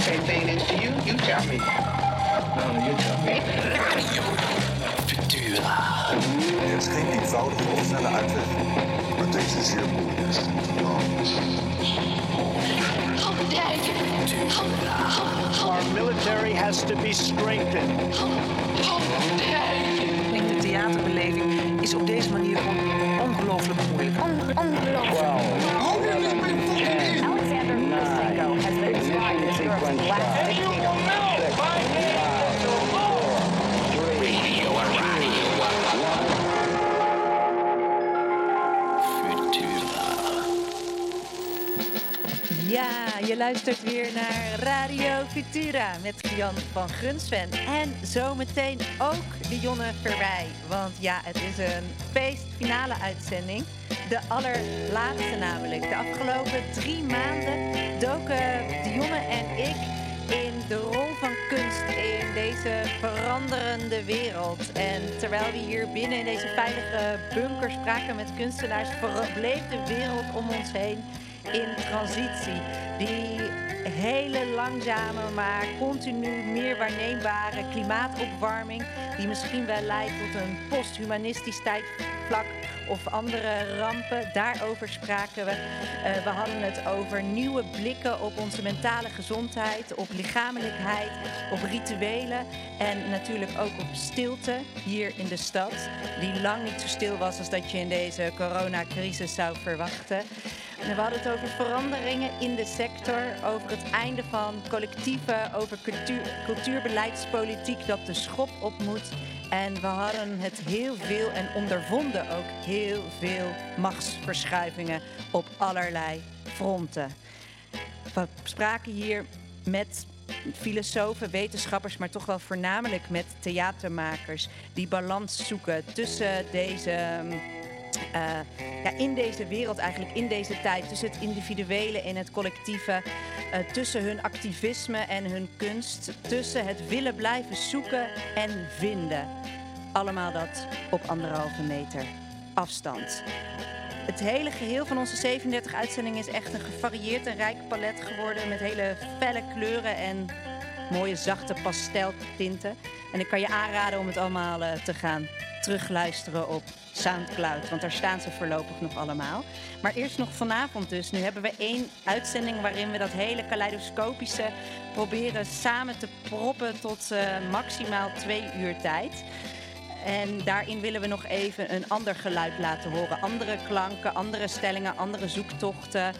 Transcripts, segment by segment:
Same thing into you. You tell me. No, you tell me. Er is geen eenvoudige of snelle uitweg, maar deze is zeer moeilijk. Our military has to be strengthened. Ik denk de theaterbeleving is op deze manier gewoon ongelooflijk moeilijk. Lukashenko je luistert weer naar Radio Futura met Jan van Gunsven. En zometeen ook Dionne Verwij. Want ja, het is een feestfinale uitzending. De allerlaatste namelijk. De afgelopen drie maanden doken Dionne en ik in de rol van kunst in deze veranderende wereld. En terwijl we hier binnen in deze veilige bunker spraken met kunstenaars, bleef de wereld om ons heen in transitie. Die hele langzame, maar continu meer waarneembare klimaatopwarming, die misschien wel leidt tot een posthumanistisch tijdvlak of andere rampen. Daarover spraken we. Eh, we hadden het over nieuwe blikken op onze mentale gezondheid, op lichamelijkheid, op rituelen en natuurlijk ook op stilte hier in de stad, die lang niet zo stil was als dat je in deze coronacrisis zou verwachten. En we hadden het over veranderingen in de sector, over het einde van collectieven, over cultuur, cultuurbeleidspolitiek dat de schop op moet. En we hadden het heel veel en ondervonden ook heel veel machtsverschuivingen op allerlei fronten. We spraken hier met filosofen, wetenschappers, maar toch wel voornamelijk met theatermakers die balans zoeken tussen deze. Eh, ja, in deze wereld eigenlijk, in deze tijd, tussen het individuele en het collectieve, eh, tussen hun activisme en hun kunst, tussen het willen blijven zoeken en vinden. Allemaal dat op anderhalve meter afstand. Het hele geheel van onze 37 uitzendingen is echt een gevarieerd en rijk palet geworden met hele felle kleuren en mooie zachte pasteltinten. En ik kan je aanraden om het allemaal eh, te gaan terugluisteren op Soundcloud, want daar staan ze voorlopig nog allemaal. Maar eerst nog vanavond dus. Nu hebben we één uitzending waarin we dat hele kaleidoscopische proberen samen te proppen tot eh, maximaal twee uur tijd. En daarin willen we nog even een ander geluid laten horen. Andere klanken, andere stellingen, andere zoektochten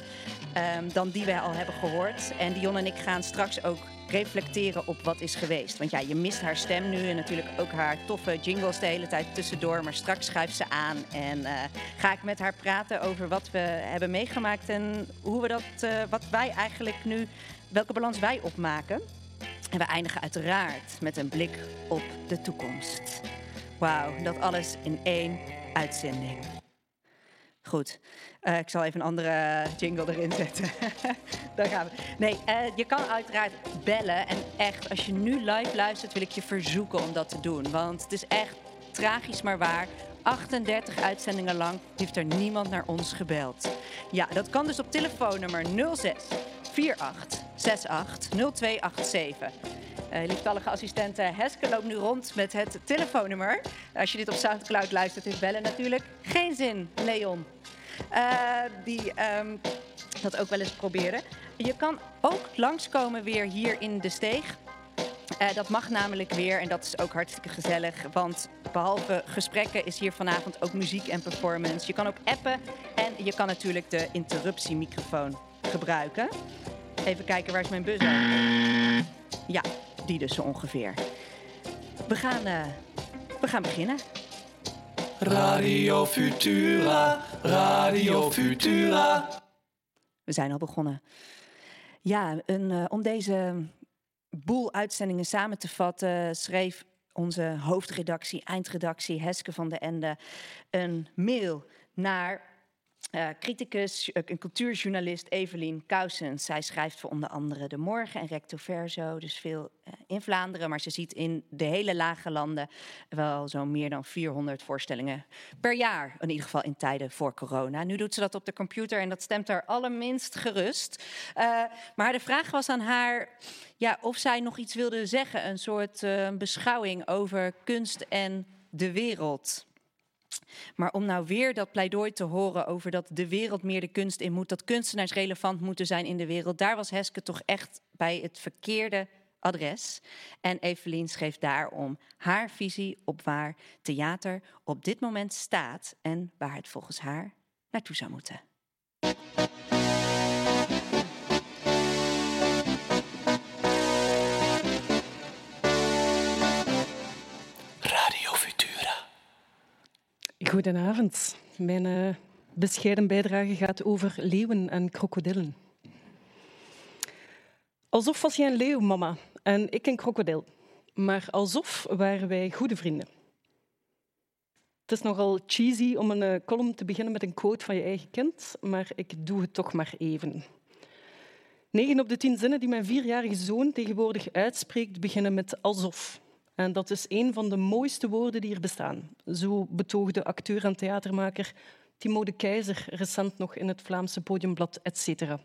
ehm, dan die wij al hebben gehoord. En Dion en ik gaan straks ook reflecteren op wat is geweest. Want ja, je mist haar stem nu en natuurlijk ook haar toffe jingles de hele tijd tussendoor. Maar straks schuift ze aan en eh, ga ik met haar praten over wat we hebben meegemaakt en hoe we dat, eh, wat wij eigenlijk nu, welke balans wij opmaken. En we eindigen uiteraard met een blik op de toekomst. Wauw, dat alles in één uitzending. Goed, eh, ik zal even een andere jingle erin zetten. Daar gaan we. Nee, eh, je kan uiteraard bellen. En echt, als je nu live luistert, wil ik je verzoeken om dat te doen. Want het is echt tragisch, maar waar. 38 uitzendingen lang heeft er niemand naar ons gebeld. Ja, dat kan dus op telefoonnummer 06 48 68 0287. Uh, assistente Heske loopt nu rond met het telefoonnummer. Als je dit op Soundcloud luistert, is bellen natuurlijk geen zin, Leon. Eh, die ehm, dat ook wel eens proberen. Je kan ook langskomen weer hier in de steeg. Eh, dat mag namelijk weer en dat is ook hartstikke gezellig. Want behalve gesprekken is hier vanavond ook muziek en performance. Je kan ook appen en je kan natuurlijk de interruptiemicrofoon gebruiken. Even kijken, waar is mijn buzzer? Ja, die dus ongeveer. We gaan, eh, we gaan beginnen. Radio Futura, Radio Futura. We zijn al begonnen. Ja, een, eh, om deze boel uitzendingen samen te vatten, schreef onze hoofdredactie, eindredactie Heske van de Ende een mail naar Uh, criticus en uh, cultuurjournalist Evelien Kousens. Zij schrijft voor onder andere De Morgen en Recto Verso, dus veel uh, in Vlaanderen. Maar ze ziet in de hele lage landen wel zo'n meer dan 400 voorstellingen per jaar. In ieder geval in tijden voor corona. Nu doet ze dat op de computer en dat stemt haar allerminst gerust. Maar de vraag was aan haar ja, of zij nog iets wilde zeggen. Een soort beschouwing over kunst en de wereld. Maar om nou weer dat pleidooi te horen over dat de wereld meer de kunst in moet, dat kunstenaars relevant moeten zijn in de wereld, daar was Heske toch echt bij het verkeerde adres. En Evelien schreef daarom haar visie op waar theater op dit moment staat en waar het volgens haar naartoe zou moeten. Goedenavond. Mijn uh, bescheiden bijdrage gaat over leeuwen en krokodillen. Alsof was jij een leeuw, mama, en ik een krokodil. Maar alsof waren wij goede vrienden. Het is nogal cheesy om een column te beginnen met een quote van je eigen kind, maar ik doe het toch maar even. Negen op de tien zinnen die mijn vierjarige zoon tegenwoordig uitspreekt, beginnen met alsof. En dat is een van de mooiste woorden die er bestaan. Zo betoogde acteur en theatermaker Timo de Keizer recent nog in het Vlaamse podiumblad Etc.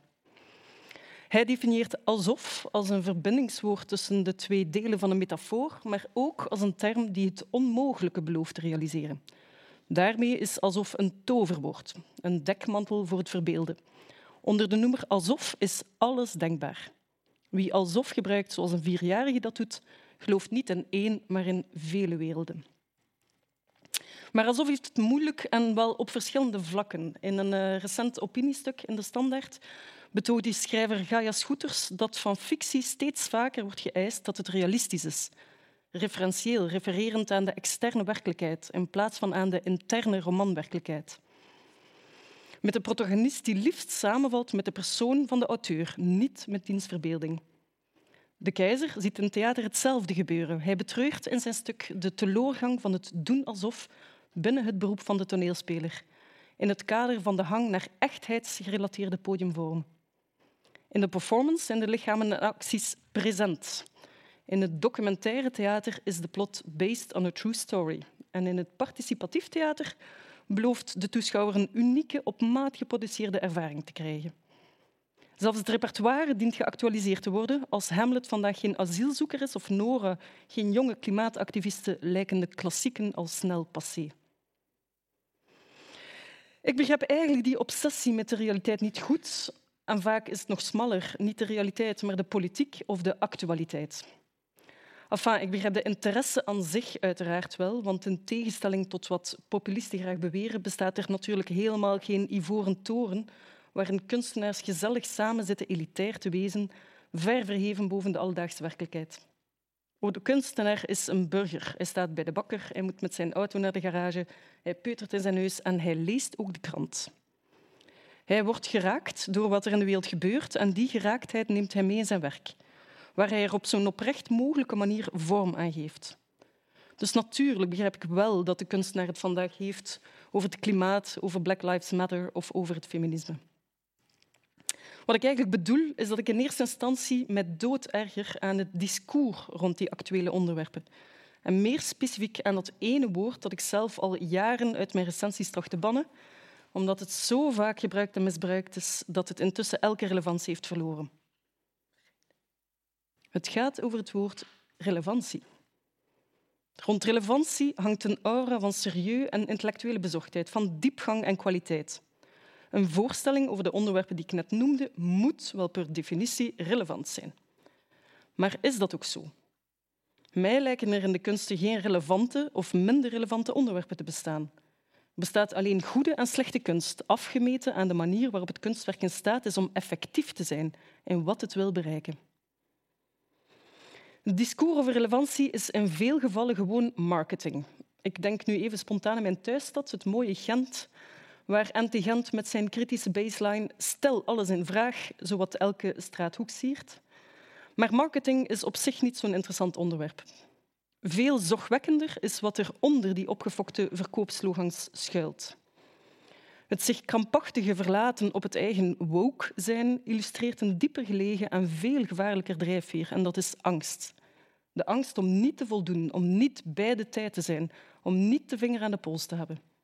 Hij definieert alsof als een verbindingswoord tussen de twee delen van een metafoor, maar ook als een term die het onmogelijke belooft te realiseren. Daarmee is alsof een toverwoord, een dekmantel voor het verbeelden. Onder de noemer alsof is alles denkbaar. Wie alsof gebruikt zoals een vierjarige dat doet, gelooft niet in één, maar in vele werelden. Maar alsof heeft het moeilijk en wel op verschillende vlakken. In een uh, recent opiniestuk in de Standaard betoogde die schrijver Gaia Schoeters dat van fictie steeds vaker wordt geëist dat het realistisch is. Referentieel, refererend aan de externe werkelijkheid in plaats van aan de interne romanwerkelijkheid. Met een protagonist die liefst samenvalt met de persoon van de auteur, niet met diens verbeelding. De keizer ziet in theater hetzelfde gebeuren. Hij betreurt in zijn stuk de teleurgang van het doen alsof binnen het beroep van de toneelspeler, in het kader van de hang naar echtheidsgerelateerde podiumvorm. In de performance zijn de lichamen en acties present. In het documentaire theater is de plot based on a true story. En in het participatief theater belooft de toeschouwer een unieke, op maat geproduceerde ervaring te krijgen. Zelfs het repertoire dient geactualiseerd te worden. Als Hamlet vandaag geen asielzoeker is of Nora geen jonge klimaatactivisten, lijken de klassieken al snel passé. Ik begrijp eigenlijk die obsessie met de realiteit niet goed. En vaak is het nog smaller, niet de realiteit, maar de politiek of de actualiteit. Enfin, ik begrijp de interesse aan zich uiteraard wel, want in tegenstelling tot wat populisten graag beweren, bestaat er natuurlijk helemaal geen ivoren toren waarin kunstenaars gezellig samen zitten elitair te wezen, ver verheven boven de alledaagse werkelijkheid. De kunstenaar is een burger. Hij staat bij de bakker, hij moet met zijn auto naar de garage, hij peutert in zijn neus en hij leest ook de krant. Hij wordt geraakt door wat er in de wereld gebeurt en die geraaktheid neemt hij mee in zijn werk, waar hij er op zo'n oprecht mogelijke manier vorm aan geeft. Dus natuurlijk begrijp ik wel dat de kunstenaar het vandaag heeft over het klimaat, over Black Lives Matter of over het feminisme. Wat ik eigenlijk bedoel, is dat ik in eerste instantie met dood erger aan het discours rond die actuele onderwerpen. En meer specifiek aan dat ene woord dat ik zelf al jaren uit mijn recensies tracht te bannen, omdat het zo vaak gebruikt en misbruikt is dat het intussen elke relevantie heeft verloren. Het gaat over het woord relevantie. Rond relevantie hangt een aura van serieus en intellectuele bezorgdheid, van diepgang en kwaliteit. Een voorstelling over de onderwerpen die ik net noemde moet wel per definitie relevant zijn. Maar is dat ook zo? Mij lijken er in de kunsten geen relevante of minder relevante onderwerpen te bestaan. Bestaat alleen goede en slechte kunst, afgemeten aan de manier waarop het kunstwerk in staat is om effectief te zijn in wat het wil bereiken. Het discours over relevantie is in veel gevallen gewoon marketing. Ik denk nu even spontaan aan mijn thuisstad, het mooie Gent, waar Anti Gent met zijn kritische baseline stel alles in vraag, zowat elke straathoek siert. Maar marketing is op zich niet zo'n interessant onderwerp. Veel zorgwekkender is wat er onder die opgefokte verkoopslogans schuilt. Het zich krampachtige verlaten op het eigen woke zijn illustreert een dieper gelegen en veel gevaarlijker drijfveer, en dat is angst. De angst om niet te voldoen, om niet bij de tijd te zijn, om niet de vinger aan de pols te hebben.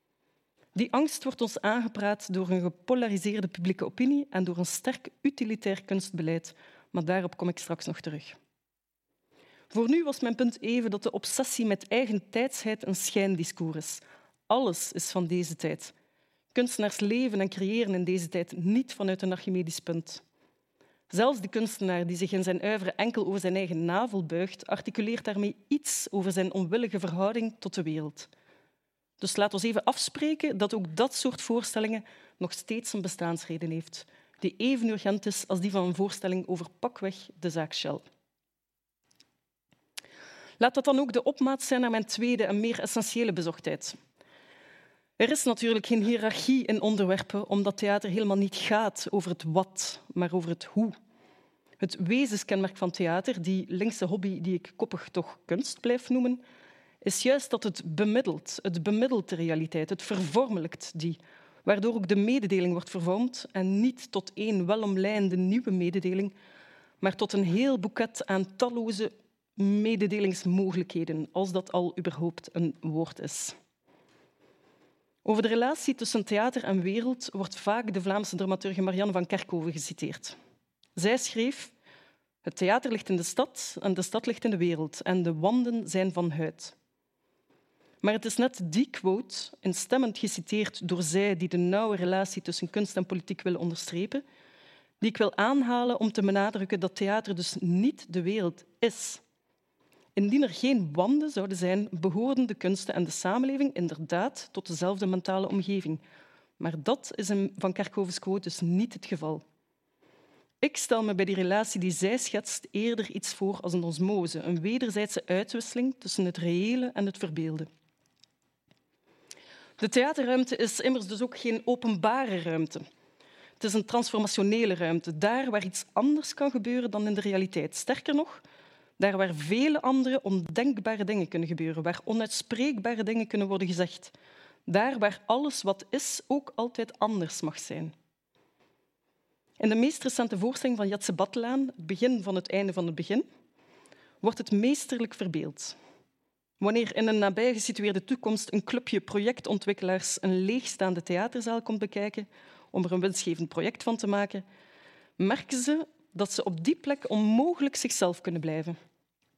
Die angst wordt ons aangepraat door een gepolariseerde publieke opinie en door een sterk utilitair kunstbeleid, maar daarop kom ik straks nog terug. Voor nu was mijn punt even dat de obsessie met eigen tijdsheid een schijndiscours is. Alles is van deze tijd. Kunstenaars leven en creëren in deze tijd niet vanuit een Archimedisch punt. Zelfs de kunstenaar die zich in zijn uiveren enkel over zijn eigen navel buigt, articuleert daarmee iets over zijn onwillige verhouding tot de wereld. Dus laat ons even afspreken dat ook dat soort voorstellingen nog steeds een bestaansreden heeft, die even urgent is als die van een voorstelling over pakweg de zaak Shell. Laat dat dan ook de opmaat zijn naar mijn tweede en meer essentiële bezochtheid. Er is natuurlijk geen hiërarchie in onderwerpen, omdat theater helemaal niet gaat over het wat, maar over het hoe. Het wezenskenmerk van theater, die linkse hobby die ik koppig toch kunst blijf noemen, is juist dat het bemiddelt. Het bemiddelt de realiteit, het vervormelijkt die, waardoor ook de mededeling wordt vervormd en niet tot één welomlijnde nieuwe mededeling, maar tot een heel boeket aan talloze mededelingsmogelijkheden, als dat al überhaupt een woord is. Over de relatie tussen theater en wereld wordt vaak de Vlaamse dramaturge Marianne van Kerkhoven geciteerd. Zij schreef: Het theater ligt in de stad en de stad ligt in de wereld en de wanden zijn van huid. Maar het is net die quote, instemmend geciteerd door zij die de nauwe relatie tussen kunst en politiek willen onderstrepen, die ik wil aanhalen om te benadrukken dat theater dus niet de wereld is. Indien er geen wanden zouden zijn, behoorden de kunsten en de samenleving inderdaad tot dezelfde mentale omgeving. Maar dat is in Van Kerkhoven's quote dus niet het geval. Ik stel me bij die relatie die zij schetst eerder iets voor als een osmose, een wederzijdse uitwisseling tussen het reële en het verbeelde. De theaterruimte is immers dus ook geen openbare ruimte. Het is een transformationele ruimte, daar waar iets anders kan gebeuren dan in de realiteit. Sterker nog, daar waar vele andere ondenkbare dingen kunnen gebeuren, waar onuitspreekbare dingen kunnen worden gezegd. Daar waar alles wat is ook altijd anders mag zijn. In de meest recente voorstelling van Jatse Battelaan, het begin van het einde van het begin, wordt het meesterlijk verbeeld. Wanneer in een nabij gesitueerde toekomst een clubje projectontwikkelaars een leegstaande theaterzaal komt bekijken om er een winstgevend project van te maken, merken ze dat ze op die plek onmogelijk zichzelf kunnen blijven.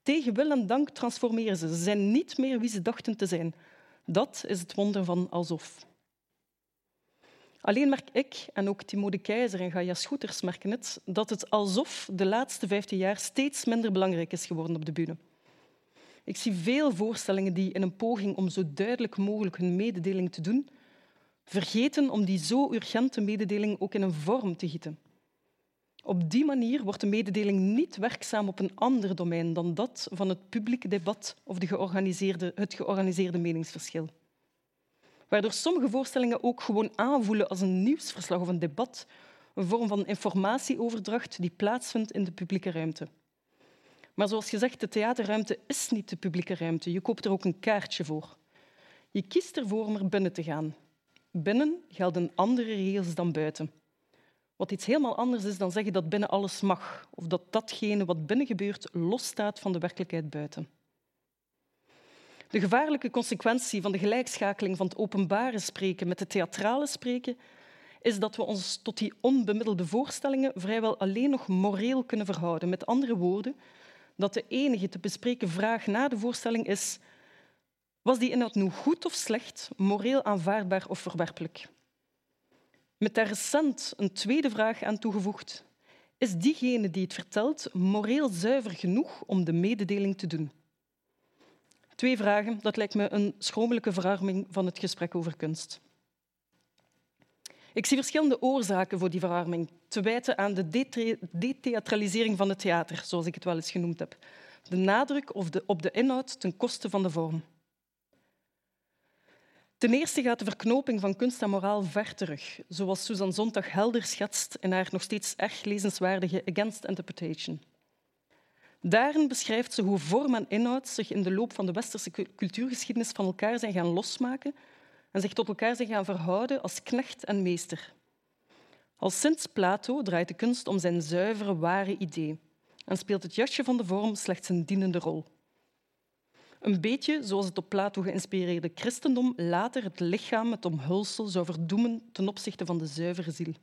Tegen wil en dank transformeren ze. Ze zijn niet meer wie ze dachten te zijn. Dat is het wonder van alsof. Alleen merk ik, en ook Timo de Keizer en Gaia Schoeters merken het, dat het alsof de laatste vijftien jaar steeds minder belangrijk is geworden op de bühne. Ik zie veel voorstellingen die in een poging om zo duidelijk mogelijk hun mededeling te doen, vergeten om die zo urgente mededeling ook in een vorm te gieten. Op die manier wordt de mededeling niet werkzaam op een ander domein dan dat van het publieke debat of de georganiseerde, het georganiseerde meningsverschil. Waardoor sommige voorstellingen ook gewoon aanvoelen als een nieuwsverslag of een debat, een vorm van informatieoverdracht die plaatsvindt in de publieke ruimte. Maar zoals gezegd, de theaterruimte is niet de publieke ruimte. Je koopt er ook een kaartje voor. Je kiest ervoor om er binnen te gaan. Binnen gelden andere regels dan buiten. Wat iets helemaal anders is dan zeggen dat binnen alles mag, of dat datgene wat binnen gebeurt losstaat van de werkelijkheid buiten. De gevaarlijke consequentie van de gelijkschakeling van het openbare spreken met het theatrale spreken is dat we ons tot die onbemiddelde voorstellingen vrijwel alleen nog moreel kunnen verhouden. Met andere woorden, dat de enige te bespreken vraag na de voorstelling is was die inhoud nu goed of slecht, moreel aanvaardbaar of verwerpelijk? Met daar recent een tweede vraag aan toegevoegd. Is diegene die het vertelt moreel zuiver genoeg om de mededeling te doen? Twee vragen, dat lijkt me een schromelijke verarming van het gesprek over kunst. Ik zie verschillende oorzaken voor die verarming, te wijten aan de detheatralisering van het theater, zoals ik het wel eens genoemd heb. De nadruk op de inhoud ten koste van de vorm. Ten eerste gaat de verknoping van kunst en moraal ver terug, zoals Susan Sontag helder schetst in haar nog steeds erg lezenswaardige Against Interpretation. Daarin beschrijft ze hoe vorm en inhoud zich in de loop van de westerse cultuurgeschiedenis van elkaar zijn gaan losmaken en zich tot elkaar zijn gaan verhouden als knecht en meester. Al sinds Plato draait de kunst om zijn zuivere, ware idee en speelt het jasje van de vorm slechts een dienende rol. Een beetje zoals het op Plato geïnspireerde christendom later het lichaam, het omhulsel, zou verdoemen ten opzichte van de zuivere ziel.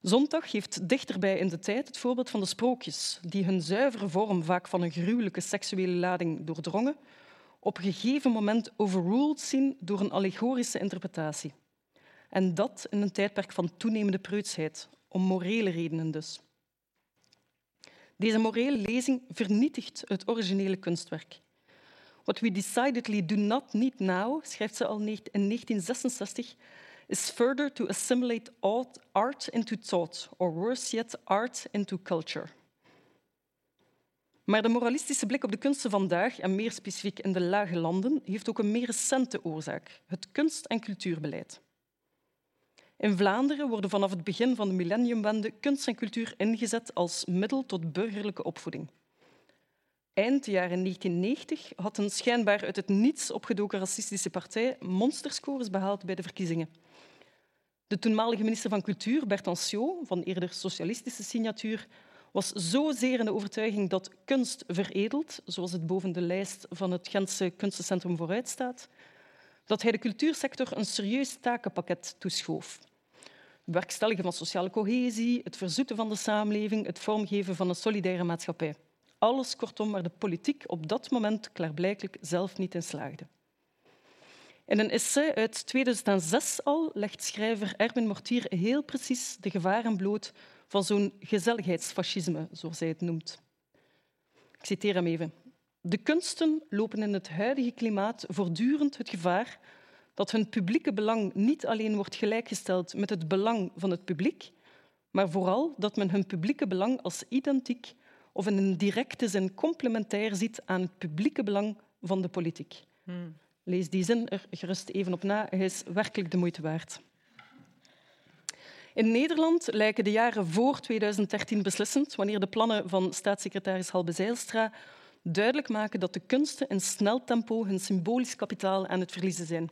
Zondag geeft dichterbij in de tijd het voorbeeld van de sprookjes, die hun zuivere vorm, vaak van een gruwelijke seksuele lading doordrongen, op een gegeven moment overruled zien door een allegorische interpretatie. En dat in een tijdperk van toenemende preutsheid, om morele redenen dus. Deze morele lezing vernietigt het originele kunstwerk. What we decidedly do not need now, schrijft ze al in 1966, is further to assimilate art into thought, or worse yet, art into culture. Maar de moralistische blik op de kunsten vandaag, en meer specifiek in de lage landen, heeft ook een meer recente oorzaak, het kunst- en cultuurbeleid. In Vlaanderen worden vanaf het begin van de millenniumwende kunst en cultuur ingezet als middel tot burgerlijke opvoeding. Eind de jaren 1990 had een schijnbaar uit het niets opgedoken racistische partij monsterscores behaald bij de verkiezingen. De toenmalige minister van Cultuur, Bert Anciot, van eerder socialistische signatuur, was zozeer in de overtuiging dat kunst veredelt, zoals het boven de lijst van het Gentse Kunstencentrum vooruit staat, dat hij de cultuursector een serieus takenpakket toeschoof. Het bewerkstelligen van sociale cohesie, het verzoeten van de samenleving, het vormgeven van een solidaire maatschappij. Alles kortom waar de politiek op dat moment klaarblijkelijk zelf niet in slaagde. In een essay uit 2006 al legt schrijver Erwin Mortier heel precies de gevaren bloot van zo'n gezelligheidsfascisme, zoals hij het noemt. Ik citeer hem even. De kunsten lopen in het huidige klimaat voortdurend het gevaar dat hun publieke belang niet alleen wordt gelijkgesteld met het belang van het publiek, maar vooral dat men hun publieke belang als identiek of in een directe zin complementair ziet aan het publieke belang van de politiek. Hmm. Lees die zin er gerust even op na, hij is werkelijk de moeite waard. In Nederland lijken de jaren voor 2013 beslissend, wanneer de plannen van staatssecretaris Halbe Zijlstra duidelijk maken dat de kunsten in snel tempo hun symbolisch kapitaal aan het verliezen zijn.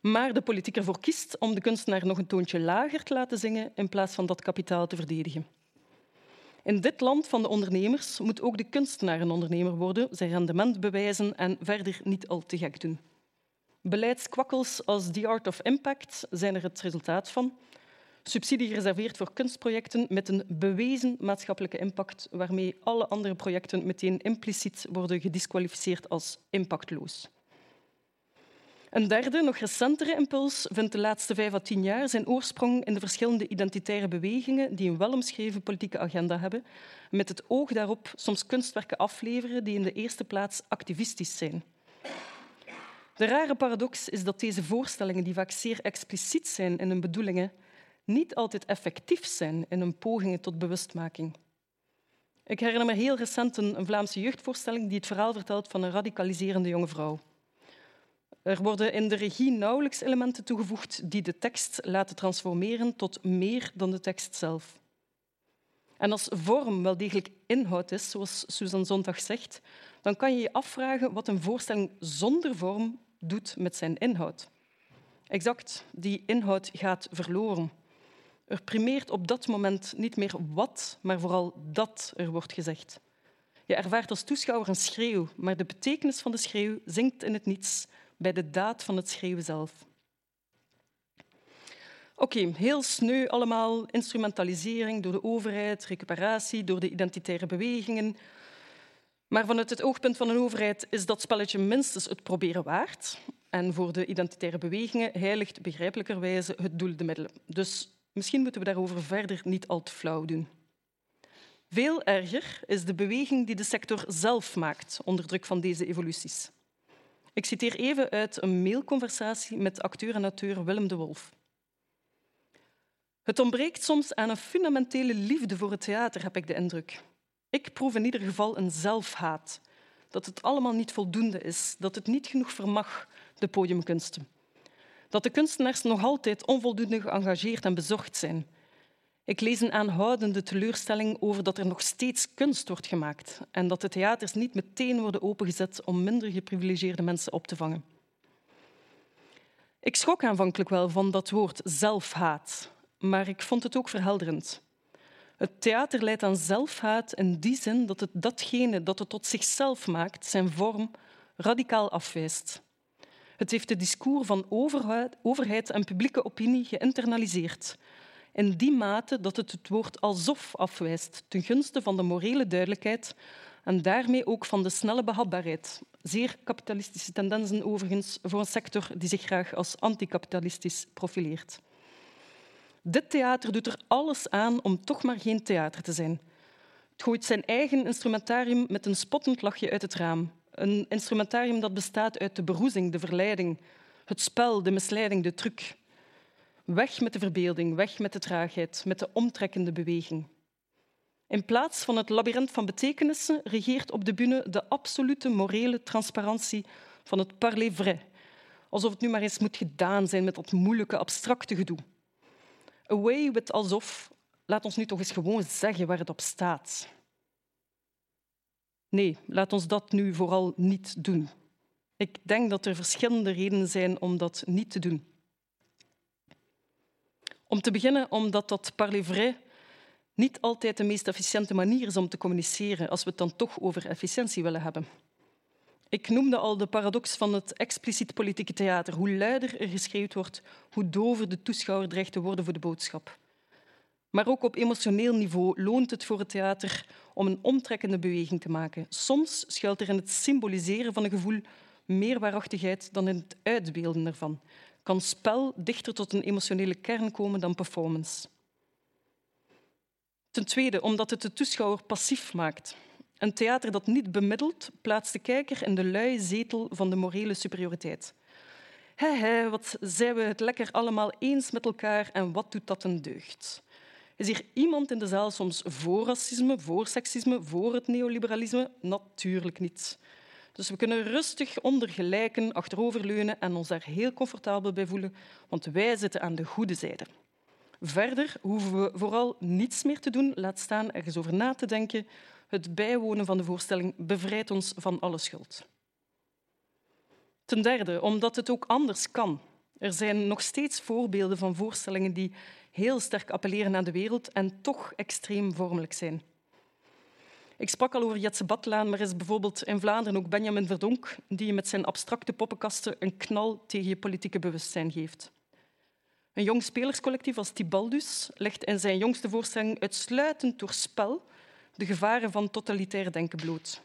Maar de politiek ervoor kiest om de kunstenaar nog een toontje lager te laten zingen in plaats van dat kapitaal te verdedigen. In dit land van de ondernemers moet ook de kunstenaar een ondernemer worden, zijn rendement bewijzen en verder niet al te gek doen. Beleidskwakkels als The Art of Impact zijn er het resultaat van subsidie gereserveerd voor kunstprojecten met een bewezen maatschappelijke impact, waarmee alle andere projecten meteen impliciet worden gedisqualificeerd als impactloos. Een derde, nog recentere impuls vindt de laatste vijf à tien jaar zijn oorsprong in de verschillende identitaire bewegingen die een welomschreven politieke agenda hebben, met het oog daarop soms kunstwerken afleveren die in de eerste plaats activistisch zijn. De rare paradox is dat deze voorstellingen, die vaak zeer expliciet zijn in hun bedoelingen, niet altijd effectief zijn in hun pogingen tot bewustmaking. Ik herinner me heel recent een, Vlaamse jeugdvoorstelling die het verhaal vertelt van een radicaliserende jonge vrouw. Er worden in de regie nauwelijks elementen toegevoegd die de tekst laten transformeren tot meer dan de tekst zelf. En als vorm wel degelijk inhoud is, zoals Susan Zondag zegt, dan kan je je afvragen wat een voorstelling zonder vorm doet met zijn inhoud. Exact, die inhoud gaat verloren. Er primeert op dat moment niet meer wat, maar vooral dat er wordt gezegd. Je ervaart als toeschouwer een schreeuw, maar de betekenis van de schreeuw zinkt in het niets bij de daad van het schreeuwen zelf. Oké, heel sneu allemaal. Instrumentalisering door de overheid, recuperatie door de identitaire bewegingen. Maar vanuit het oogpunt van een overheid is dat spelletje minstens het proberen waard. En voor de identitaire bewegingen heiligt begrijpelijkerwijze het doel de middelen. Dus Misschien moeten we daarover verder niet al te flauw doen. Veel erger is de beweging die de sector zelf maakt onder druk van deze evoluties. Ik citeer even uit een mailconversatie met acteur en auteur Willem de Wolf. Het ontbreekt soms aan een fundamentele liefde voor het theater, heb ik de indruk. Ik proef in ieder geval een zelfhaat. Dat het allemaal niet voldoende is, dat het niet genoeg vermag, de podiumkunsten dat de kunstenaars nog altijd onvoldoende geëngageerd en bezorgd zijn. Ik lees een aanhoudende teleurstelling over dat er nog steeds kunst wordt gemaakt en dat de theaters niet meteen worden opengezet om minder geprivilegeerde mensen op te vangen. Ik schrok aanvankelijk wel van dat woord zelfhaat, maar ik vond het ook verhelderend. Het theater leidt aan zelfhaat in die zin dat het datgene dat het tot zichzelf maakt, zijn vorm, radicaal afwijst. Het heeft het discours van overheid en publieke opinie geïnternaliseerd, in die mate dat het het woord alsof afwijst, ten gunste van de morele duidelijkheid en daarmee ook van de snelle behapbaarheid. Zeer kapitalistische tendensen overigens voor een sector die zich graag als anticapitalistisch profileert. Dit theater doet er alles aan om toch maar geen theater te zijn. Het gooit zijn eigen instrumentarium met een spottend lachje uit het raam. Een instrumentarium dat bestaat uit de beroezing, de verleiding, het spel, de misleiding, de truc. Weg met de verbeelding, weg met de traagheid, met de omtrekkende beweging. In plaats van het labyrint van betekenissen regeert op de bühne de absolute morele transparantie van het parler vrai. Alsof het nu maar eens moet gedaan zijn met dat moeilijke, abstracte gedoe. Away with alsof, laat ons nu toch eens gewoon zeggen waar het op staat. Nee, laat ons dat nu vooral niet doen. Ik denk dat er verschillende redenen zijn om dat niet te doen. Om te beginnen omdat dat parler vrai niet altijd de meest efficiënte manier is om te communiceren als we het dan toch over efficiëntie willen hebben. Ik noemde al de paradox van het expliciet politieke theater. Hoe luider er geschreeuwd wordt, hoe dover de toeschouwer dreigt te worden voor de boodschap. Maar ook op emotioneel niveau loont het voor het theater om een omtrekkende beweging te maken. Soms schuilt er in het symboliseren van een gevoel meer waarachtigheid dan in het uitbeelden ervan. Kan spel dichter tot een emotionele kern komen dan performance. Ten tweede, omdat het de toeschouwer passief maakt. Een theater dat niet bemiddelt, plaatst de kijker in de luie zetel van de morele superioriteit. Hé, wat zijn we het lekker allemaal eens met elkaar en wat doet dat een deugd? Is hier iemand in de zaal soms voor racisme, voor seksisme, voor het neoliberalisme? Natuurlijk niet. Dus we kunnen rustig onder gelijken achteroverleunen en ons daar heel comfortabel bij voelen, want wij zitten aan de goede zijde. Verder hoeven we vooral niets meer te doen, laat staan ergens over na te denken. Het bijwonen van de voorstelling bevrijdt ons van alle schuld. Ten derde, omdat het ook anders kan. Er zijn nog steeds voorbeelden van voorstellingen die heel sterk appelleren aan de wereld en toch extreem vormelijk zijn. Ik sprak al over Jetse Batlaan, maar is bijvoorbeeld in Vlaanderen ook Benjamin Verdonk, die met zijn abstracte poppenkasten een knal tegen je politieke bewustzijn geeft. Een jong spelerscollectief als Tibaldus legt in zijn jongste voorstelling uitsluitend door spel de gevaren van totalitair denken bloot.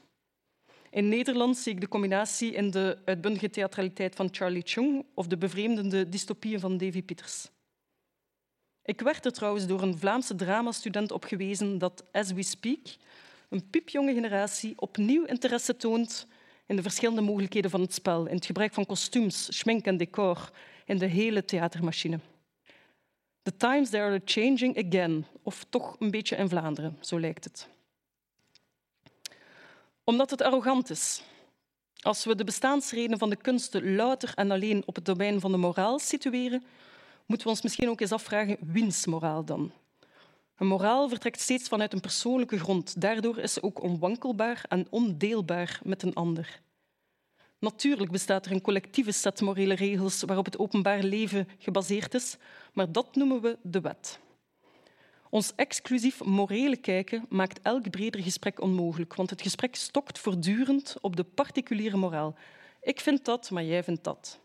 In Nederland zie ik de combinatie in de uitbundige theatraliteit van Charlie Chung of de bevreemdende dystopieën van Davy Pieters. Ik werd er trouwens door een Vlaamse dramastudent op gewezen dat As We Speak een piepjonge generatie opnieuw interesse toont in de verschillende mogelijkheden van het spel, in het gebruik van kostuums, schmink en decor, in de hele theatermachine. The times they are changing again, of toch een beetje in Vlaanderen, zo lijkt het. Omdat het arrogant is. Als we de bestaansreden van de kunsten louter en alleen op het domein van de moraal situeren, moeten we ons misschien ook eens afvragen wiens moraal dan? Een moraal vertrekt steeds vanuit een persoonlijke grond. Daardoor is ze ook onwankelbaar en ondeelbaar met een ander. Natuurlijk bestaat er een collectieve set morele regels waarop het openbaar leven gebaseerd is, maar dat noemen we de wet. Ons exclusief morele kijken maakt elk breder gesprek onmogelijk, want het gesprek stokt voortdurend op de particuliere moraal. Ik vind dat, maar jij vindt dat.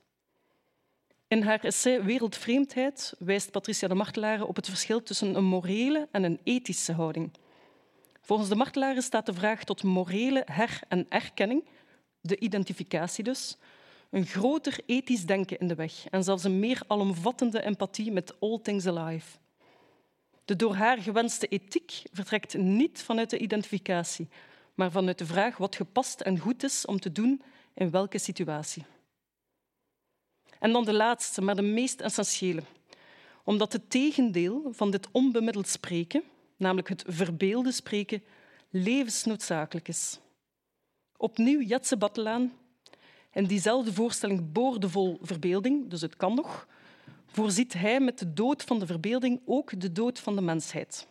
In haar essay Wereldvreemdheid wijst Patricia de Martelare op het verschil tussen een morele en een ethische houding. Volgens de Martelare staat de vraag tot morele her- en erkenning, de identificatie dus, een groter ethisch denken in de weg en zelfs een meer alomvattende empathie met all things alive. De door haar gewenste ethiek vertrekt niet vanuit de identificatie, maar vanuit de vraag wat gepast en goed is om te doen in welke situatie. En dan de laatste, maar de meest essentiële. Omdat het tegendeel van dit onbemiddeld spreken, namelijk het verbeelde spreken, levensnoodzakelijk is. Opnieuw Jetse Battelaan. In diezelfde voorstelling boordevol verbeelding, dus het kan nog, voorziet hij met de dood van de verbeelding ook de dood van de mensheid.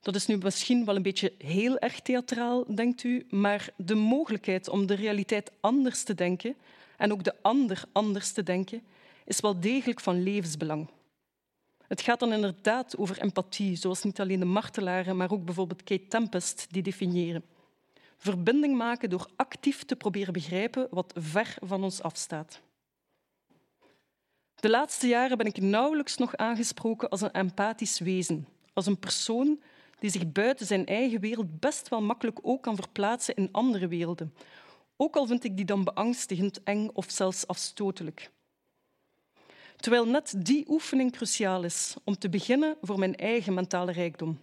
Dat is nu misschien wel een beetje heel erg theatraal, denkt u, maar de mogelijkheid om de realiteit anders te denken en ook de ander anders te denken, is wel degelijk van levensbelang. Het gaat dan inderdaad over empathie, zoals niet alleen de martelaren, maar ook bijvoorbeeld Kate Tempest die definiëren. Verbinding maken door actief te proberen begrijpen wat ver van ons afstaat. De laatste jaren ben ik nauwelijks nog aangesproken als een empathisch wezen, als een persoon die zich buiten zijn eigen wereld best wel makkelijk ook kan verplaatsen in andere werelden, ook al vind ik die dan beangstigend, eng of zelfs afstotelijk. Terwijl net die oefening cruciaal is om te beginnen voor mijn eigen mentale rijkdom.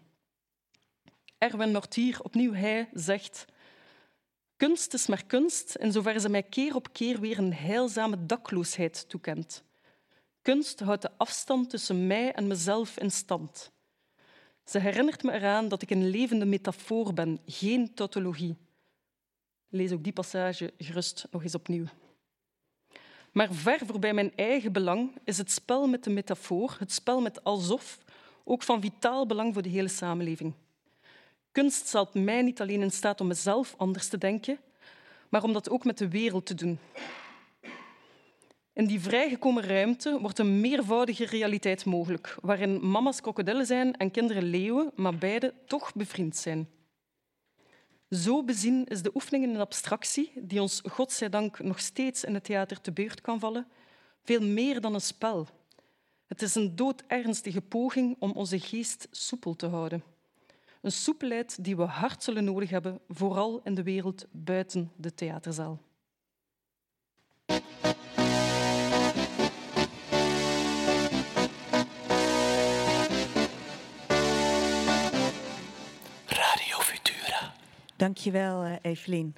Erwin Nortier, opnieuw hij, zegt Kunst is maar kunst in zover ze mij keer op keer weer een heilzame dakloosheid toekent. Kunst houdt de afstand tussen mij en mezelf in stand. Ze herinnert me eraan dat ik een levende metafoor ben, geen tautologie. Lees ook die passage gerust nog eens opnieuw. Maar ver voorbij mijn eigen belang is het spel met de metafoor, het spel met alsof, ook van vitaal belang voor de hele samenleving. Kunst stelt mij niet alleen in staat om mezelf anders te denken, maar om dat ook met de wereld te doen. In die vrijgekomen ruimte wordt een meervoudige realiteit mogelijk, waarin mama's krokodillen zijn en kinderen leeuwen, maar beide toch bevriend zijn. Zo bezien is de oefening in abstractie, die ons godzijdank nog steeds in het theater te beurt kan vallen, veel meer dan een spel. Het is een doodernstige poging om onze geest soepel te houden. Een soepelheid die we hard zullen nodig hebben, vooral in de wereld buiten de theaterzaal. Dankjewel, uh, Evelien,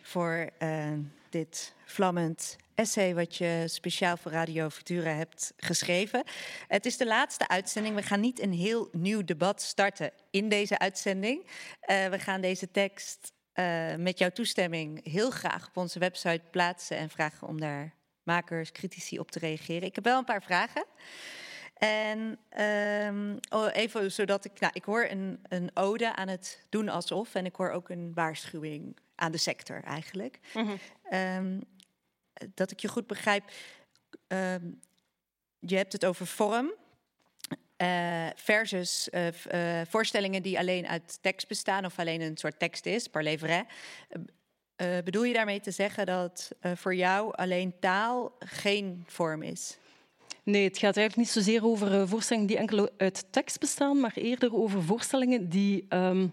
voor uh, dit vlammend essay wat je speciaal voor Radio Futura hebt geschreven. Het is de laatste uitzending. We gaan niet een heel nieuw debat starten in deze uitzending. Uh, we gaan deze tekst met jouw toestemming heel graag op onze website plaatsen en vragen om daar makers, critici op te reageren. Ik heb wel een paar vragen. En um, even zodat ik, nou, ik hoor een, een ode aan het doen alsof en ik hoor ook een waarschuwing aan de sector eigenlijk. Mm -hmm. um, dat ik je goed begrijp, um, je hebt het over vorm uh, versus uh, uh, voorstellingen die alleen uit tekst bestaan of alleen een soort tekst is, parler vrai. bedoel je daarmee te zeggen dat voor jou alleen taal geen vorm is? Nee, het gaat eigenlijk niet zozeer over uh, voorstellingen die enkel uit tekst bestaan, maar eerder over voorstellingen die um,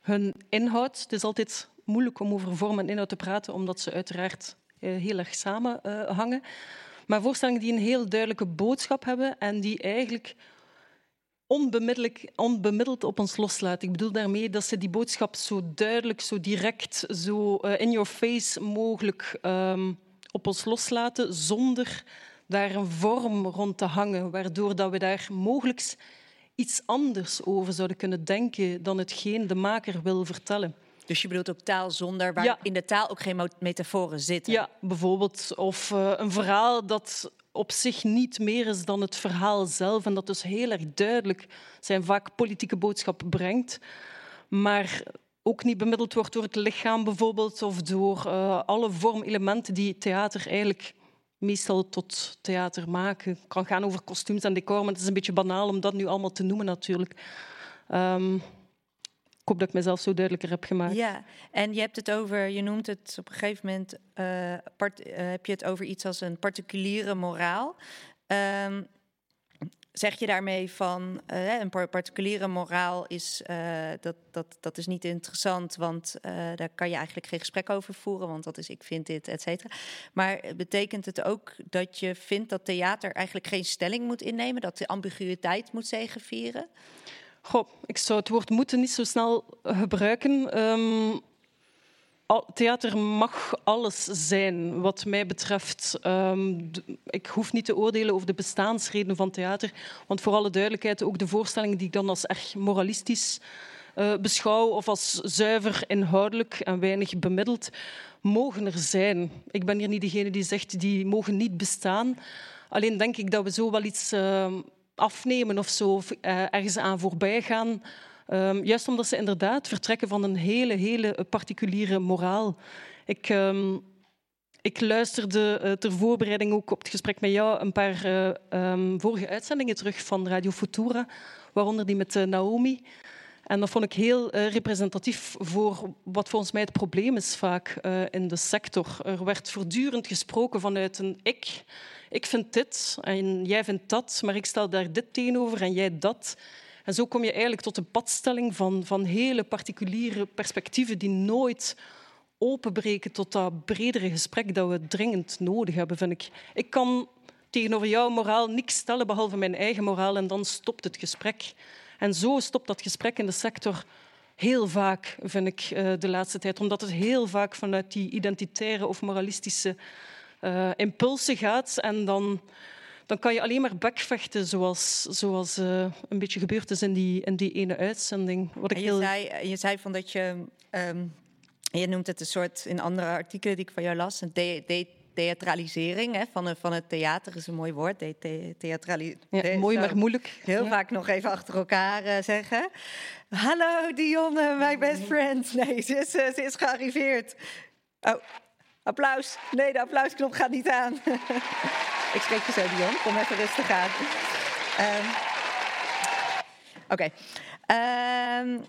hun inhoud. Het is altijd moeilijk om over vorm en inhoud te praten, omdat ze uiteraard uh, heel erg samenhangen. Uh, maar voorstellingen die een heel duidelijke boodschap hebben en die eigenlijk onbemiddeld op ons loslaten. Ik bedoel daarmee dat ze die boodschap zo duidelijk, zo direct, zo in your face mogelijk um, op ons loslaten, zonder daar een vorm rond te hangen, waardoor dat we daar mogelijk iets anders over zouden kunnen denken dan hetgeen de maker wil vertellen. Dus je bedoelt ook taal zonder, waar ja. in de taal ook geen metaforen zitten? Ja, bijvoorbeeld. Of uh, een verhaal dat op zich niet meer is dan het verhaal zelf en dat dus heel erg duidelijk zijn vaak politieke boodschap brengt, maar ook niet bemiddeld wordt door het lichaam bijvoorbeeld of door uh, alle vormelementen die theater eigenlijk meestal tot theater maken. Het kan gaan over kostuums en decor, maar het is een beetje banaal om dat nu allemaal te noemen natuurlijk. Um, ik hoop dat ik mezelf zo duidelijker heb gemaakt. Ja, en je hebt het over, je noemt het op een gegeven moment, part, uh, heb je het over iets als een particuliere moraal. Um, zeg je daarmee van uh, een particuliere moraal is, uh, dat, dat, dat is niet interessant, want uh, daar kan je eigenlijk geen gesprek over voeren, want dat is ik vind dit, et cetera. Maar betekent het ook dat je vindt dat theater eigenlijk geen stelling moet innemen, dat de ambiguïteit moet zegevieren? Goh, ik zou het woord moeten niet zo snel gebruiken. Um, theater mag alles zijn, wat mij betreft. Um, ik hoef niet te oordelen over de bestaansreden van theater, want voor alle duidelijkheid, ook de voorstellingen die ik dan als erg moralistisch uh, beschouw of als zuiver inhoudelijk en weinig bemiddeld, mogen er zijn. Ik ben hier niet degene die zegt die mogen niet bestaan. Alleen denk ik dat we zo wel iets uh, afnemen of zo, uh, ergens aan voorbij gaan. Um, juist omdat ze inderdaad vertrekken van een hele, hele particuliere moraal. Ik, um, ik luisterde uh, ter voorbereiding ook op het gesprek met jou een paar uh, um, vorige uitzendingen terug van Radio Futura, waaronder die met Naomi. En dat vond ik heel representatief voor wat volgens mij het probleem is vaak in de sector. Er werd voortdurend gesproken vanuit een ik. Ik vind dit en jij vindt dat, maar ik stel daar dit tegenover en jij dat. En zo kom je eigenlijk tot een padstelling van, van hele particuliere perspectieven die nooit openbreken tot dat bredere gesprek dat we dringend nodig hebben, vind ik. Ik kan tegenover jouw moraal niks stellen behalve mijn eigen moraal en dan stopt het gesprek. En zo stopt dat gesprek in de sector heel vaak, vind ik, eh, de laatste tijd. Omdat het heel vaak vanuit die identitaire of moralistische uh, impulsen gaat. En dan, dan kan je alleen maar bekvechten, zoals, zoals uh, een beetje gebeurd is in die, in die ene uitzending. Wat ik je, heel... zei, je zei van dat je um, je noemt het een soort, in andere artikelen die ik van jou las, een de, de, theatralisering hè, van, van het theater is een mooi woord. De, theatrali ja, mooi, maar moeilijk. Heel vaak nog even achter elkaar uh, zeggen. Hallo Dionne, my best friend. Nee, ze is, ze is gearriveerd. Oh, applaus. Nee, de applausknop gaat niet aan. ik spreek je zo, Dion. Kom even rustig aan. Um, Oké. Um,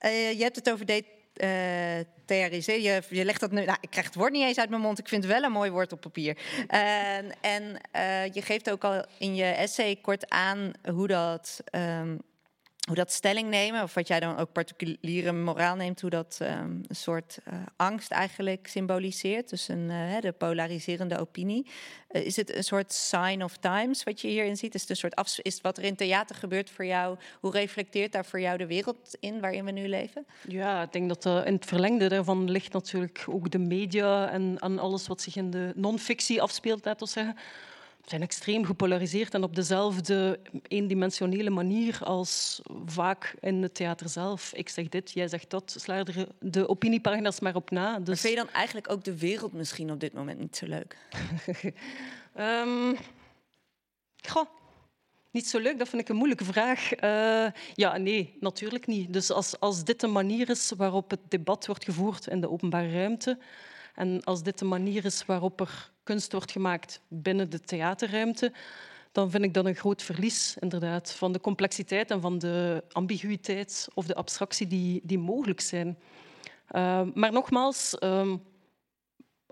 uh, je hebt het over de uh. Je, je legt dat nu. Nou, ik krijg het woord niet eens uit mijn mond. Ik vind het wel een mooi woord op papier. En, en uh, je geeft ook al in je essay kort aan hoe dat. Hoe dat stelling nemen, of wat jij dan ook particuliere moraal neemt, hoe dat um, een soort uh, angst eigenlijk symboliseert. Dus een, uh, de polariserende opinie. Uh, is het een soort sign of times wat je hierin ziet? Is een soort is wat er in theater gebeurt voor jou? Hoe reflecteert daar voor jou de wereld in waarin we nu leven? Ja, ik denk dat in het verlengde daarvan ligt natuurlijk ook de media en, en alles wat zich in de non-fictie afspeelt, laten we zeggen zijn extreem gepolariseerd en op dezelfde eendimensionele manier als vaak in het theater zelf. Ik zeg dit, jij zegt dat, sla er de opiniepagina's maar op na. Dus... Maar vind je dan eigenlijk ook de wereld misschien op dit moment niet zo leuk? um, goh, niet zo leuk, dat vind ik een moeilijke vraag. Uh, ja, nee, natuurlijk niet. Dus als, als dit de manier is waarop het debat wordt gevoerd in de openbare ruimte en als dit de manier is waarop er kunst wordt gemaakt binnen de theaterruimte, dan vind ik dat een groot verlies inderdaad, van de complexiteit en van de ambiguïteit of de abstractie die, die mogelijk zijn. Uh, maar nogmaals, uh,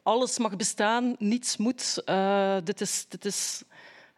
alles mag bestaan, niets moet. Uh, dit is, dit is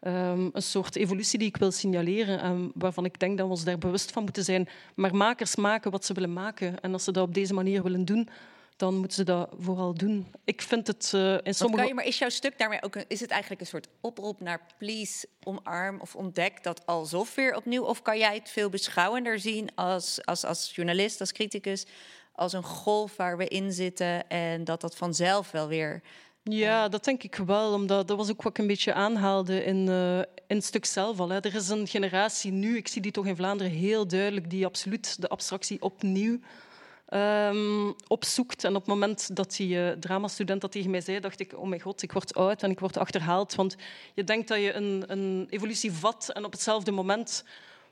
um, een soort evolutie die ik wil signaleren en waarvan ik denk dat we ons daar bewust van moeten zijn. Maar makers maken wat ze willen maken. En als ze dat op deze manier willen doen, dan moeten ze dat vooral doen. Ik vind het uh, in sommige... Kan je, maar is jouw stuk daarmee ook... Een, is het eigenlijk een soort oproep naar please, omarm of ontdek dat alsof weer opnieuw? Of kan jij het veel beschouwender zien als, als, als journalist, als criticus... als een golf waar we in zitten en dat dat vanzelf wel weer... Ja, dat denk ik wel. Omdat dat was ook wat ik een beetje aanhaalde in, uh, in het stuk zelf al. Hè. Er is een generatie nu, ik zie die toch in Vlaanderen heel duidelijk, die absoluut de abstractie opnieuw um, opzoekt. En op het moment dat die uh, dramastudent dat tegen mij zei, dacht ik, oh mijn god, ik word oud en ik word achterhaald. Want je denkt dat je een, een evolutie vat en op hetzelfde moment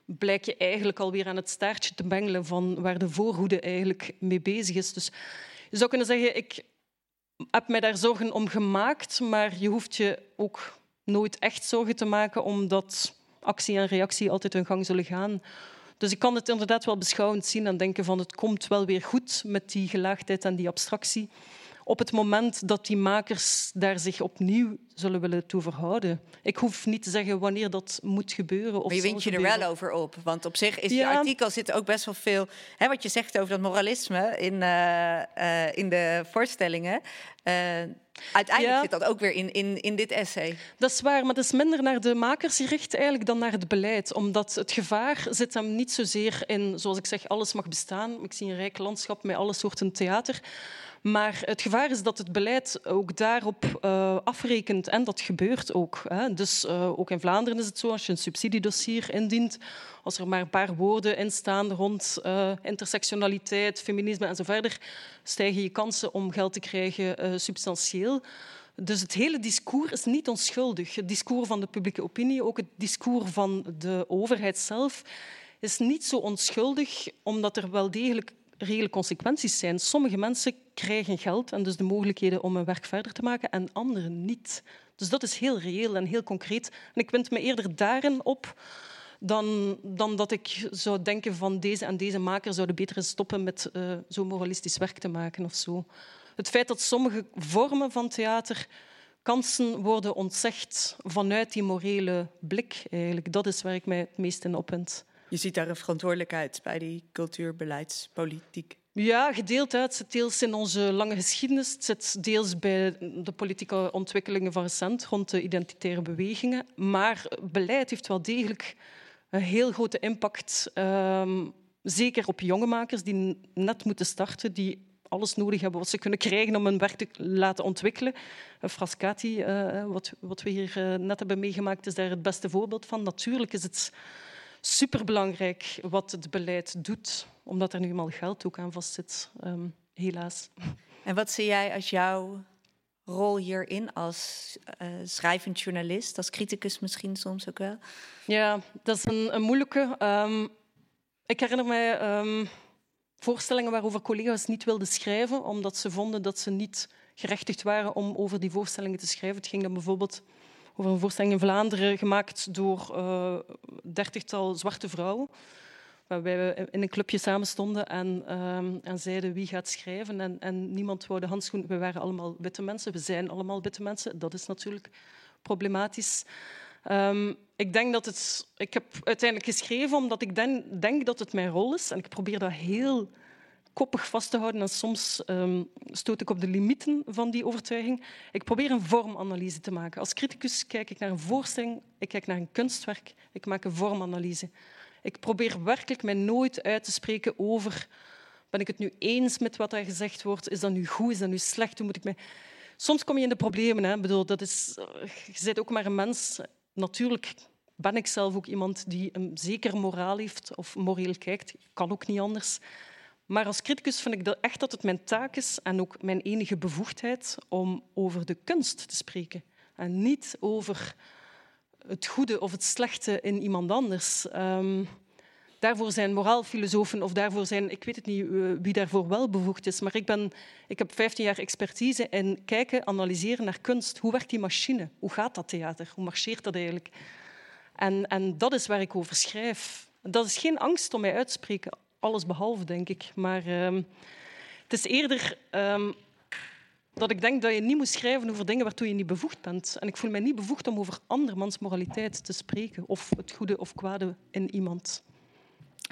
blijk je eigenlijk alweer aan het staartje te bengelen van waar de voorhoede eigenlijk mee bezig is. Dus je zou kunnen zeggen, ik heb mij daar zorgen om gemaakt, maar je hoeft je ook nooit echt zorgen te maken, omdat actie en reactie altijd hun gang zullen gaan. Dus ik kan het inderdaad wel beschouwend zien en denken van het komt wel weer goed met die gelaagdheid en die abstractie. Op het moment dat die makers daar zich opnieuw zullen willen toe verhouden. Ik hoef niet te zeggen wanneer dat moet gebeuren. Of maar je wint je er wel over op. Want op zich is ja. je artikel zit ook best wel veel. Hè, wat je zegt over dat moralisme in, uh, uh, in de voorstellingen. Uh, Uiteindelijk zit dat ook weer in, in, in dit essay. Dat is waar, maar dat is minder naar de makers gericht eigenlijk dan naar het beleid. Omdat het gevaar zit hem niet zozeer in, zoals ik zeg, alles mag bestaan. Ik zie een rijk landschap met alle soorten theater. Maar het gevaar is dat het beleid ook daarop uh, afrekent. En dat gebeurt ook. Hè. Dus uh, ook in Vlaanderen is het zo, als je een subsidiedossier indient, als er maar een paar woorden in staan rond uh, intersectionaliteit, feminisme en zo verder, stijgen je kansen om geld te krijgen substantieel. Dus het hele discours is niet onschuldig. Het discours van de publieke opinie, ook het discours van de overheid zelf, is niet zo onschuldig, omdat er wel degelijk reële consequenties zijn. Sommige mensen krijgen geld en dus de mogelijkheden om hun werk verder te maken en anderen niet. Dus dat is heel reëel en heel concreet. En ik wind me eerder daarin op dan, dan dat ik zou denken van deze en deze maker zouden beter stoppen met uh, zo moralistisch werk te maken of zo. Het feit dat sommige vormen van theater kansen worden ontzegd vanuit die morele blik, eigenlijk, dat is waar ik mij het meest in opwind. Je ziet daar een verantwoordelijkheid bij die cultuurbeleidspolitiek. Ja, gedeeld. Het zit deels in onze lange geschiedenis. Het zit deels bij de politieke ontwikkelingen van recent rond de identitaire bewegingen. Maar beleid heeft wel degelijk een heel grote impact. Um, zeker op jonge makers die net moeten starten, die alles nodig hebben wat ze kunnen krijgen om hun werk te laten ontwikkelen. Frascati, uh, wat, wat we hier net hebben meegemaakt, is daar het beste voorbeeld van. Natuurlijk is het superbelangrijk wat het beleid doet, omdat er nu eenmaal geld ook aan vastzit, um, helaas. En wat zie jij als jouw rol hierin als uh, schrijvend journalist, als criticus misschien soms ook wel? Ja, dat is een, een moeilijke. Um, ik herinner mij um, voorstellingen waarover collega's niet wilden schrijven, omdat ze vonden dat ze niet gerechtigd waren om over die voorstellingen te schrijven. Het ging dan bijvoorbeeld over een voorstelling in Vlaanderen gemaakt door uh, dertigtal zwarte vrouwen. Waarbij we in een clubje samen stonden en, um, en zeiden wie gaat schrijven. En, en niemand wou de handschoen. We waren allemaal witte mensen. We zijn allemaal witte mensen. Dat is natuurlijk problematisch. Um, ik denk dat het. Ik heb uiteindelijk geschreven omdat ik denk, denk dat het mijn rol is. En ik probeer dat heel koppig vast te houden. En soms um, stoot ik op de limieten van die overtuiging. Ik probeer een vormanalyse te maken. Als criticus kijk ik naar een voorstelling, ik kijk naar een kunstwerk, ik maak een vormanalyse. Ik probeer werkelijk mij nooit uit te spreken over... Ben ik het nu eens met wat er gezegd wordt? Is dat nu goed? Is dat nu slecht? Hoe moet ik mij... Soms kom je in de problemen. Hè? Ik bedoel, dat is, je bent ook maar een mens. Natuurlijk ben ik zelf ook iemand die een zeker moraal heeft of moreel kijkt. Kan ook niet anders. Maar als criticus vind ik echt dat het mijn taak is en ook mijn enige bevoegdheid om over de kunst te spreken. En niet over het goede of het slechte in iemand anders. Um, daarvoor zijn moraalfilosofen of daarvoor zijn, ik weet het niet uh, wie daarvoor wel bevoegd is, maar ik, ben, ik heb 15 jaar expertise in kijken, analyseren naar kunst. Hoe werkt die machine? Hoe gaat dat theater? Hoe marcheert dat eigenlijk? En, en dat is waar ik over schrijf. Dat is geen angst om mij uit te spreken alles behalve, denk ik. Maar um, het is eerder um, dat ik denk dat je niet moet schrijven over dingen waartoe je niet bevoegd bent. En ik voel mij niet bevoegd om over andermans moraliteit te spreken of het goede of kwade in iemand.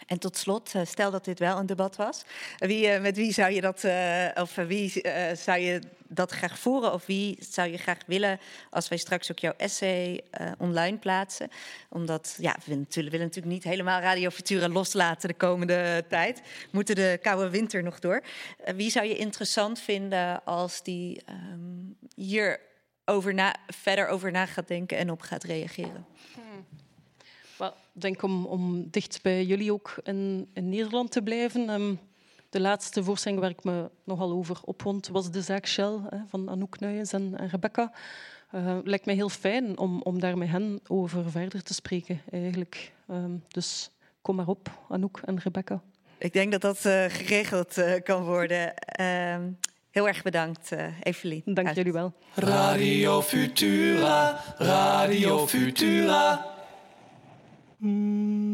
En tot slot, eh, stel dat dit wel een debat was, wie, eh, met wie zou je dat, uh, of wie zou je dat graag voeren? Of wie zou je graag willen als wij straks ook jouw essay online plaatsen? Omdat, ja, we natuurlijk, willen natuurlijk niet helemaal Radio Futura loslaten de komende tijd. Moeten de koude winter nog door. wie zou je interessant vinden als die um, hier over verder over na gaat denken en op gaat reageren? Ik denk om, om dicht bij jullie ook in, in Nederland te blijven. Um, de laatste voorstelling waar ik me nogal over opwond was de zaak Shell hè, van Anouk Nuyens en, en Rebecca. Uh, lijkt mij heel fijn om, om daar met hen over verder te spreken, eigenlijk. Um, dus kom maar op, Anouk en Rebecca. Ik denk dat dat uh, geregeld uh, kan worden. Uh, heel erg bedankt, Evelien. Dank Uit. jullie wel. Radio Futura, Radio Futura. Mm.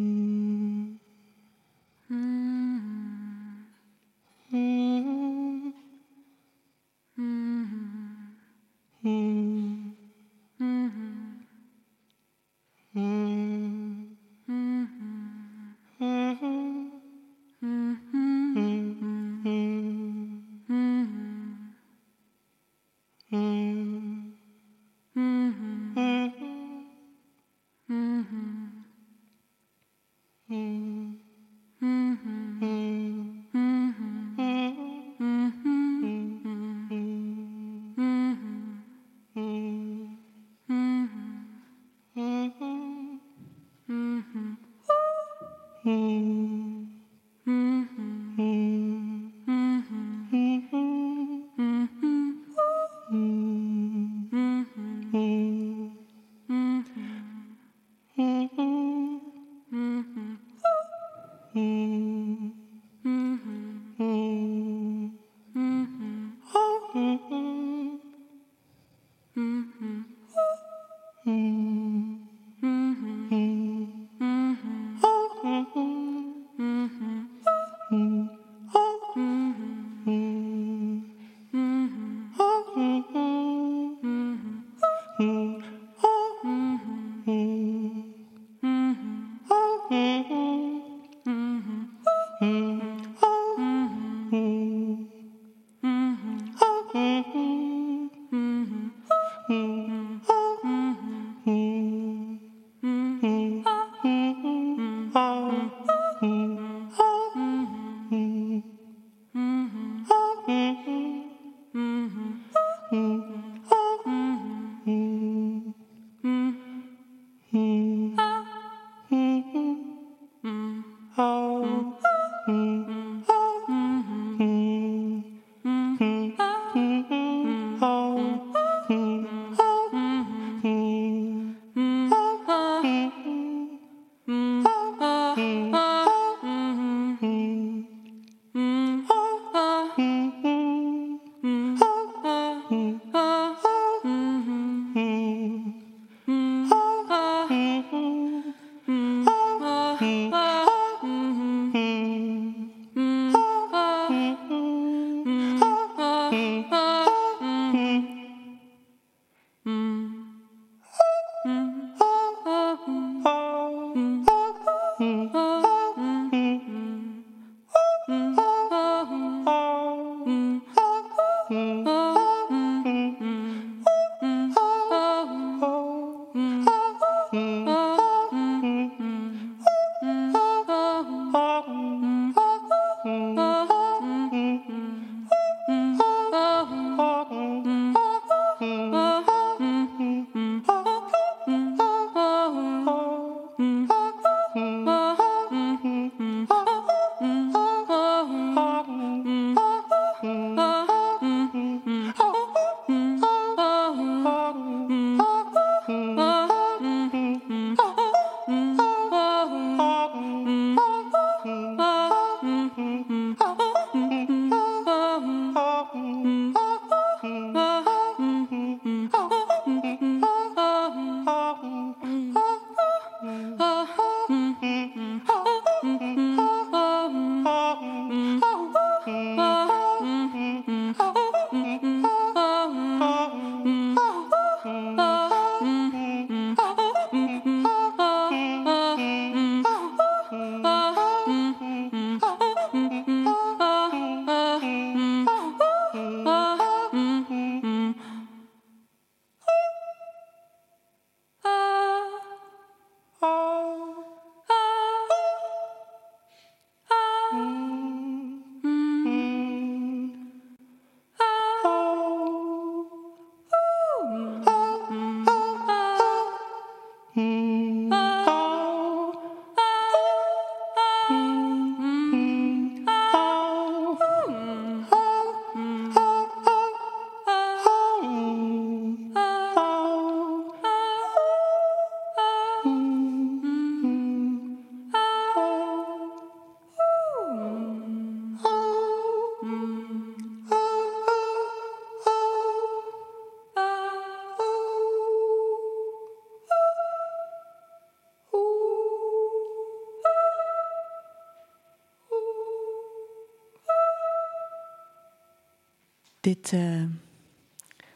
Dit eh,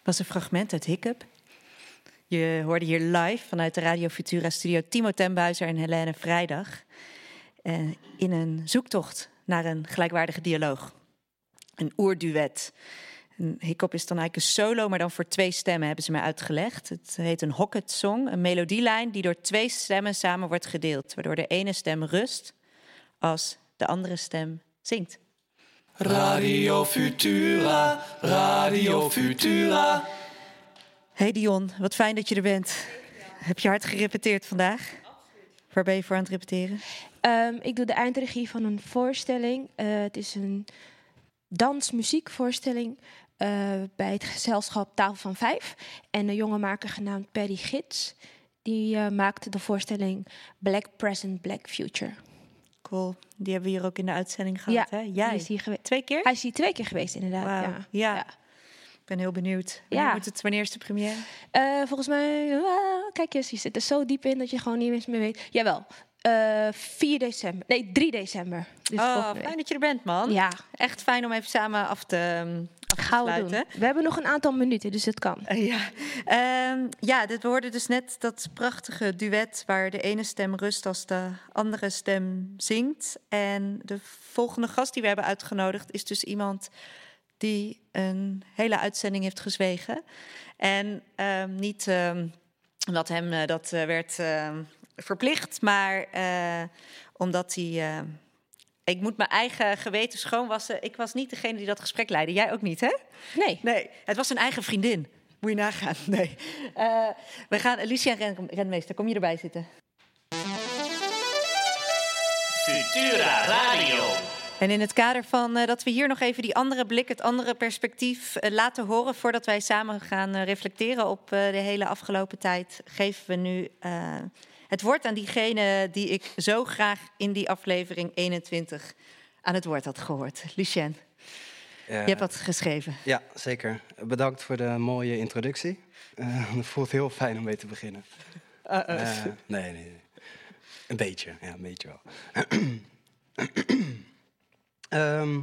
was een fragment uit Hiccup. Je hoorde hier live vanuit de Radio Futura studio Timo Tembuizer en Helene Vrijdag. eh, in een zoektocht naar een gelijkwaardige dialoog. Een oerduet. Een hiccup is dan eigenlijk een solo, maar dan voor twee stemmen hebben ze mij uitgelegd. Het heet een Hocket Song, een melodielijn die door twee stemmen samen wordt gedeeld. Waardoor de ene stem rust als de andere stem zingt. Radio Futura, Radio Futura. Hey Dion, wat fijn dat je er bent. Heb je hard gerepeteerd vandaag? Waar ben je voor aan het repeteren? Ehm, ik doe de eindregie van een voorstelling. Eh, het is een dansmuziekvoorstelling uh, bij het gezelschap Tafel van Vijf. En een jonge maker genaamd Perry Gids. Die uh, maakte de voorstelling Black Present, Black Future. Die hebben we hier ook in de uitzending gehad, ja, hè? Jij? Is hier. Twee keer? Hij is hier twee keer geweest, inderdaad. Wow. Ja. Ja. ja. Ik ben heel benieuwd. Wanneer, Ja. moet het, wanneer is de première? Uh, volgens mij, uh, kijk eens, je zit er zo diep in dat je gewoon niet eens meer weet. Jawel, uh, 4 december. Nee, 3 december. Dus oh, fijn week. dat je er bent, man. Ja, Echt fijn om even samen af te, um, af te gaan we sluiten. doen. We hebben nog een aantal minuten, dus het kan. Uh, ja, Ehm, ja dit, we hoorden dus net dat prachtige duet waar de ene stem rust als de andere stem zingt. En de volgende gast die we hebben uitgenodigd is dus iemand die een hele uitzending heeft gezwegen. En ehm, niet ehm, omdat hem eh, dat eh, werd ehm, verplicht, maar eh, omdat hij. eh, ik moet mijn eigen geweten schoonwassen. Ik was niet degene die dat gesprek leidde. Jij ook niet, hè? Nee. Nee, het was een eigen vriendin. Moet je nagaan. Nee. Eh, we gaan. Lucia Ren, Renmeester, kom je erbij zitten? Futura Radio. En in het kader van eh, dat we hier nog even die andere blik, het andere perspectief laten horen voordat wij samen gaan eh, reflecteren op eh, de hele afgelopen tijd, geven we nu eh, het woord aan diegene die ik zo graag in die aflevering 21 aan het woord had gehoord. Lucien, je hebt wat geschreven. Ja, zeker. Bedankt voor de mooie introductie. Eh, het voelt heel fijn om mee te beginnen. Uh, uh. Eh, nee, nee, nee. Een beetje, ja, een beetje wel. Ehm,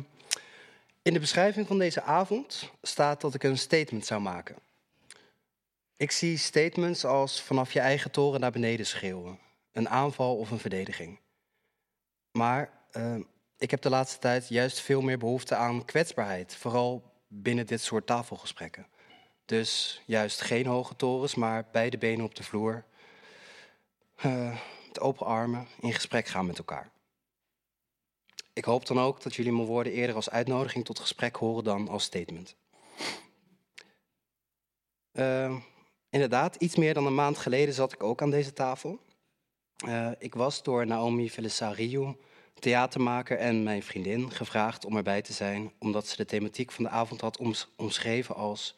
in de beschrijving van deze avond staat dat ik een statement zou maken. Ik zie statements als vanaf je eigen toren naar beneden schreeuwen. Een aanval of een verdediging. Maar ehm, ik heb de laatste tijd juist veel meer behoefte aan kwetsbaarheid. Vooral binnen dit soort tafelgesprekken. Dus juist geen hoge torens, maar beide benen op de vloer. Eh, met open armen in gesprek gaan met elkaar. Ik hoop dan ook dat jullie mijn woorden eerder als uitnodiging tot gesprek horen dan als statement. Eh, inderdaad, iets meer dan een maand geleden zat ik ook aan deze tafel. Eh, ik was door Naomi Felisariou, theatermaker en mijn vriendin, gevraagd om erbij te zijn, omdat ze de thematiek van de avond had oms- omschreven als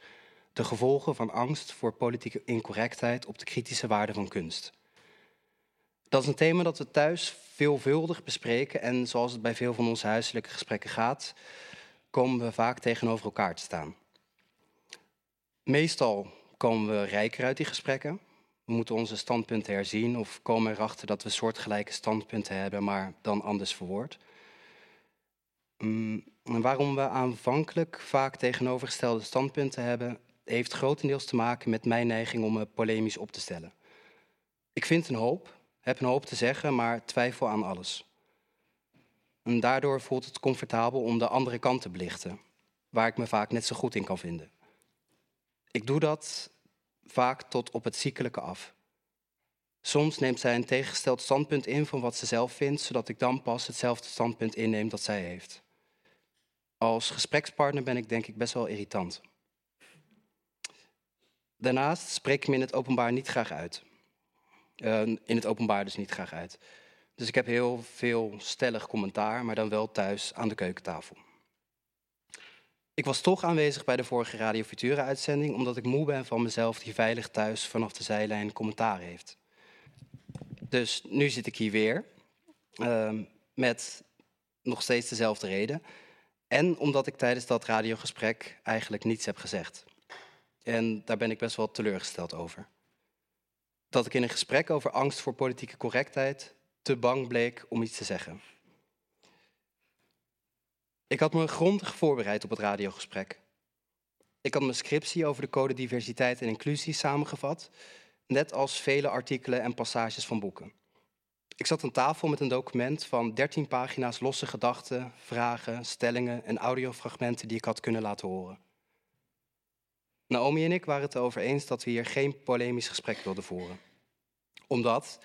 de gevolgen van angst voor politieke incorrectheid op de kritische waarde van kunst. Dat is een thema dat we thuis veelvuldig bespreken en zoals het bij veel van onze huiselijke gesprekken gaat, komen we vaak tegenover elkaar te staan. Meestal komen we rijker uit die gesprekken. We moeten onze standpunten herzien of komen erachter dat we soortgelijke standpunten hebben, maar dan anders verwoord. En waarom we aanvankelijk vaak tegenovergestelde standpunten hebben, heeft grotendeels te maken met mijn neiging om me polemisch op te stellen. Ik vind een hoop, heb een hoop te zeggen, maar twijfel aan alles. En daardoor voelt het comfortabel om de andere kant te belichten, waar ik me vaak net zo goed in kan vinden. Ik doe dat vaak tot op het ziekelijke af. Soms neemt zij een tegengesteld standpunt in van wat ze zelf vindt, zodat ik dan pas hetzelfde standpunt inneem dat zij heeft. Als gesprekspartner ben ik denk ik best wel irritant. Daarnaast spreek ik me in het openbaar niet graag uit. Uh, in het openbaar dus niet graag uit. Dus ik heb heel veel stellig commentaar, maar dan wel thuis aan de keukentafel. Ik was toch aanwezig bij de vorige Radio Futura uitzending, omdat ik moe ben van mezelf die veilig thuis vanaf de zijlijn commentaar heeft. Dus nu zit ik hier weer, uh, met nog steeds dezelfde reden. En omdat ik tijdens dat radiogesprek eigenlijk niets heb gezegd. En daar ben ik best wel teleurgesteld over. Dat ik in een gesprek over angst voor politieke correctheid te bang bleek om iets te zeggen. Ik had me grondig voorbereid op het radiogesprek. Ik had mijn scriptie over de code diversiteit en inclusie samengevat, net als vele artikelen en passages van boeken. Ik zat aan tafel met een document van 13 pagina's losse gedachten, vragen, stellingen en audiofragmenten die ik had kunnen laten horen. Naomi en ik waren het erover eens dat we hier geen polemisch gesprek wilden voeren. Omdat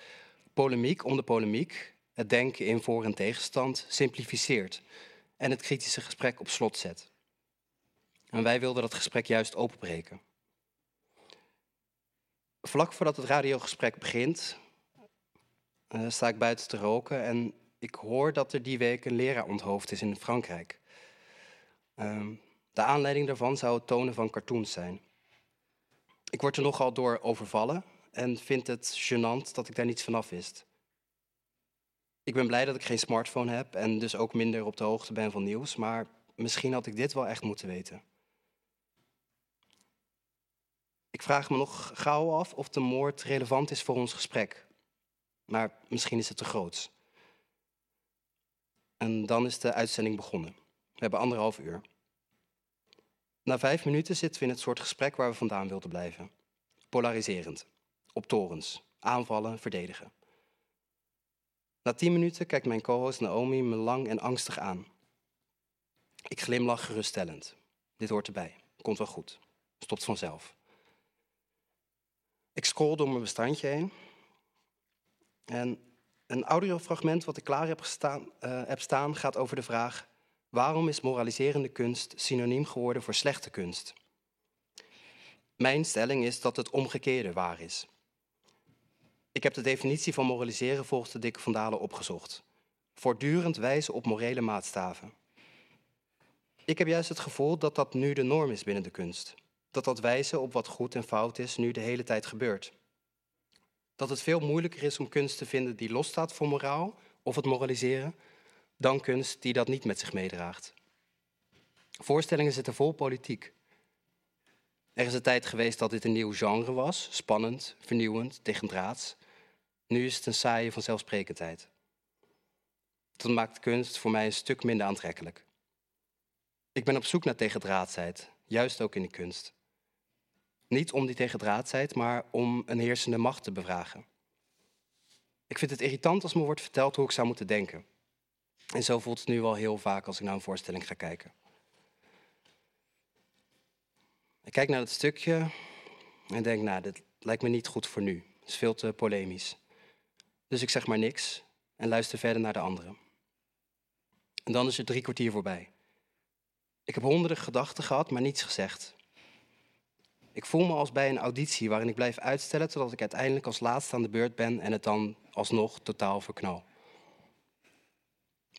polemiek om de polemiek het denken in voor- en tegenstand simplificeert en het kritische gesprek op slot zet. En wij wilden dat gesprek juist openbreken. Vlak voordat het radiogesprek begint, uh, sta ik buiten te roken en ik hoor dat er die week een leraar onthoofd is in Frankrijk. Uh, de aanleiding daarvan zou het tonen van cartoons zijn. Ik word er nogal door overvallen en vind het gênant dat ik daar niets vanaf wist. Ik ben blij dat ik geen smartphone heb en dus ook minder op de hoogte ben van nieuws, maar misschien had ik dit wel echt moeten weten. Ik vraag me nog gauw af of de moord relevant is voor ons gesprek. Maar misschien is het te groot. En dan is de uitzending begonnen. We hebben anderhalf uur. Na vijf minuten zitten we in het soort gesprek waar we vandaan wilden blijven. Polariserend. Op torens. Aanvallen, verdedigen. Na tien minuten kijkt mijn co-host Naomi me lang en angstig aan. Ik glimlach geruststellend. Dit hoort erbij. Komt wel goed. Stopt vanzelf. Ik scroll door mijn bestandje heen. En een audiofragment wat ik klaar heb, uh, heb staan gaat over de vraag: waarom is moraliserende kunst synoniem geworden voor slechte kunst? Mijn stelling is dat het omgekeerde waar is. Ik heb de definitie van moraliseren volgens de Dikke Vandalen opgezocht. Voortdurend wijzen op morele maatstaven. Ik heb juist het gevoel dat dat nu de norm is binnen de kunst dat dat wijzen op wat goed en fout is nu de hele tijd gebeurt. Dat het veel moeilijker is om kunst te vinden die losstaat van moraal of het moraliseren, dan kunst die dat niet met zich meedraagt. Voorstellingen zitten vol politiek. Er is een tijd geweest dat dit een nieuw genre was, spannend, vernieuwend, tegendraads. Nu is het een saaie vanzelfsprekendheid. Dat maakt kunst voor mij een stuk minder aantrekkelijk. Ik ben op zoek naar tegendraadsheid, juist ook in de kunst. Niet om die tegendraadsheid, maar om een heersende macht te bevragen. Ik vind het irritant als me wordt verteld hoe ik zou moeten denken. En zo voelt het nu wel heel vaak als ik naar een voorstelling ga kijken. Ik kijk naar het stukje en denk, nou, dit lijkt me niet goed voor nu. Het is veel te polemisch. Dus ik zeg maar niks en luister verder naar de anderen. En dan is er drie kwartier voorbij. Ik heb honderden gedachten gehad, maar niets gezegd. Ik voel me als bij een auditie waarin ik blijf uitstellen totdat ik uiteindelijk als laatste aan de beurt ben en het dan alsnog totaal verknal.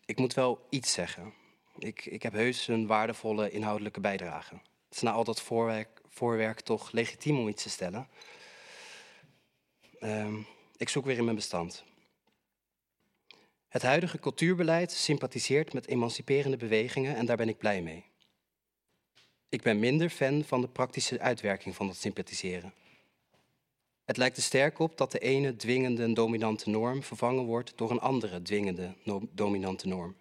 Ik moet wel iets zeggen. Ik, ik heb heus een waardevolle inhoudelijke bijdrage. Het is na al dat voorwerk, voorwerk toch legitiem om iets te stellen. Um, ik zoek weer in mijn bestand. Het huidige cultuurbeleid sympathiseert met emanciperende bewegingen en daar ben ik blij mee. Ik ben minder fan van de praktische uitwerking van dat sympathiseren. Het lijkt er sterk op dat de ene dwingende dominante norm vervangen wordt door een andere dwingende dominante norm.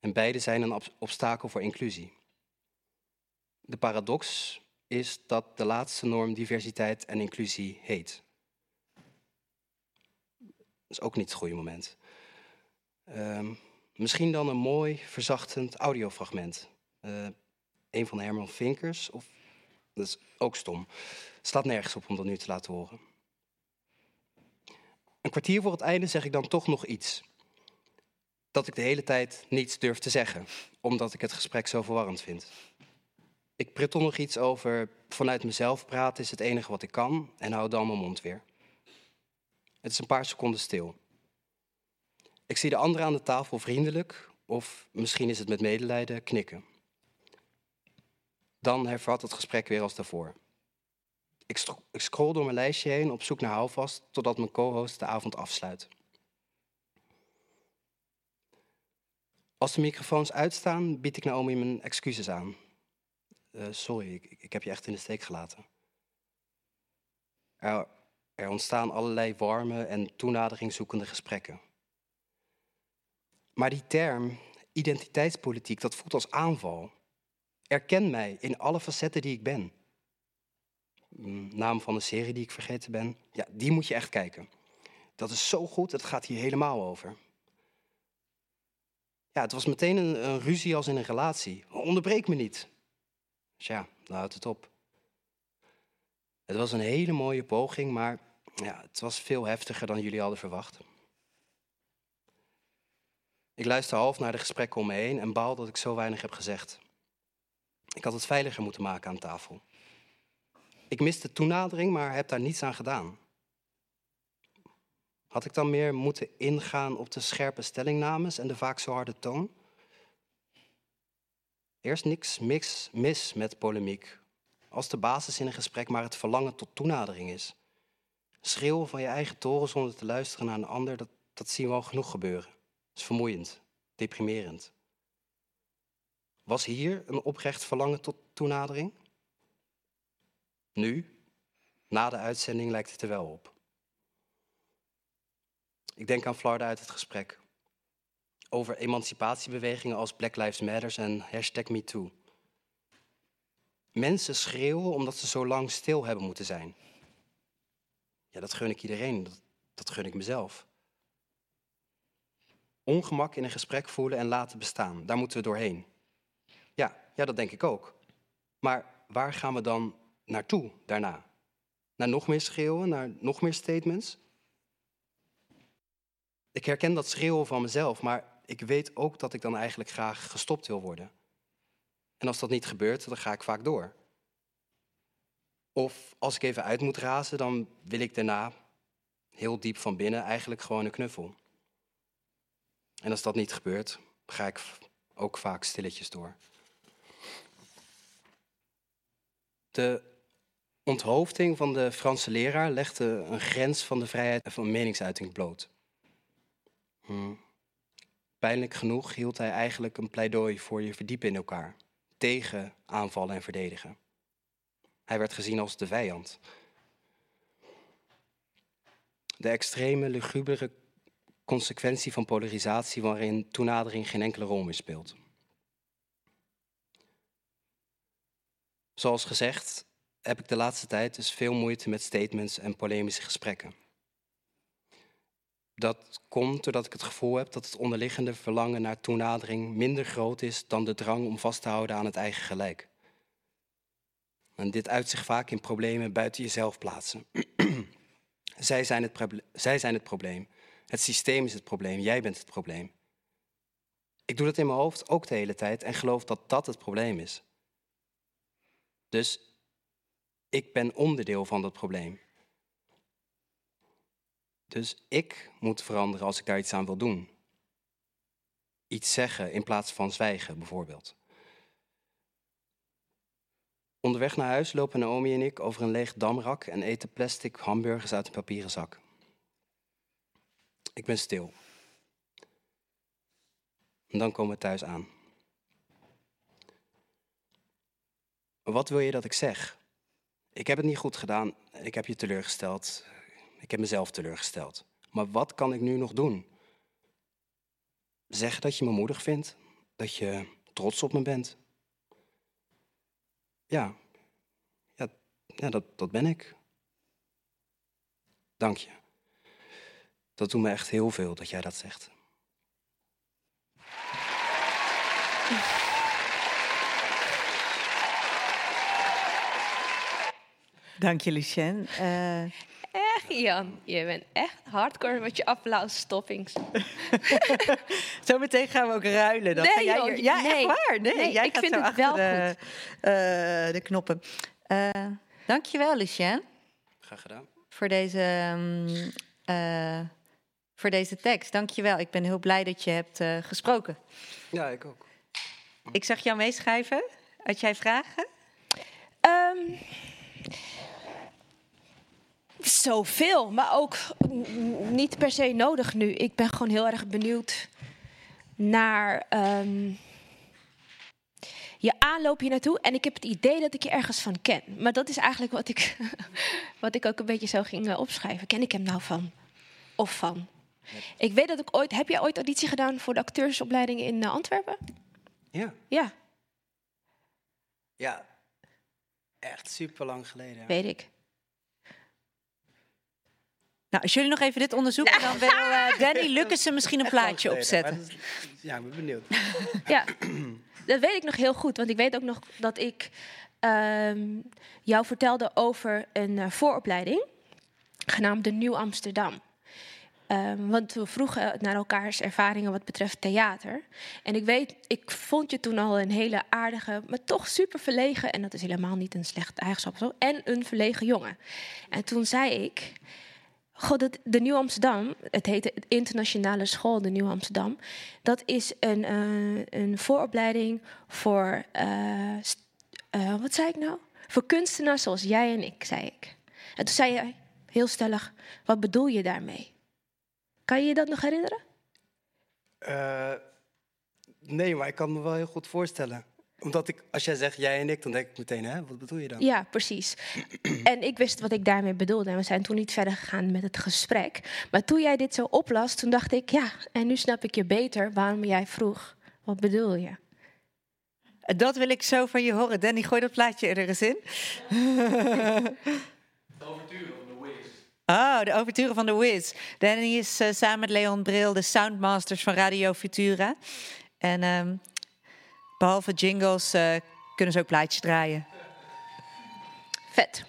En beide zijn een obstakel voor inclusie. De paradox is dat de laatste norm diversiteit en inclusie heet. Is ook niet het goede moment. Um, misschien dan een mooi, verzachtend audiofragment. Uh, een van Herman Vinkers. Of, dat is ook stom. Staat nergens op om dat nu te laten horen. Een kwartier voor het einde zeg ik dan toch nog iets. Dat ik de hele tijd niets durf te zeggen, omdat ik het gesprek zo verwarrend vind. Ik prittel nog iets over vanuit mezelf praten is het enige wat ik kan en hou dan mijn mond weer. Het is een paar seconden stil. Ik zie de anderen aan de tafel vriendelijk, of misschien is het met medelijden, knikken. Dan hervat het gesprek weer als daarvoor. Ik, ik scroll door mijn lijstje heen op zoek naar houvast totdat mijn co-host de avond afsluit. Als de microfoons uitstaan, bied ik Naomi mijn excuses aan. Uh, sorry, ik, ik, heb je echt in de steek gelaten. Er, ontstaan allerlei warme en toenadering zoekende gesprekken. Maar die term, identiteitspolitiek, dat voelt als aanval. Erken mij in alle facetten die ik ben. Mm, Naam van de serie die ik vergeten ben. Ja, die moet je echt kijken. Dat is zo goed, het gaat hier helemaal over. Ja, het was meteen een, ruzie als in een relatie. Onderbreek me niet. Dan houdt het op. Het was een hele mooie poging, maar ja, het was veel heftiger dan jullie hadden verwacht. Ik luister half naar de gesprekken om me heen en baal dat ik zo weinig heb gezegd. Ik had het veiliger moeten maken aan tafel. Ik miste toenadering, maar heb daar niets aan gedaan. Had ik dan meer moeten ingaan op de scherpe stellingnames en de vaak zo harde toon? Eerst niks mix, mis met polemiek. Als de basis in een gesprek maar het verlangen tot toenadering is. Schreeuwen van je eigen toren zonder te luisteren naar een ander, dat, dat zien we al genoeg gebeuren. Dat is vermoeiend, deprimerend. Was hier een oprecht verlangen tot toenadering? Nu, na de uitzending, lijkt het er wel op. Ik denk aan Florida uit het gesprek. Over emancipatiebewegingen als Black Lives Matter en hashtag MeToo. Mensen schreeuwen omdat ze zo lang stil hebben moeten zijn. Ja, dat gun ik iedereen, dat, dat gun ik mezelf. Ongemak in een gesprek voelen en laten bestaan, daar moeten we doorheen. Ja, ja, dat denk ik ook. Maar waar gaan we dan naartoe daarna? Naar nog meer schreeuwen, naar nog meer statements? Ik herken dat schreeuwen van mezelf, maar ik weet ook dat ik dan eigenlijk graag gestopt wil worden. En als dat niet gebeurt, dan ga ik vaak door. Of als ik even uit moet razen, dan wil ik daarna heel diep van binnen eigenlijk gewoon een knuffel. En als dat niet gebeurt, ga ik ook vaak stilletjes door. De onthoofding van de Franse leraar legde een grens van de vrijheid van meningsuiting bloot. Hmm. Pijnlijk genoeg hield hij eigenlijk een pleidooi voor je verdiepen in elkaar, tegen aanvallen en verdedigen. Hij werd gezien als de vijand. De extreme, lugubere consequentie van polarisatie waarin toenadering geen enkele rol meer speelt. Zoals gezegd heb ik de laatste tijd dus veel moeite met statements en polemische gesprekken. Dat komt doordat ik het gevoel heb dat het onderliggende verlangen naar toenadering minder groot is dan de drang om vast te houden aan het eigen gelijk. En dit uit zich vaak in problemen buiten jezelf plaatsen. zij, zijn het zij zijn het probleem. Het systeem is het probleem. Jij bent het probleem. Ik doe dat in mijn hoofd ook de hele tijd en geloof dat dat het probleem is. Dus ik ben onderdeel van dat probleem. Dus ik moet veranderen als ik daar iets aan wil doen. Iets zeggen in plaats van zwijgen, bijvoorbeeld. Onderweg naar huis lopen Naomi en ik over een leeg damrak en eten plastic hamburgers uit een papieren zak. Ik ben stil. En dan komen we thuis aan. Wat wil je dat ik zeg? Ik heb het niet goed gedaan. Ik heb je teleurgesteld. Ik heb mezelf teleurgesteld. Maar wat kan ik nu nog doen? Zeg dat je me moedig vindt. Dat je trots op me bent. Ja, ja, ja dat, dat ben ik. Dank je. Dat doet me echt heel veel dat jij dat zegt. Dank je, Lucien. Uh... Echt, Jan. Je bent echt hardcore met je applausstoppings. Zometeen gaan we ook ruilen. Dat nee, jij joh. Ja, nee. echt waar. Nee, Nee, jij ik gaat vind zo het achter wel de, goed. eh, de knoppen. Uh, dankjewel, Lucien, Graag gedaan. voor deze, mm, eh, voor deze tekst. Dankjewel. Ik ben heel blij dat je hebt eh, gesproken. Ja, ik ook. Ik zag jou meeschrijven. Had jij vragen? Ehm, zoveel, maar ook niet per se nodig nu. Ik ben gewoon heel erg benieuwd naar ehm, je aanloop hier naartoe. En ik heb het idee dat ik je ergens van ken. Maar dat is eigenlijk wat ik, wat ik ook een beetje zo ging eh, opschrijven. Ken ik hem nou van? Of van? Ik weet dat ik ooit... Heb jij ooit auditie gedaan voor de acteursopleiding in eh, Antwerpen? Ja. Ja. Ja, echt super lang geleden. Weet ik. Nou, als jullie nog even dit onderzoeken, dan wil uh, Danny Lucassen misschien een plaatje opzetten. ja, ik ben benieuwd. ja, dat weet ik nog heel goed. Want ik weet ook nog dat ik uh, jou vertelde over een uh, vooropleiding genaamd de Nieuw Amsterdam. Um, want we vroegen naar elkaars ervaringen wat betreft theater. En ik weet, ik vond je toen al een hele aardige, maar toch super verlegen. En dat is helemaal niet een slecht eigenschap zo. En een verlegen jongen. En toen zei ik. God, de Nieuw Amsterdam, het heette Internationale School de Nieuw Amsterdam. Dat is een, uh, een vooropleiding voor, uh, wat zei ik nou? Voor kunstenaars zoals jij en ik, zei ik. En toen zei hij heel stellig, wat bedoel je daarmee? Kan je je dat nog herinneren? Nee, maar ik kan me wel heel goed voorstellen. Omdat ik, als jij zegt jij en ik, dan denk ik meteen, hè, wat bedoel je dan? Ja, precies. en ik wist wat ik daarmee bedoelde. En we zijn toen niet verder gegaan met het gesprek. Maar toen jij dit zo oplas, toen dacht ik, ja, en nu snap ik je beter waarom jij vroeg, wat bedoel je? Dat wil ik zo van je horen. Danny, gooi dat plaatje er eens in. Oh, de overturen van de Wiz. Danny is uh, samen met Leon Bril de soundmasters van Radio Futura. En um, behalve jingles uh, kunnen ze ook plaatjes draaien. Vet.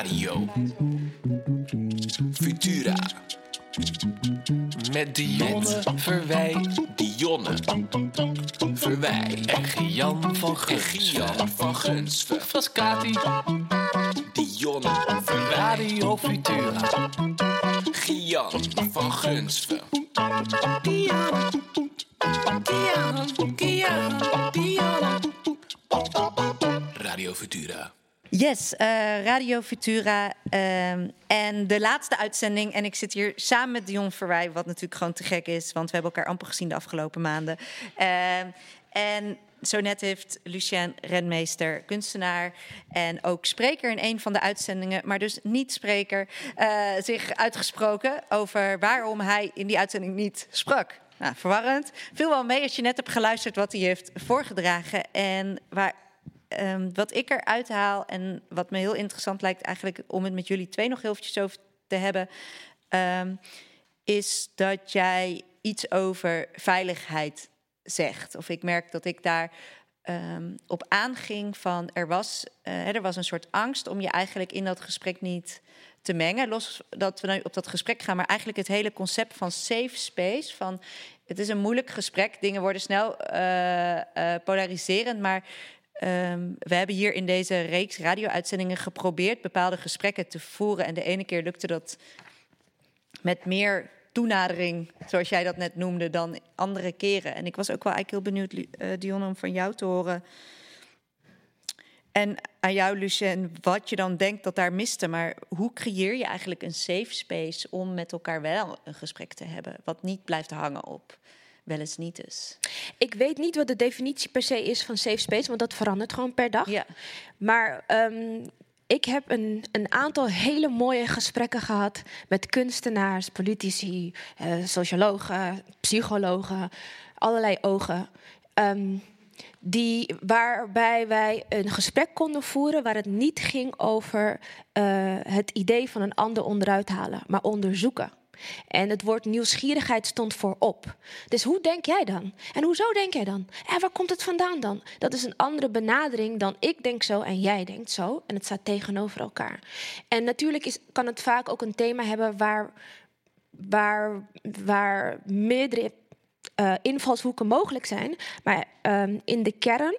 Radio Futura. Met Dionne Verwij, Dionne Verwij en Gian van Gian van Gunsven. Frascati, Dionne Verwij, Radio Futura. Gian van Gunsven. Dionne, Yes, uh, Radio Futura. Uh, en de laatste uitzending. En ik zit hier samen met Dion Verwij, wat natuurlijk gewoon te gek is. Want we hebben elkaar amper gezien de afgelopen maanden. Uh, en zo net heeft Lucien Renmeester, kunstenaar en ook spreker in een van de uitzendingen, maar dus niet spreker, uh, zich uitgesproken over waarom hij in die uitzending niet sprak. Nou, verwarrend. Viel wel mee als je net hebt geluisterd wat hij heeft voorgedragen en waar um, wat ik eruit haal en wat me heel interessant lijkt eigenlijk om het met jullie twee nog heel eventjes over te hebben, um, is dat jij iets over veiligheid zegt. Of ik merk dat ik daar ehm, op aanging van er was, eh, er was een soort angst om je eigenlijk in dat gesprek niet te mengen. Los dat we nu op dat gesprek gaan, maar eigenlijk het hele concept van safe space. Van het is een moeilijk gesprek, dingen worden snel eh, eh, polariserend, maar ehm, we hebben hier in deze reeks radio-uitzendingen geprobeerd bepaalde gesprekken te voeren. En de ene keer lukte dat met meer toenadering, zoals jij dat net noemde, dan andere keren. En ik was ook wel eigenlijk heel benieuwd, uh, Dion, om van jou te horen. En aan jou, Lucien, wat je dan denkt dat daar miste. Maar hoe creëer je eigenlijk een safe space om met elkaar wel een gesprek te hebben? Wat niet blijft hangen op wel eens niet is. Ik weet niet wat de definitie per se is van safe space, want dat verandert gewoon per dag. Ja. Maar um, ik heb een, een, aantal hele mooie gesprekken gehad met kunstenaars, politici, uh, sociologen, psychologen, allerlei ogen. Um, die, waarbij wij een gesprek konden voeren waar het niet ging over uh, het idee van een ander onderuit halen, maar onderzoeken. En het woord nieuwsgierigheid stond voorop. Dus hoe denk jij dan? En hoezo denk jij dan? En waar komt het vandaan dan? Dat is een andere benadering dan ik denk zo en jij denkt zo. En het staat tegenover elkaar. En natuurlijk is, kan het vaak ook een thema hebben waar, waar, waar meerdere uh, invalshoeken mogelijk zijn. Maar uh, in de kern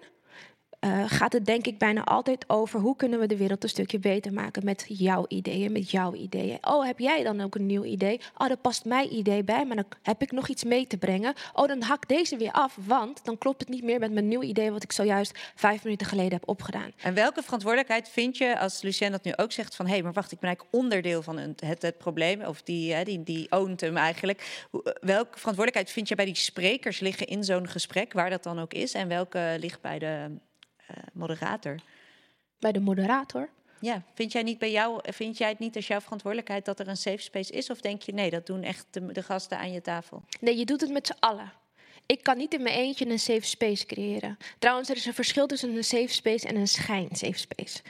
uh, gaat het denk ik bijna altijd over hoe kunnen we de wereld een stukje beter maken met jouw ideeën, met jouw ideeën. Oh, heb jij dan ook een nieuw idee? Oh, daar past mijn idee bij, maar dan heb ik nog iets mee te brengen. Oh, dan hak deze weer af, want dan klopt het niet meer met mijn nieuw idee wat ik zojuist vijf minuten geleden heb opgedaan. En welke verantwoordelijkheid vind je, als Lucien dat nu ook zegt, van hé, hey, maar wacht, ik ben eigenlijk onderdeel van het, het, het probleem, of die, hè, die, die oont hem eigenlijk. Welke verantwoordelijkheid vind je bij die sprekers liggen in zo'n gesprek, waar dat dan ook is, en welke ligt bij de moderator. Bij de moderator? Ja, vind jij, niet bij jou, vind jij het niet als jouw verantwoordelijkheid dat er een safe space is? Of denk je nee, dat doen echt de, de gasten aan je tafel? Nee, je doet het met z'n allen. Ik kan niet in mijn eentje een safe space creëren. Trouwens, er is een verschil tussen een safe space en een schijn safe space.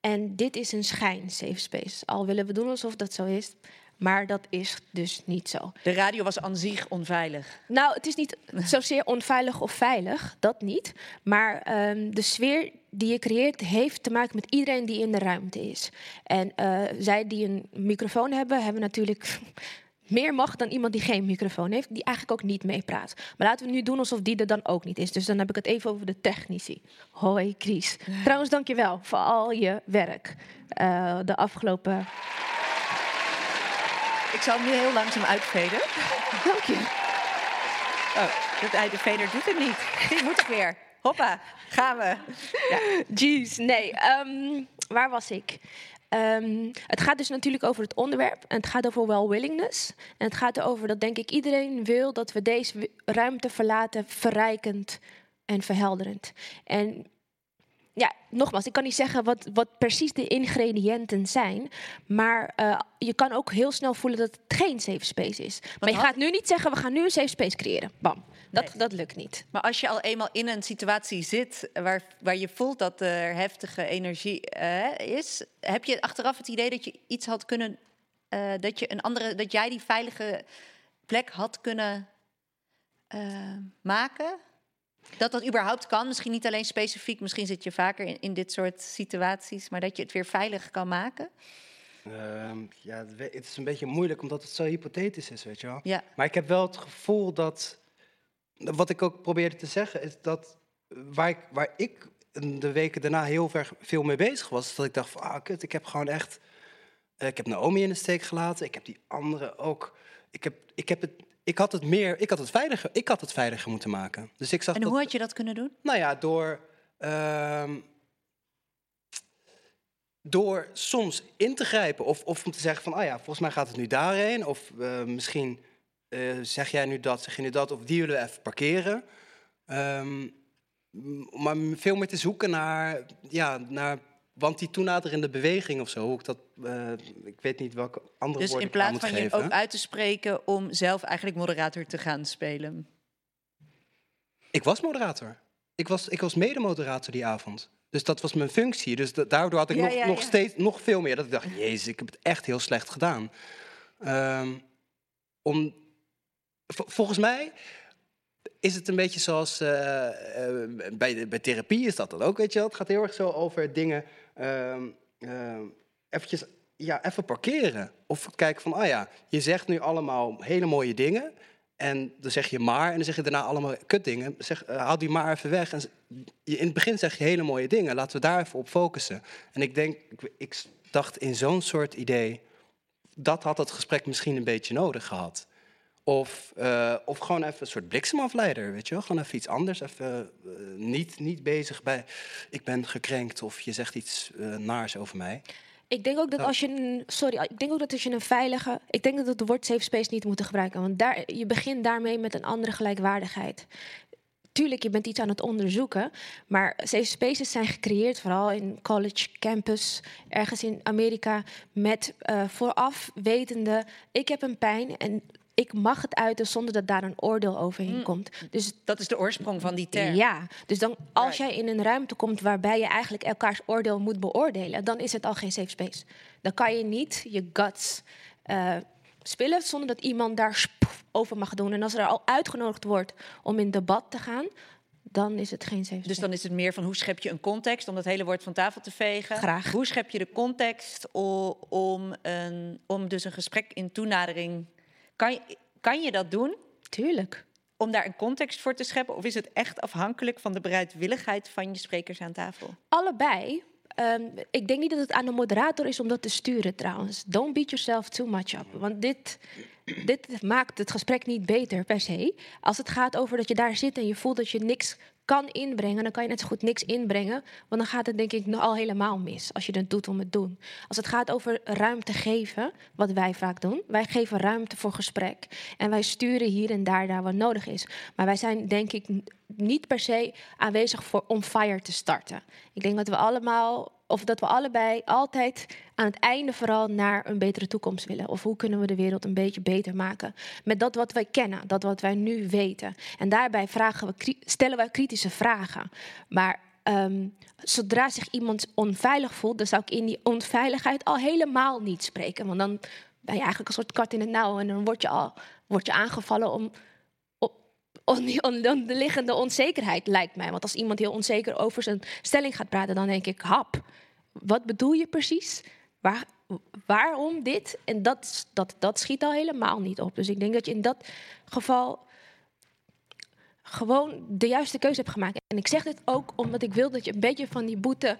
En dit is een schijn safe space. Al willen we doen alsof dat zo is. Maar dat is dus niet zo. De radio was aan zich onveilig. Nou, het is niet zozeer onveilig of veilig, dat niet. Maar um, de sfeer die je creëert heeft te maken met iedereen die in de ruimte is. En uh, zij die een microfoon hebben, hebben natuurlijk meer macht dan iemand die geen microfoon heeft, die eigenlijk ook niet meepraat. Maar laten we nu doen alsof die er dan ook niet is. Dus dan heb ik het even over de technici. Hoi, Chris. Trouwens, dank je wel voor al je werk uh, de afgelopen ik zal hem nu heel langzaam uitveden. Dank je. Oh, de veder doet het niet. Die moet ik weer. Hoppa, gaan we. Ja. Jeez, nee. Um, waar was ik? Um, het gaat dus natuurlijk over het onderwerp. En het gaat over well-willingness. En het gaat erover dat, denk ik, iedereen wil dat we deze ruimte verlaten verrijkend en verhelderend. En ja, nogmaals, ik kan niet zeggen wat, wat precies de ingrediënten zijn. Maar uh, je kan ook heel snel voelen dat het geen safe space is. maar je gaat nu niet zeggen, we gaan nu een safe space creëren. Bam. Dat, nee. dat lukt niet. Maar als je al eenmaal in een situatie zit waar, waar je voelt dat er heftige energie uh, is, heb je achteraf het idee dat je iets had kunnen, uh, dat je een andere, dat jij die veilige plek had kunnen maken? Dat dat überhaupt kan, misschien niet alleen specifiek, misschien zit je vaker in, in dit soort situaties, maar dat je het weer veilig kan maken? Uh, ja, het is een beetje moeilijk omdat het zo hypothetisch is, weet je wel. Ja. Maar ik heb wel het gevoel dat, wat ik ook probeerde te zeggen, is dat waar ik, waar ik de weken daarna heel ver, veel mee bezig was, dat ik dacht van, ah kut, ik heb gewoon echt, uh, ik heb Naomi in de steek gelaten, ik heb die anderen ook, ik heb, ik heb het ik had het meer, ik had het veiliger, ik had het veiliger moeten maken. Dus ik zag en hoe dat, had je dat kunnen doen? Nou ja, door, uh, door soms in te grijpen of, of om te zeggen van, ah ja, volgens mij gaat het nu daarheen. Of uh, misschien uh, zeg jij nu dat, zeg je nu dat, of die willen we even parkeren. Um, maar veel meer te zoeken naar, ja, naar want die toenaderende beweging of zo, hoe ik dat, uh, ik weet niet welke andere dus woorden in plaats ik van moet je geven. ook uit te spreken om zelf eigenlijk moderator te gaan spelen? Ik was moderator. Ik was, ik was mede-moderator die avond. Dus dat was mijn functie. Dus da daardoor had ik Ja, nog, ja, nog ja. steeds nog veel meer. Dat ik dacht, jezus, ik heb het echt heel slecht gedaan. Ehm, om, vol- volgens mij, is het een beetje zoals eh, eh, bij, bij therapie is dat dan ook, weet je wel? Het gaat heel erg zo over dingen ehm, ehm, eventjes, ja, even parkeren. Of kijken van, ah ja, je zegt nu allemaal hele mooie dingen... En dan zeg je maar, en dan zeg je daarna allemaal kutdingen. Zeg, eh, haal die maar even weg. En in het begin zeg je hele mooie dingen. Laten we daar even op focussen. En ik denk, ik, ik dacht in zo'n soort idee... dat had het gesprek misschien een beetje nodig gehad. Of, eh, of gewoon even een soort bliksemafleider, weet je wel? Gewoon even iets anders. Even eh, niet, niet bezig bij, ik ben gekrenkt of je zegt iets uh, naars over mij. Ik denk ook dat als je een, sorry, ik denk ook dat als je een veilige, ik denk dat we het woord safe space niet moeten gebruiken, want daar, je begint daarmee met een andere gelijkwaardigheid. Tuurlijk, je bent iets aan het onderzoeken, maar safe spaces zijn gecreëerd, vooral in college campus, ergens in Amerika, met uh, vooraf wetende, ik heb een pijn en ik mag het uiten zonder dat daar een oordeel overheen komt. Dus dat is de oorsprong van die term. Ja, dus dan als jij in een ruimte komt waarbij je eigenlijk elkaars oordeel moet beoordelen, dan is het al geen safe space. Dan kan je niet je guts uh, spillen zonder dat iemand daar over mag doen. En als er al uitgenodigd wordt om in debat te gaan, dan is het geen safe space. Dus dan is het meer van hoe schep je een context om dat hele woord van tafel te vegen. Graag. Hoe schep je de context om, een, om dus een gesprek in toenadering kan je, kan je dat doen? Tuurlijk. Om daar een context voor te scheppen? Of is het echt afhankelijk van de bereidwilligheid van je sprekers aan tafel? Allebei. Um, ik denk niet dat het aan de moderator is om dat te sturen trouwens. Don't beat yourself too much up. Want dit, dit maakt het gesprek niet beter per se. Als het gaat over dat je daar zit en je voelt dat je niks kan inbrengen, dan kan je net zo goed niks inbrengen. Want dan gaat het denk ik al helemaal mis als je het doet om het doen. Als het gaat over ruimte geven, wat wij vaak doen. Wij geven ruimte voor gesprek. En wij sturen hier en daar daar wat nodig is. Maar wij zijn denk ik niet per se aanwezig voor on fire te starten. Ik denk dat we allemaal of dat we allebei altijd aan het einde vooral naar een betere toekomst willen. Of hoe kunnen we de wereld een beetje beter maken. Met dat wat wij kennen, dat wat wij nu weten. En daarbij vragen we, stellen wij kritische vragen. Maar um, zodra zich iemand onveilig voelt, dan zou ik in die onveiligheid al helemaal niet spreken. Want dan ben je eigenlijk een soort kat in het nauw. En dan word je al word je aangevallen om on die onderliggende onzekerheid, lijkt mij. Want als iemand heel onzeker over zijn stelling gaat praten, dan denk ik, hap, wat bedoel je precies? Waar, waarom dit? En dat, dat, dat schiet al helemaal niet op. Dus ik denk dat je in dat geval gewoon de juiste keuze hebt gemaakt. En ik zeg dit ook omdat ik wil dat je een beetje van die boete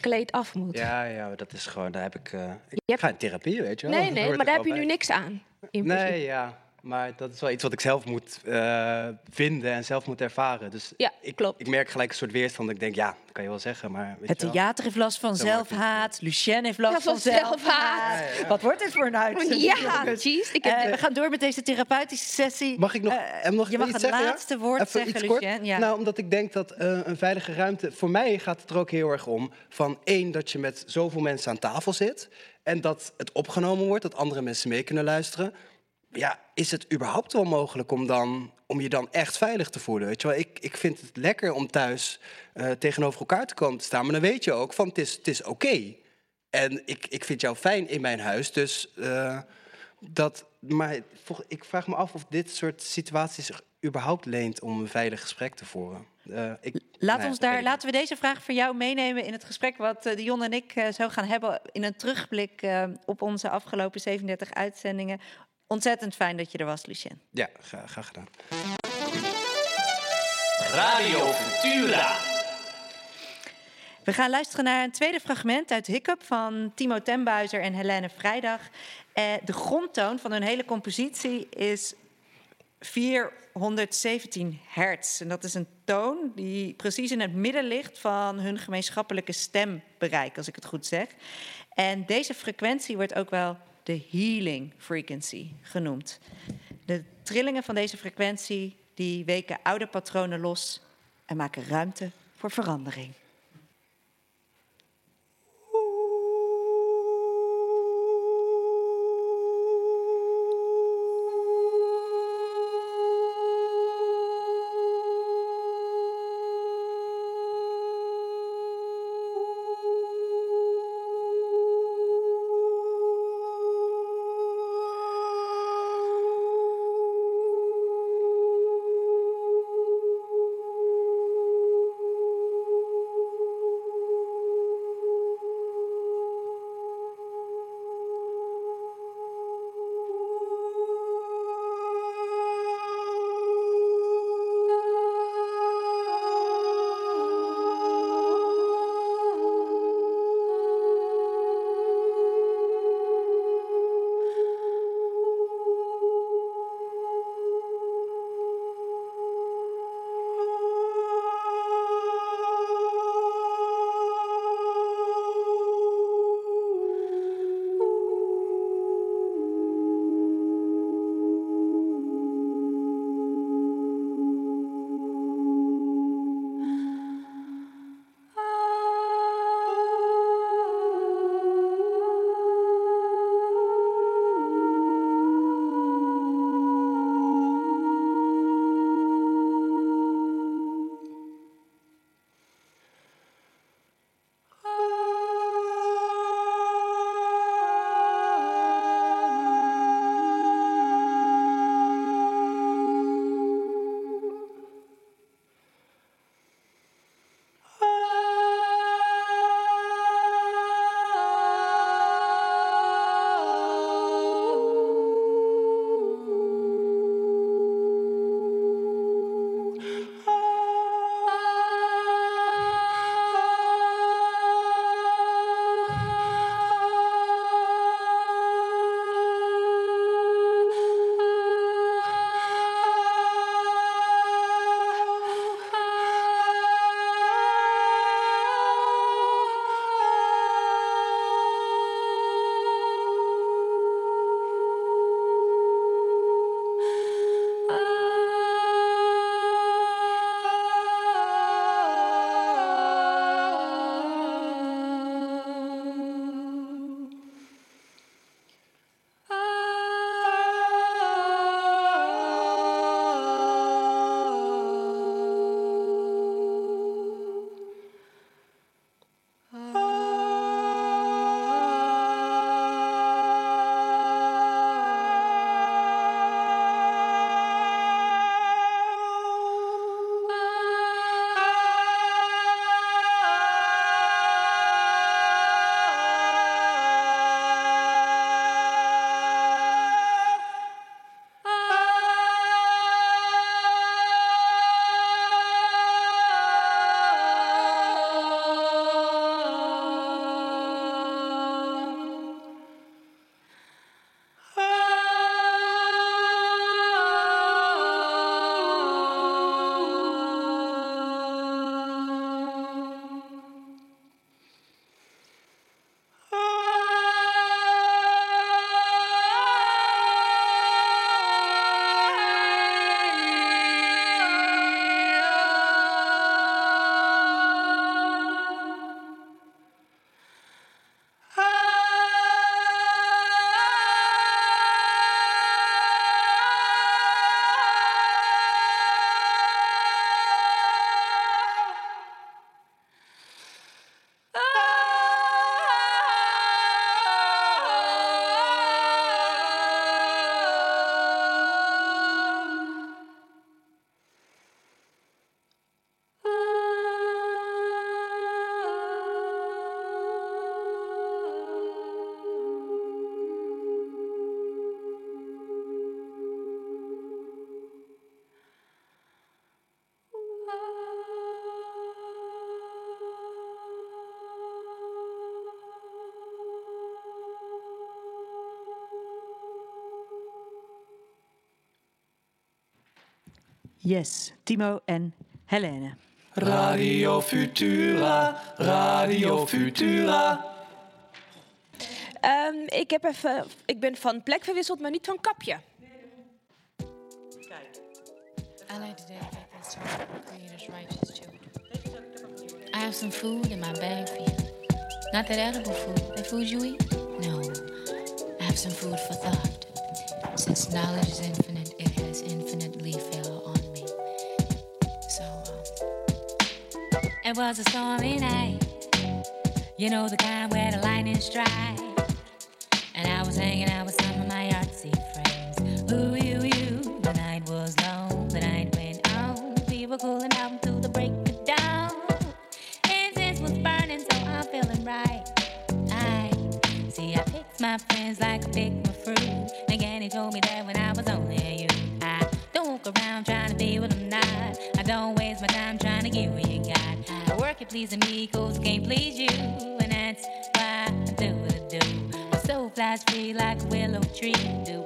kleed af moet. Ja, ja, dat is gewoon, daar heb ik... Uh, ik ga in therapie, weet je wel. Nee, nee, maar daar heb je nu niks aan. nee, ja. Maar dat is wel iets wat ik zelf moet uh, vinden en zelf moet ervaren. Dus ja, ik, klopt. ik merk gelijk een soort weerstand. Ik denk, ja, dat kan je wel zeggen, maar... Weet het theater heeft last van zelfhaat. Lucien heeft last ja, van, van zelfhaat. Ja, ja. Wat wordt dit voor een uitzending? Ja, jeez. Ik heb... uh, we gaan door met deze therapeutische sessie. Mag ik nog, uh, nog je mag het zeggen, laatste woord Even zeggen, Lucien. Ja. Nou, omdat ik denk dat een veilige ruimte... Voor mij gaat het er ook heel erg om van één, dat je met zoveel mensen aan tafel zit... en dat het opgenomen wordt, dat andere mensen mee kunnen luisteren ja, is het überhaupt wel mogelijk om, dan, om je dan echt veilig te voelen? Weet je wel? Ik, ik vind het lekker om thuis uh, tegenover elkaar te komen te staan. Maar dan weet je ook van het is, het is oké. En ik, ik vind jou fijn in mijn huis. Dus uh, dat. Maar ik vraag me af of dit soort situaties zich überhaupt leent om een veilig gesprek te voeren. Uh, ik, Laat ons daar, laten we deze vraag voor jou meenemen in het gesprek wat uh, Dion en ik uh, zo gaan hebben in een terugblik op onze afgelopen 37 uitzendingen Ontzettend fijn dat je er was, Lucien. Ja, graag, graag gedaan. Radio Futura. We gaan luisteren naar een tweede fragment uit Hiccup van Timo Tembuizer en Helene Vrijdag. Eh, de grondtoon van hun hele compositie is 417 hertz. En dat is een toon die precies in het midden ligt van hun gemeenschappelijke stembereik, als ik het goed zeg. En deze frequentie wordt ook wel de healing frequency genoemd. De trillingen van deze frequentie die weken oude patronen los en maken ruimte voor verandering. Yes, Timo en Helene. Radio Futura, Radio Futura. Ehm, ik, heb even, ik ben van plek verwisseld, maar niet van kapje. I like to dedicate this song to creators' righteous children. I have some food in my bag for you. Not that edible food, the food you eat. No, I have some food for thought. Since knowledge is infinite, it was a stormy night. You know the kind where the lightning strikes. And I was hanging out with some of my artsy friends. Ooh, you, you. The night was long, the night went on. We were cooling out through the break of dawn. Incense was burning, so I'm feeling right. I see, I picked my friends like I picked pleasing me, I can't please you. And that's why I do I do. My soul flies free like a willow tree. Do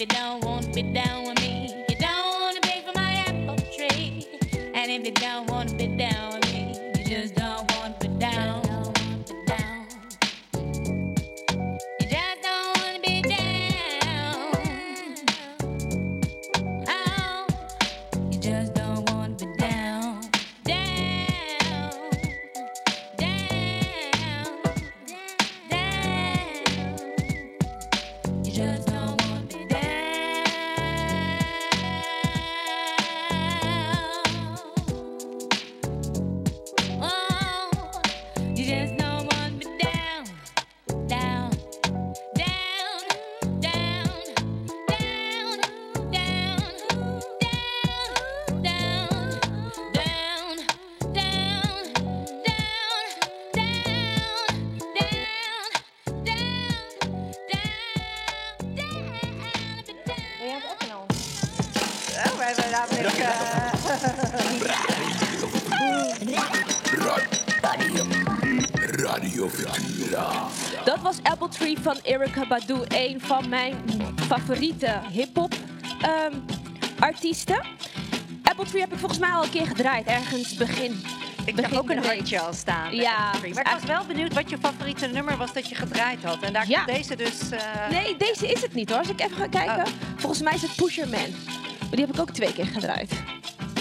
if you don't wanna een van mijn favoriete hip-hop ehm, artiesten. Apple Tree heb ik volgens mij al een keer gedraaid, ergens begin. Ik heb ook een hartje al staan. Ja. Maar ik was wel benieuwd wat je favoriete nummer was dat je gedraaid had. En daar Ja. komt deze dus... eh, Nee, deze is het niet hoor. Als ik even ga kijken. Volgens mij is het Pusher Man. Maar die heb ik ook twee keer gedraaid.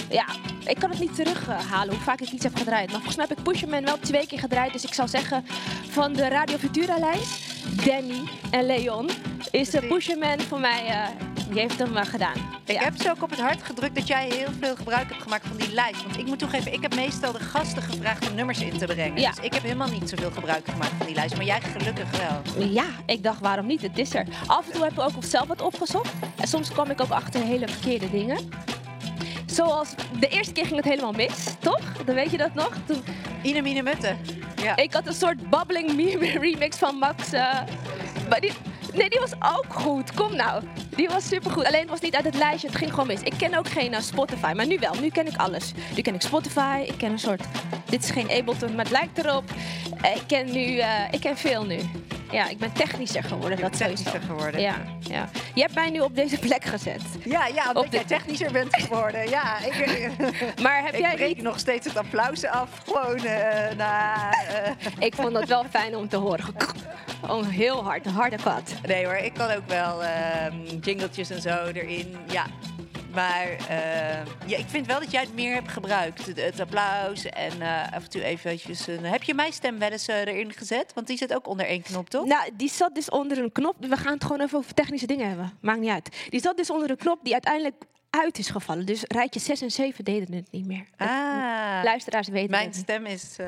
ja, ik kan het niet terughalen hoe vaak ik iets heb gedraaid. Maar volgens mij heb ik Pusherman wel twee keer gedraaid. Dus ik zou zeggen, van de Radio Futura-lijst, Danny en Leon, is de Pusherman voor mij, uh, die heeft hem uh, gedaan. Ik heb ze ook op het hart gedrukt dat jij heel veel gebruik hebt gemaakt van die lijst. Want ik moet toegeven, ik heb meestal de gasten gevraagd om nummers in te brengen. Ja. Dus ik heb helemaal niet zoveel gebruik gemaakt van die lijst. Maar jij gelukkig wel. Ja, ik dacht waarom niet, het is er. Af en toe heb ik ook zelf wat opgezocht. En soms kwam ik ook achter hele verkeerde dingen. Zoals, de eerste keer ging het helemaal mis, toch? Dan weet je dat nog? Toen... Ine Mine Mutte. Ja. Ik had een soort bubbling meme remix van Max. Uh, maar die, nee, die was ook goed. Kom nou. Die was supergoed. Alleen het was niet uit het lijstje. Het ging gewoon mis. Ik ken ook geen uh, Spotify. Maar nu wel. Nu ken ik alles. Nu ken ik Spotify. Ik ken een soort... Dit is geen Ableton, maar het lijkt erop. Ik ken nu... Uh, ik ken veel nu. Ja, ik ben technischer geworden. Dat technischer geworden. Ja, ja. Je hebt mij nu op deze plek gezet. Ja, ja omdat op jij technischer bent geworden. Ja, ik, maar heb ik jij breek nog steeds het applaus af. Gewoon uh, na... Uh. Ik vond het wel fijn om te horen. Oh, heel hard, een harde kat. Nee hoor, ik kan ook wel uh, jingletjes en zo erin. Ja, maar uh, ja, ik vind wel dat jij het meer hebt gebruikt. Het, applaus en uh, af en toe eventjes... Een... Heb je mijn stem wel eens uh, erin gezet? Want die zit ook onder één knop, toch? Nou, die zat dus onder een knop. We gaan het gewoon even over technische dingen hebben. Maakt niet uit. Die zat dus onder een knop die uiteindelijk uit is gevallen. Dus rijtje 6 en 7 deden het niet meer. Ah, Luisteraars weten Mijn stem is... Uh...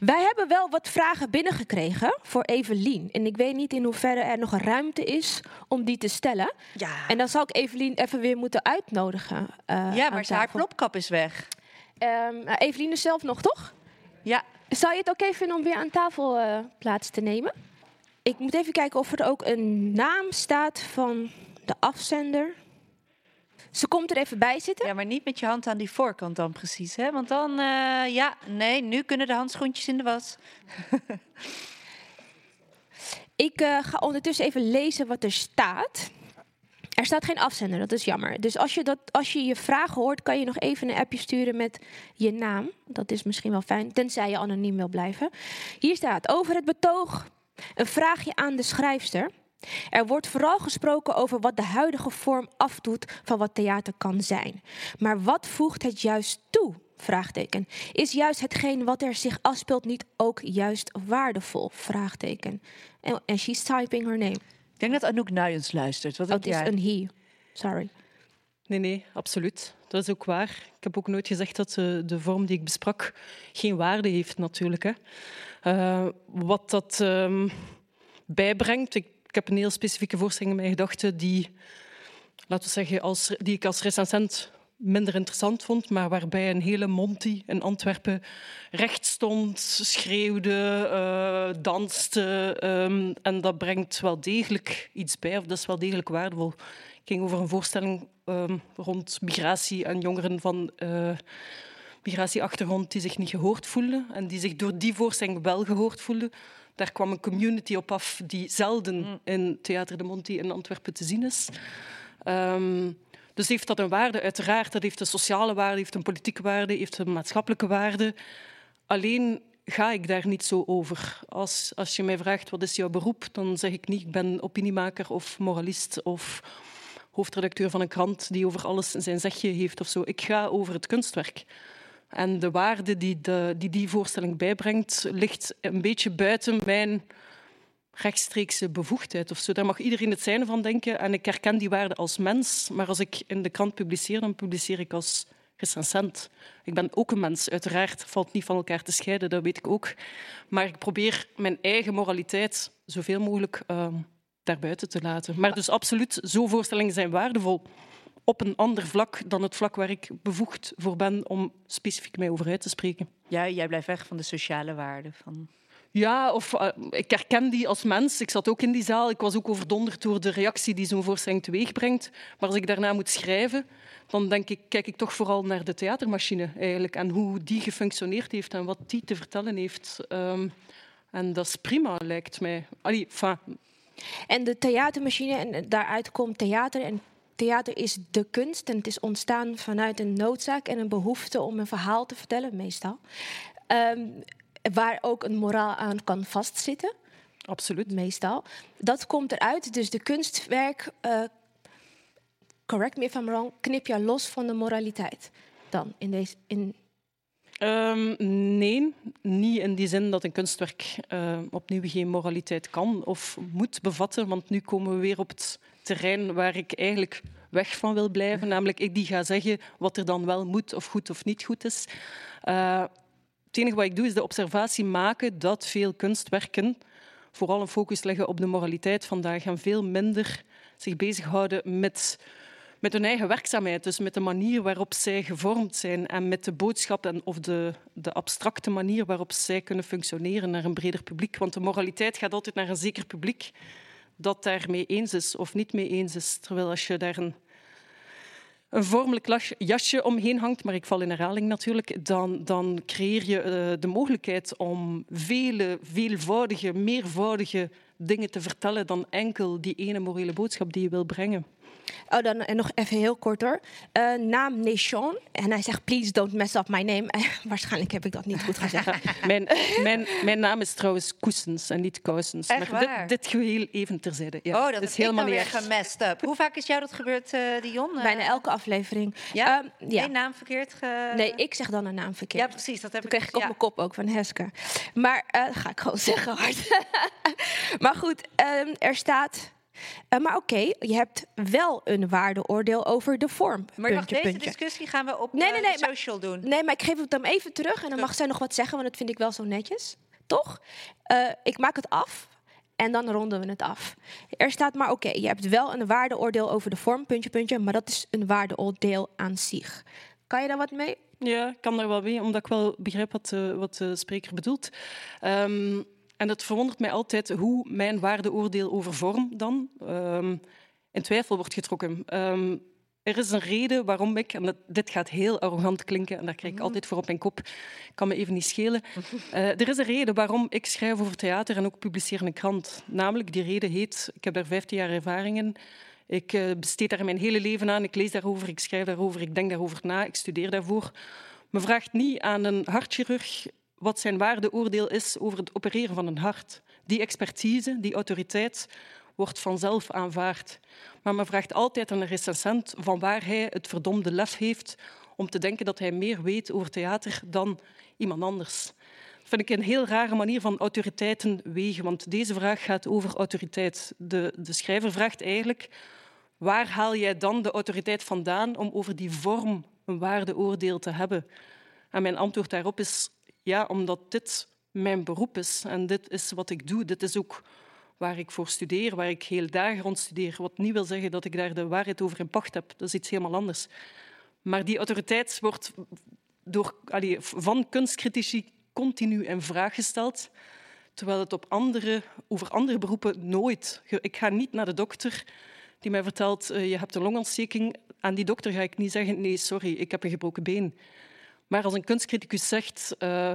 Wij hebben wel wat vragen binnengekregen voor Evelien. En ik weet niet in hoeverre er nog ruimte is om die te stellen. Ja. En dan zal ik Evelien even weer moeten uitnodigen. Uh, ja, maar haar plopkap is weg. Um, Evelien is zelf nog, toch? Ja. Zou je het oké okay vinden om weer aan tafel uh, plaats te nemen? Ik moet even kijken of er ook een naam staat van de afzender. Ze komt er even bij zitten. Ja, maar niet met je hand aan die voorkant dan precies, hè? Want dan, uh, ja, nee, nu kunnen de handschoentjes in de was. Ik uh, ga ondertussen even lezen wat er staat. Er staat geen afzender, dat is jammer. Dus als je, dat, als je je vragen hoort, kan je nog even een appje sturen met je naam. Dat is misschien wel fijn, tenzij je anoniem wil blijven. Hier staat over het betoog een vraagje aan de schrijfster. Er wordt vooral gesproken over wat de huidige vorm afdoet van wat theater kan zijn. Maar wat voegt het juist toe? Vraagteken. Is juist hetgeen wat er zich afspeelt niet ook juist waardevol? Vraagteken. En, she's typing her name. Ik denk dat Anouk Nuyens luistert. Wat oh, het is een he. Sorry. Nee, nee, absoluut. Dat is ook waar. Ik heb ook nooit gezegd dat de, de vorm die ik besprak geen waarde heeft, natuurlijk. Hè. Uh, wat dat um, bijbrengt, ik ik heb een heel specifieke voorstelling in mijn gedachten die, laten we zeggen, als, die ik als recensent minder interessant vond, maar waarbij een hele Monty in Antwerpen recht stond, schreeuwde, uh, danste. Um, en dat brengt wel degelijk iets bij, of dat is wel degelijk waardevol. Het ging over een voorstelling um, rond migratie en jongeren van uh, migratieachtergrond die zich niet gehoord voelden en die zich door die voorstelling wel gehoord voelden. Daar kwam een community op af die zelden mm. in Theater de Monti in Antwerpen te zien is. Um, dus heeft dat een waarde, uiteraard. Dat heeft een sociale waarde, heeft een politieke waarde, heeft een maatschappelijke waarde. Alleen ga ik daar niet zo over. Als, als je mij vraagt wat is jouw beroep, dan zeg ik niet ik ben opiniemaker of moralist of hoofdredacteur van een krant die over alles zijn zegje heeft of zo. Ik ga over het kunstwerk. En de waarde die, de, die die voorstelling bijbrengt, ligt een beetje buiten mijn rechtstreekse bevoegdheid of zo. Daar mag iedereen het zijne van denken. En ik herken die waarde als mens. Maar als ik in de krant publiceer, dan publiceer ik als recensent. Ik ben ook een mens, uiteraard. valt niet van elkaar te scheiden, dat weet ik ook. Maar ik probeer mijn eigen moraliteit zoveel mogelijk uh, daarbuiten te laten. Maar dus absoluut, zo'n voorstellingen zijn waardevol op een ander vlak dan het vlak waar ik bevoegd voor ben om specifiek mij over uit te spreken. Ja, jij blijft weg van de sociale waarden. Van... Ja, of uh, ik herken die als mens. Ik zat ook in die zaal. Ik was ook overdonderd door de reactie die zo'n voorstelling teweegbrengt. Maar als ik daarna moet schrijven, dan denk ik, kijk ik toch vooral naar de theatermachine eigenlijk. En hoe die gefunctioneerd heeft en wat die te vertellen heeft. Um, en dat is prima, lijkt mij. Allee, enfin. En de theatermachine, en daaruit komt theater en theater is de kunst en het is ontstaan vanuit een noodzaak en een behoefte om een verhaal te vertellen, meestal. Um, waar ook een moraal aan kan vastzitten. Absoluut. Meestal. Dat komt eruit. Dus de kunstwerk, uh, correct me if I'm wrong, knip je los van de moraliteit. dan in deze. In... Um, nee, niet in die zin dat een kunstwerk uh, opnieuw geen moraliteit kan of moet bevatten. Want nu komen we weer op het terrein waar ik eigenlijk weg van wil blijven. Namelijk ik die ga zeggen wat er dan wel moet of goed of niet goed is. Uh, het enige wat ik doe is de observatie maken dat veel kunstwerken vooral een focus leggen op de moraliteit vandaag en veel minder zich bezighouden met, met hun eigen werkzaamheid. Dus met de manier waarop zij gevormd zijn en met de boodschap en, of de, de abstracte manier waarop zij kunnen functioneren naar een breder publiek. Want de moraliteit gaat altijd naar een zeker publiek dat daarmee eens is of niet mee eens is. Terwijl als je daar een een vormelijk jasje omheen hangt, maar ik val in herhaling natuurlijk, dan, dan creëer je uh, de mogelijkheid om vele, veelvoudige, meervoudige dingen te vertellen dan enkel die ene morele boodschap die je wil brengen. Oh, dan en nog even heel kort hoor. Uh, naam Nation. En hij zegt, please don't mess up my name. waarschijnlijk heb ik dat niet goed gezegd. mijn, mijn, mijn naam is trouwens Koesens en niet Kousens. Echt maar waar? dit, dit geheel even terzijde. Ja. Oh, dat is helemaal niet gemessed up. Hoe vaak is jou dat gebeurd, uh, Dion? Bijna elke aflevering. Ja? Um, ja. Eén naam verkeerd ge... Nee, ik zeg dan een naam verkeerd. Ja, precies. Dat heb Toen ik kreeg ik op mijn kop ook van Heske. Maar uh, ga ik gewoon zeggen hard. maar goed, um, er staat... Uh, maar oké, okay, je hebt wel een waardeoordeel over de vorm. Maar wacht, puntje, deze puntje. discussie gaan we op nee, nee, nee, uh, social maar, doen. Nee, maar ik geef het hem even terug en dan mag zij nog wat zeggen, want dat vind ik wel zo netjes. Toch? Uh, ik maak het af en dan ronden we het af. Er staat maar oké, okay, je hebt wel een waardeoordeel over de vorm, puntje, puntje, maar dat is een waardeoordeel aan zich. Kan je daar wat mee? Ja, ik kan daar wel mee, omdat ik wel begrijp wat, uh, wat de spreker bedoelt. Um, en het verwondert mij altijd hoe mijn waardeoordeel over vorm dan um, in twijfel wordt getrokken. Um, er is een reden waarom ik, en dat, dit gaat heel arrogant klinken, en daar krijg ik altijd voor op mijn kop, kan me even niet schelen. Uh, er is een reden waarom ik schrijf over theater en ook publiceer in een krant. Namelijk, die reden heet, ik heb daar 15 jaar ervaring in, ik uh, besteed daar mijn hele leven aan, ik lees daarover, ik schrijf daarover, ik denk daarover na, ik studeer daarvoor. Me vraagt niet aan een hartchirurg wat zijn waardeoordeel is over het opereren van een hart. Die expertise, die autoriteit, wordt vanzelf aanvaard. Maar men vraagt altijd aan een recensent van waar hij het verdomde lef heeft om te denken dat hij meer weet over theater dan iemand anders. Dat vind ik een heel rare manier van autoriteiten wegen, want deze vraag gaat over autoriteit. De, de schrijver vraagt eigenlijk, waar haal jij dan de autoriteit vandaan om over die vorm een waardeoordeel te hebben? En mijn antwoord daarop is ja, omdat dit mijn beroep is en dit is wat ik doe. Dit is ook waar ik voor studeer, waar ik heel dagen rond studeer. Wat niet wil zeggen dat ik daar de waarheid over in pacht heb. Dat is iets helemaal anders. Maar die autoriteit wordt door, van kunstcritici continu in vraag gesteld, terwijl het op andere, over andere beroepen nooit... Ik ga niet naar de dokter die mij vertelt, uh, je hebt een longontsteking. Aan die dokter ga ik niet zeggen, nee, sorry, ik heb een gebroken been. Maar als een kunstcriticus zegt, uh,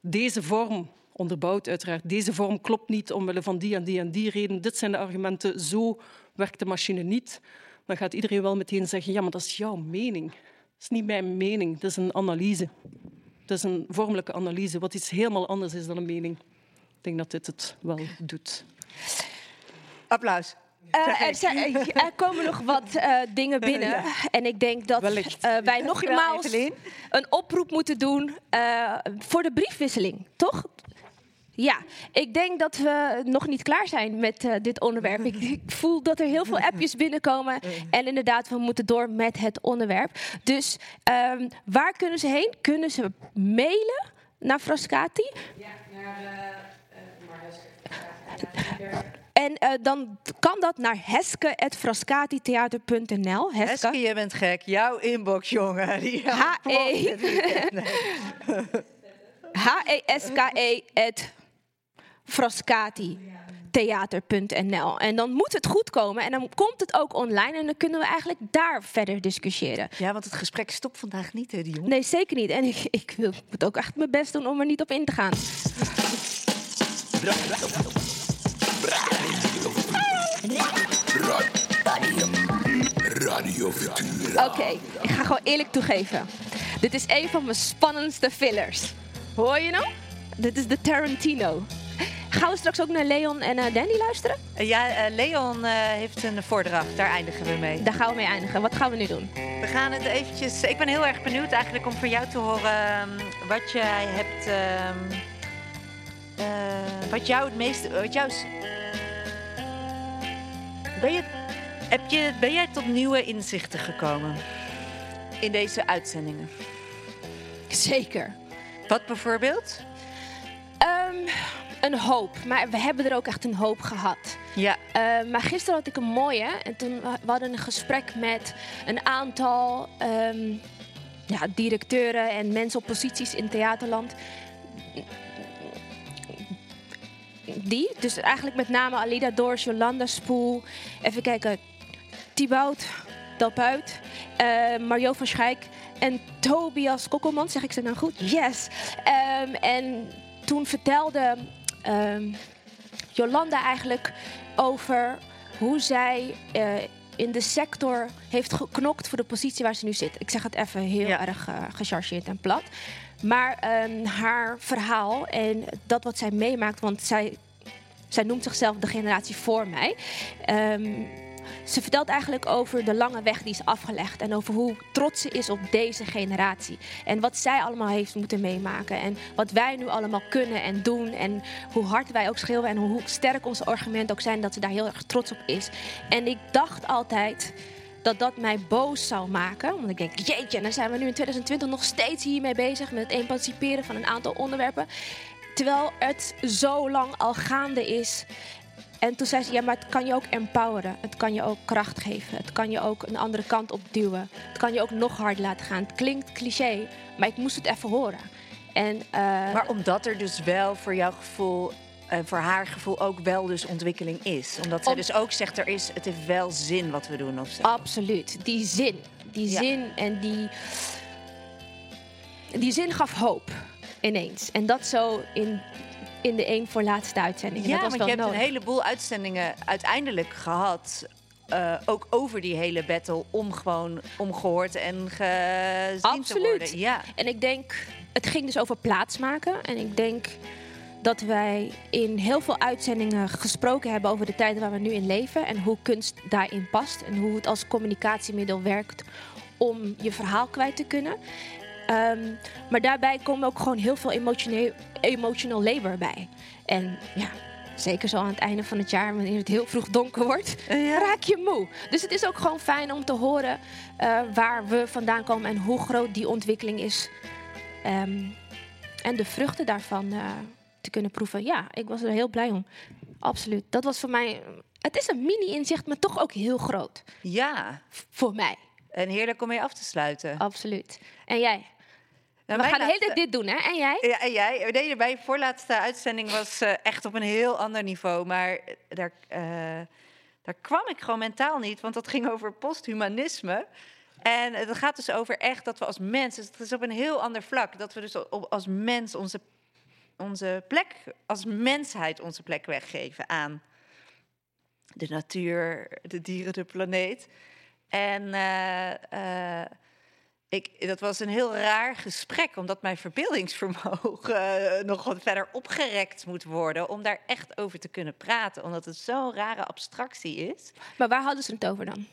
deze vorm, onderbouwd uiteraard, deze vorm klopt niet omwille van die en die en die reden, dit zijn de argumenten, zo werkt de machine niet, dan gaat iedereen wel meteen zeggen, ja, maar dat is jouw mening. Dat is niet mijn mening, dat is een analyse. Dat is een vormelijke analyse, wat iets helemaal anders is dan een mening. Ik denk dat dit het wel doet. Applaus. Uh, er, zijn, er, komen nog wat uh, dingen binnen. Ja. En ik denk dat uh, wij nogmaals een oproep moeten doen voor de briefwisseling, toch? Ja, ik denk dat we nog niet klaar zijn met uh, dit onderwerp. Ik, ik, voel dat er heel veel appjes binnenkomen. En inderdaad, we moeten door met het onderwerp. Dus um, waar kunnen ze heen? Kunnen ze mailen naar Frascati? Ja, naar... Uh, en uh, dan kan dat naar heske.frascatitheater.nl. Heske. Heske, je bent gek. Jouw inbox, jongen. Die H-E... H-E-S-K-E Frascati theater.nl. En dan moet het goed komen en dan komt het ook online en dan kunnen we eigenlijk daar verder discussiëren. Ja, want het gesprek stopt vandaag niet, hè, Dion? Nee, zeker niet. En ik, ik wil, moet ook echt mijn best doen om er niet op in te gaan. Radio Futura. Oké, okay, ik ga gewoon eerlijk toegeven. Dit is een van mijn spannendste fillers. Hoor je nou? Dit is de Tarantino. gaan we straks ook naar Leon en uh, Danny luisteren? ja, uh, Leon uh, heeft een voordracht. Daar eindigen we mee. Daar gaan we mee eindigen. Wat gaan we nu doen? We gaan het eventjes... Ik ben heel erg benieuwd eigenlijk om van jou te horen um, wat jij hebt... Um, wat jou het meeste... Wat jou... Ben, je, heb je, ben jij tot nieuwe inzichten gekomen in deze uitzendingen? Zeker. Wat bijvoorbeeld? Um, een hoop. Maar we hebben er ook echt een hoop gehad. Ja. Uh, maar gisteren had ik een mooie. En toen we hadden een gesprek met een aantal um, ja, directeuren en mensen op posities in theaterland. Die, dus eigenlijk met name Alida Doors, Jolanda Spoel. Even kijken, Thibaut Dalpuit, uh, Mario van Schijk en Tobias Kokkelman. Zeg ik ze nou goed? Yes. Um, en toen vertelde um, Jolanda eigenlijk over hoe zij uh, in de sector heeft geknokt voor de positie waar ze nu zit. Ik zeg het even heel ja. erg uh, gechargeerd en plat. Maar um, haar verhaal en dat wat zij meemaakt, want zij, zij noemt zichzelf de generatie voor mij. Um, ze vertelt eigenlijk over de lange weg die is afgelegd. En over hoe trots ze is op deze generatie. En wat zij allemaal heeft moeten meemaken. En wat wij nu allemaal kunnen en doen. En hoe hard wij ook schreeuwen. En hoe sterk onze argumenten ook zijn. Dat ze daar heel erg trots op is. En ik dacht altijd dat dat mij boos zou maken. Want ik denk, jeetje, dan zijn we nu in 2020 nog steeds hiermee bezig. Met het emanciperen van een aantal onderwerpen. Terwijl het zo lang al gaande is. En toen zei ze, ja, maar het kan je ook empoweren. Het kan je ook kracht geven. Het kan je ook een andere kant op duwen. Het kan je ook nog hard laten gaan. Het klinkt cliché, maar ik moest het even horen. En, uh, maar omdat er dus wel voor jouw gevoel en voor haar gevoel ook wel dus ontwikkeling is. Omdat zij Om... dus ook zegt, er is, het heeft wel zin wat we doen of zo. Absoluut. Die zin. Die ja. zin en die... Die zin gaf hoop ineens. En dat zo in in de één voor laatste uitzending. Ja, dat was want je hebt een heleboel uitzendingen uiteindelijk gehad. Uh, ook over die hele battle om gewoon omgehoord en gezien Absoluut. te worden. Ja. En ik denk, het ging dus over plaatsmaken. En ik denk dat wij in heel veel uitzendingen gesproken hebben over de tijd waar we nu in leven. En hoe kunst daarin past. En hoe het als communicatiemiddel werkt om je verhaal kwijt te kunnen. Um, maar daarbij komen ook gewoon heel veel emotioneel, emotional labor bij. En ja, zeker zo aan het einde van het jaar, wanneer het heel vroeg donker wordt, ja. raak je moe. Dus het is ook gewoon fijn om te horen uh, waar we vandaan komen en hoe groot die ontwikkeling is. Um, en de vruchten daarvan uh, te kunnen proeven. Ja, ik was er heel blij om. Absoluut. Dat was voor mij. Het is een mini-inzicht, maar toch ook heel groot. Ja. Voor mij. En heerlijk om mee af te sluiten. Absoluut. En jij? Nou, we gaan de hele tijd dit doen, hè? En jij? Ja, en jij? Nee, mijn voorlaatste uitzending was uh, echt op een heel ander niveau. Maar daar, uh, daar kwam ik gewoon mentaal niet, want dat ging over posthumanisme. En het gaat dus over echt dat we als mensen, het is op een heel ander vlak, dat we dus als mens onze, onze plek, als mensheid onze plek weggeven aan de natuur, de dieren, de planeet. En uh, ik, dat was een heel raar gesprek, omdat mijn verbeeldingsvermogen uh, nog wat verder opgerekt moet worden. Om daar echt over te kunnen praten, omdat het zo'n rare abstractie is. Maar waar hadden ze het over dan?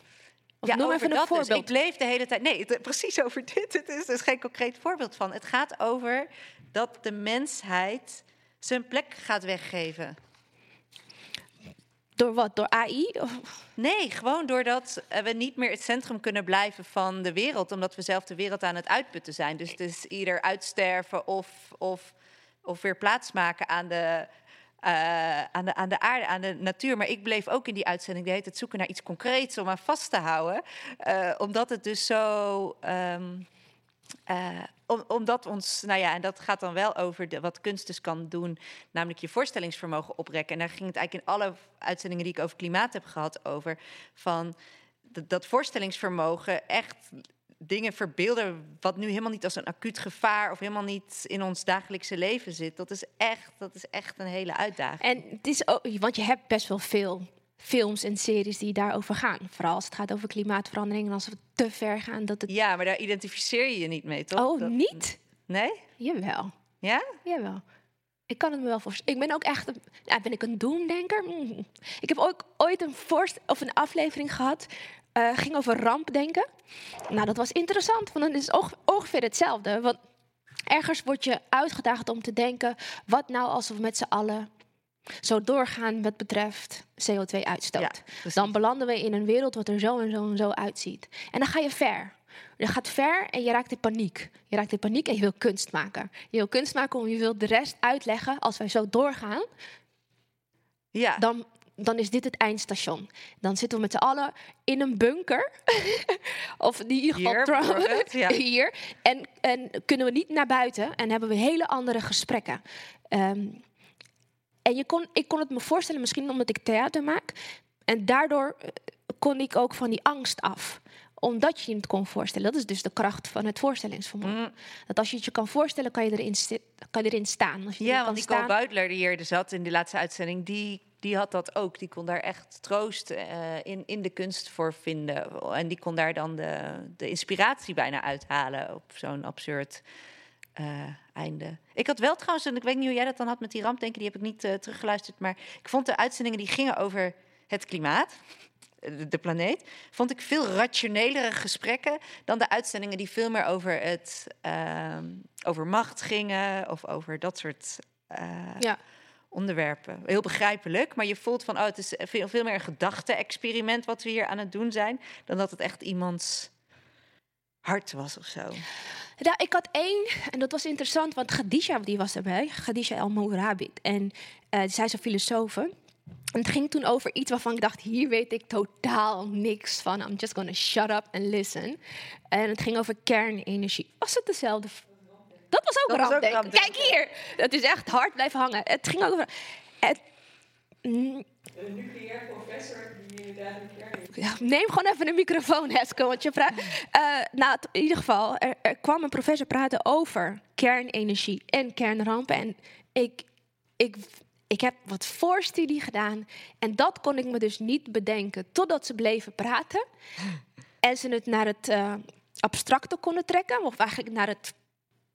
Of ja, noem over even een dat voorbeeld. Dus. Ik bleef de hele tijd. Nee, het, precies over dit. Het is dus geen concreet voorbeeld van. Het gaat over dat de mensheid zijn plek gaat weggeven. Door wat? Door AI? Nee, gewoon doordat we niet meer het centrum kunnen blijven van de wereld, omdat we zelf de wereld aan het uitputten zijn. Dus, dus ieder uitsterven of, of, of weer plaatsmaken aan de, aan, de, aan de aarde, aan de natuur. Maar ik bleef ook in die uitzending de hele tijd zoeken naar iets concreets om aan vast te houden. Uh, omdat het dus zo. Uh, om, omdat ons, nou ja, en dat gaat dan wel over wat kunst dus kan doen, namelijk je voorstellingsvermogen oprekken. En daar ging het eigenlijk in alle uitzendingen die ik over klimaat heb gehad over, van dat voorstellingsvermogen echt dingen verbeelden wat nu helemaal niet als een acuut gevaar of helemaal niet in ons dagelijkse leven zit. Dat is echt, dat is echt een hele uitdaging. En het is ook, want je hebt best wel veel films en series die daarover gaan. Vooral als het gaat over klimaatverandering en als we te ver gaan. Dat het... Ja, maar daar identificeer je je niet mee, toch? Oh, dat... niet? Nee? Jawel. Ja? Jawel. Ik kan het me wel voorstellen. Ik ben ook echt een, ben ik een doemdenker. Mm. Ik heb ook ooit een, voorst of een aflevering gehad. Eh ging over rampdenken. Nou, dat was interessant, want dan is het onge- ongeveer hetzelfde. Want ergens word je uitgedaagd om te denken: wat nou als we met z'n allen zo doorgaan wat betreft CO2-uitstoot? dan belanden we in een wereld wat er zo en zo en zo uitziet. En dan ga je ver. Je gaat ver en je raakt in paniek. Je raakt in paniek en je wil kunst maken. Je wil kunst maken om je wil de rest uitleggen. Als wij zo doorgaan, ja. dan, dan is dit het eindstation. Dan zitten we met z'n allen in een bunker. of in ieder geval Hier, bijvoorbeeld, ja. hier. En, en kunnen we niet naar buiten en hebben we hele andere gesprekken. Ehm, en je kon, ik kon het me voorstellen, misschien omdat ik theater maak. En daardoor eh, kon ik ook van die angst af omdat je je het kon voorstellen. Dat is dus de kracht van het voorstellingsvermogen. Mm. Dat als je het je kan voorstellen, kan je erin, kan je erin staan. Als je Ja, want Nicole staan, Buitler, die hier zat in die laatste uitzending, die, die had dat ook. Die kon daar echt troost eh, in, in de kunst voor vinden. En die kon daar dan de, de inspiratie bijna uithalen op zo'n absurd eh, einde. Ik had wel trouwens, en ik weet niet hoe jij dat dan had met die rampdenken, die heb ik niet eh, teruggeluisterd. Maar ik vond de uitzendingen die gingen over het klimaat, de, planeet, vond ik veel rationelere gesprekken dan de uitzendingen die veel meer over, het, ehm, over macht gingen of over dat soort Ja. Onderwerpen. Heel begrijpelijk, maar je voelt van, oh, het is veel, veel meer een gedachte-experiment wat we hier aan het doen zijn, dan dat het echt iemands hart was of zo. Ja, ik had één, en dat was interessant, want Khadija die was erbij. Khadija El Mourabit. En eh, zij is een filosoof. En het ging toen over iets waarvan ik dacht, hier weet ik totaal niks van. I'm just gonna shut up and listen. En het ging over kernenergie. Was het dezelfde? Dat was ook Dat rampdenken. Kijk hier, het is echt hard blijven hangen. Het ging ook over... Het, mm, Een nucleair professor die inderdaad een kern ja, neem gewoon even een microfoon, Heske. Want je praat. Eh, nou, in ieder geval, er, er kwam een professor praten over kernenergie en kernrampen. En ik, ik, ik heb wat voorstudie gedaan. En dat kon ik me dus niet bedenken totdat ze bleven praten. En ze het naar het eh, abstracte konden trekken. Of eigenlijk naar het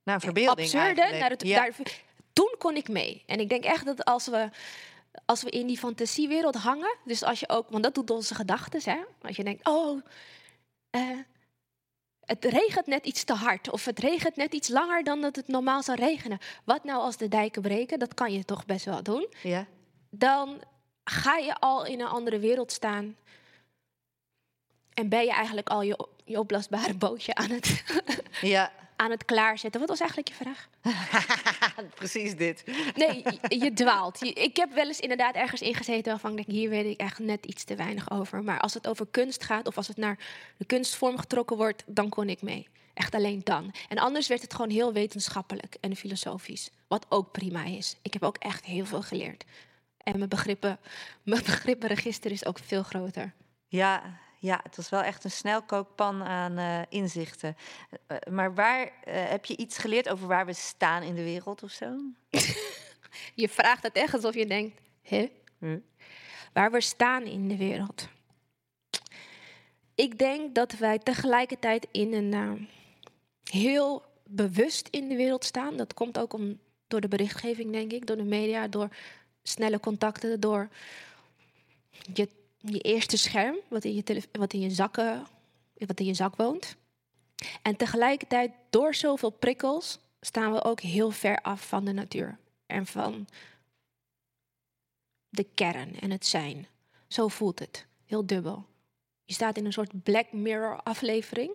Naar verbeelding absurde. eigenlijk. Naar het, Ja. daar- toen kon ik mee. En ik denk echt dat als we, als we in die fantasiewereld hangen, dus als je ook, want dat doet onze gedachten, hè? Als je denkt, oh, eh, het regent net iets te hard, of het regent net iets langer dan dat het normaal zou regenen. Wat nou als de dijken breken? Dat kan je toch best wel doen. Ja. Dan ga je al in een andere wereld staan. En ben je eigenlijk al je, je opblaasbare bootje aan het, Ja, aan het klaarzetten. Wat was eigenlijk je vraag? precies dit. Nee, je, je dwaalt. Je- ik heb wel eens inderdaad ergens ingezeten waarvan ik denk, hier weet ik echt net iets te weinig over. Maar als het over kunst gaat of als het naar de kunstvorm getrokken wordt, dan kon ik mee. Echt alleen dan. En anders werd het gewoon heel wetenschappelijk en filosofisch. Wat ook prima is. Ik heb ook echt heel veel geleerd. En mijn begrippen, mijn begrippenregister is ook veel groter. Ja, ja, het was wel echt een snelkookpan aan eh, inzichten. Eh, maar waar eh, heb je iets geleerd over waar we staan in de wereld of zo? Je vraagt het echt alsof je denkt, hè? Waar we staan in de wereld. Ik denk dat wij tegelijkertijd in een eh, heel bewust in de wereld staan. Dat komt ook om, door de berichtgeving, denk ik, door de media, door snelle contacten, door je, je eerste scherm, wat in je, wat in je zakken, wat in je zak woont. En tegelijkertijd, door zoveel prikkels, staan we ook heel ver af van de natuur en van de kern en het zijn. Zo voelt het, heel dubbel. Je staat in een soort Black Mirror aflevering.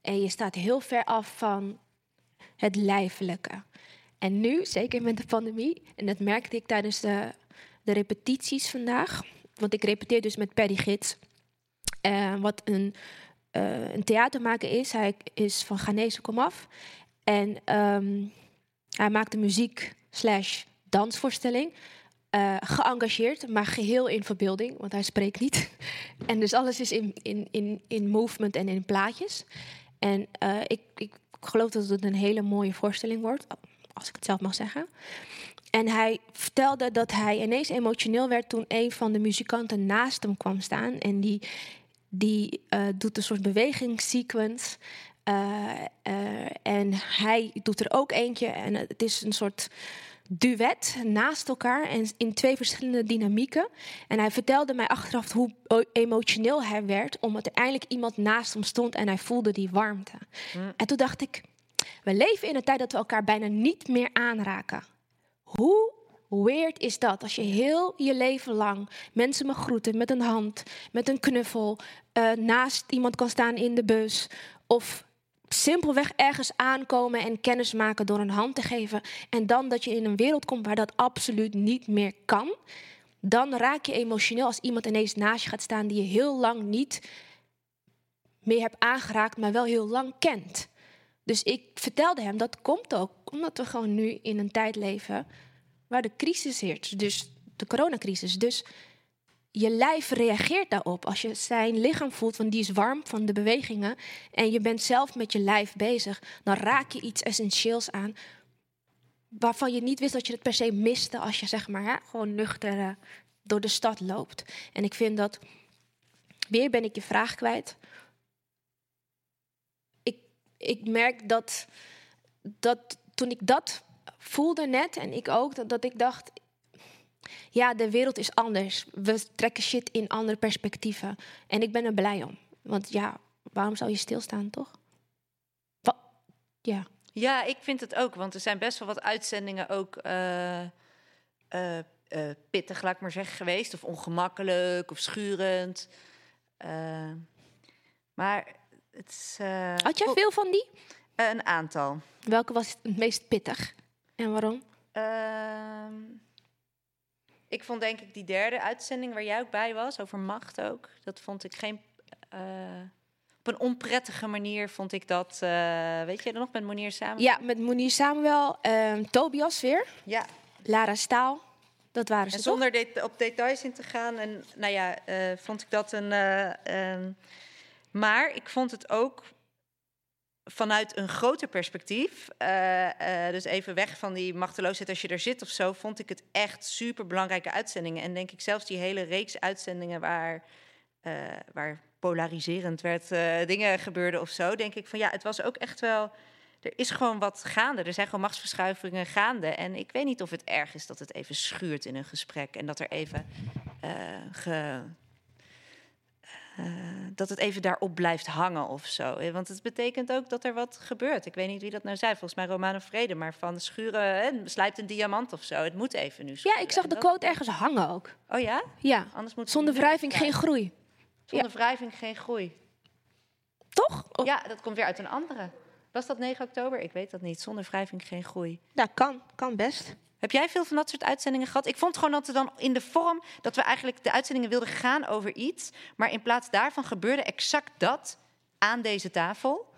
En je staat heel ver af van het lijfelijke. En nu, zeker met de pandemie, en dat merkte ik tijdens de, de repetities vandaag. Want ik repeteer dus met Paddy Gids. eh, wat een, eh, een theatermaker is. Hij is van Ghanese komaf. En ehm, hij maakt een muziek slash dansvoorstelling. eh, geëngageerd, maar geheel in verbeelding, want hij spreekt niet. en dus alles is in, in, in, in movement en in plaatjes. En ik, ik geloof dat het een hele mooie voorstelling wordt, als ik het zelf mag zeggen. En hij vertelde dat hij ineens emotioneel werd toen een van de muzikanten naast hem kwam staan. En die, die eh, doet een soort bewegingssequence Uh, uh, en hij doet er ook eentje. En het is een soort duet naast elkaar en in twee verschillende dynamieken. En hij vertelde mij achteraf hoe emotioneel hij werd, omdat er eindelijk iemand naast hem stond en hij voelde die warmte. Mm. En toen dacht ik, we leven in een tijd dat we elkaar bijna niet meer aanraken. Hoe weird is dat als je heel je leven lang mensen mag groeten met een hand, met een knuffel, uh, naast iemand kan staan in de bus of simpelweg ergens aankomen en kennis maken door een hand te geven. En dan dat je in een wereld komt waar dat absoluut niet meer kan. Dan raak je emotioneel als iemand ineens naast je gaat staan die je heel lang niet meer hebt aangeraakt, maar wel heel lang kent. Dus ik vertelde hem dat komt ook omdat we gewoon nu in een tijd leven waar de crisis heerst. Dus de coronacrisis. Dus je lijf reageert daarop. Als je zijn lichaam voelt, van die is warm van de bewegingen. En je bent zelf met je lijf bezig. Dan raak je iets essentieels aan. Waarvan je niet wist dat je het per se miste als je zeg maar gewoon nuchter uh, door de stad loopt. En ik vind dat. Weer ben ik je vraag kwijt. Ik, merk dat, dat toen ik dat voelde net en ik ook, dat, dat ik dacht, ja, de wereld is anders. We trekken shit in andere perspectieven. En ik ben er blij om. Want ja, waarom zou je stilstaan, toch? ja. Ja, ik vind het ook. Want er zijn best wel wat uitzendingen ook uh, uh, uh, pittig, laat ik maar zeggen, geweest. Of ongemakkelijk of schurend. maar het is... Had jij veel van die? een aantal. Welke was het meest pittig? En waarom? Ehm, ik vond denk ik die derde uitzending waar jij ook bij was, over macht ook. Dat vond ik geen. Uh, op een onprettige manier vond ik dat. Weet je nog met Monier samen? Ja, met Monier Samuel. Uh, Tobias weer. Ja. Lara Staal. Dat waren ze. En zonder de op details in te gaan. En nou ja, vond ik dat een. Maar ik vond het ook vanuit een groter perspectief, uh, uh, dus even weg van die machteloosheid als je er zit of zo, vond ik het echt super belangrijke uitzendingen. En denk ik zelfs die hele reeks uitzendingen waar, uh, waar polariserend werd, dingen gebeurden of zo, denk ik van ja, het was ook echt wel. Er is gewoon wat gaande. Er zijn gewoon machtsverschuivingen gaande. En ik weet niet of het erg is dat het even schuurt in een gesprek. En dat er even ge, uh, dat het even daarop blijft hangen of zo. Want het betekent ook dat er wat gebeurt. Ik weet niet wie dat nou zei, volgens mij Romano Vrede, maar van schuren, hè, slijpt een diamant of zo. Het moet even nu schuren. Ja, ik zag de quote ergens hangen ook. Oh ja? Ja. Anders moet Zonder wrijving geen groei. Zonder ja. wrijving geen groei. Toch? Of... Ja, dat komt weer uit een andere. Was dat 9 oktober? Ik weet dat niet. Zonder wrijving geen groei. Ja, kan. Kan best. Heb jij veel van dat soort uitzendingen gehad? Ik vond gewoon dat er dan in de vorm dat we eigenlijk de uitzendingen wilden gaan over iets, maar in plaats daarvan gebeurde exact dat aan deze tafel.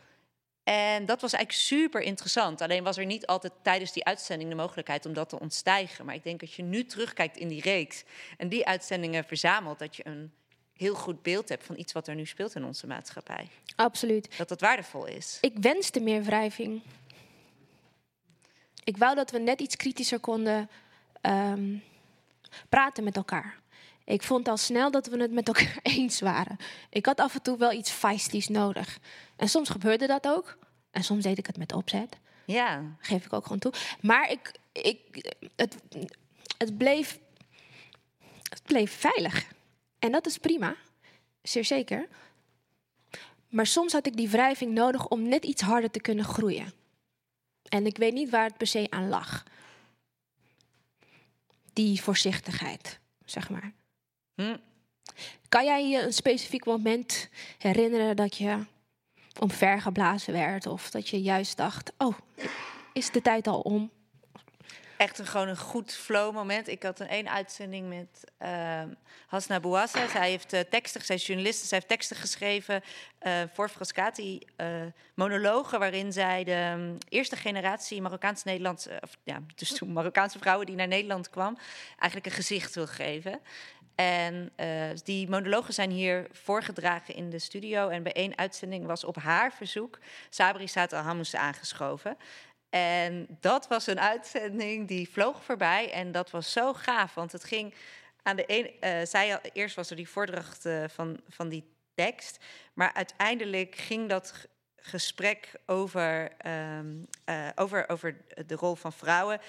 En dat was eigenlijk super interessant. Alleen was er niet altijd tijdens die uitzending de mogelijkheid om dat te ontstijgen. Maar ik denk dat je nu terugkijkt in die reeks en die uitzendingen verzamelt, dat je een heel goed beeld hebt van iets wat er nu speelt in onze maatschappij. Absoluut. Dat dat waardevol is. Ik wenste meer wrijving. Ik wou dat we net iets kritischer konden um, praten met elkaar. Ik vond al snel dat we het met elkaar eens waren. Ik had af en toe wel iets feisties nodig. En soms gebeurde dat ook. En soms deed ik het met opzet. Ja. Geef ik ook gewoon toe. Maar ik, ik, het, het, bleef, het bleef veilig. En dat is prima. Zeer zeker. Maar soms had ik die wrijving nodig om net iets harder te kunnen groeien. En ik weet niet waar het per se aan lag. Die voorzichtigheid, zeg maar. Hm. Kan jij je een specifiek moment herinneren dat je omvergeblazen werd? Of dat je juist dacht, oh, is de tijd al om? Echt een, gewoon een goed flow moment. Ik had een één uitzending met uh, Hasna Bouassa. Zij heeft uh, teksten, zij is journaliste, zij heeft teksten geschreven uh, voor Frascati. Uh, monologen waarin zij de um, eerste generatie Marokkaanse Nederlandse, of ja, dus Marokkaanse vrouwen die naar Nederland kwam, eigenlijk een gezicht wil geven. En die monologen zijn hier voorgedragen in de studio. En bij één uitzending was op haar verzoek Sabri Saat Al-Hamous aangeschoven. En dat was een uitzending die vloog voorbij. En dat was zo gaaf, want het ging aan de een. Uh, zij, eerst was er die voordracht uh, van, van die tekst. Maar uiteindelijk ging dat gesprek over, ehm, eh, over, over de rol van vrouwen.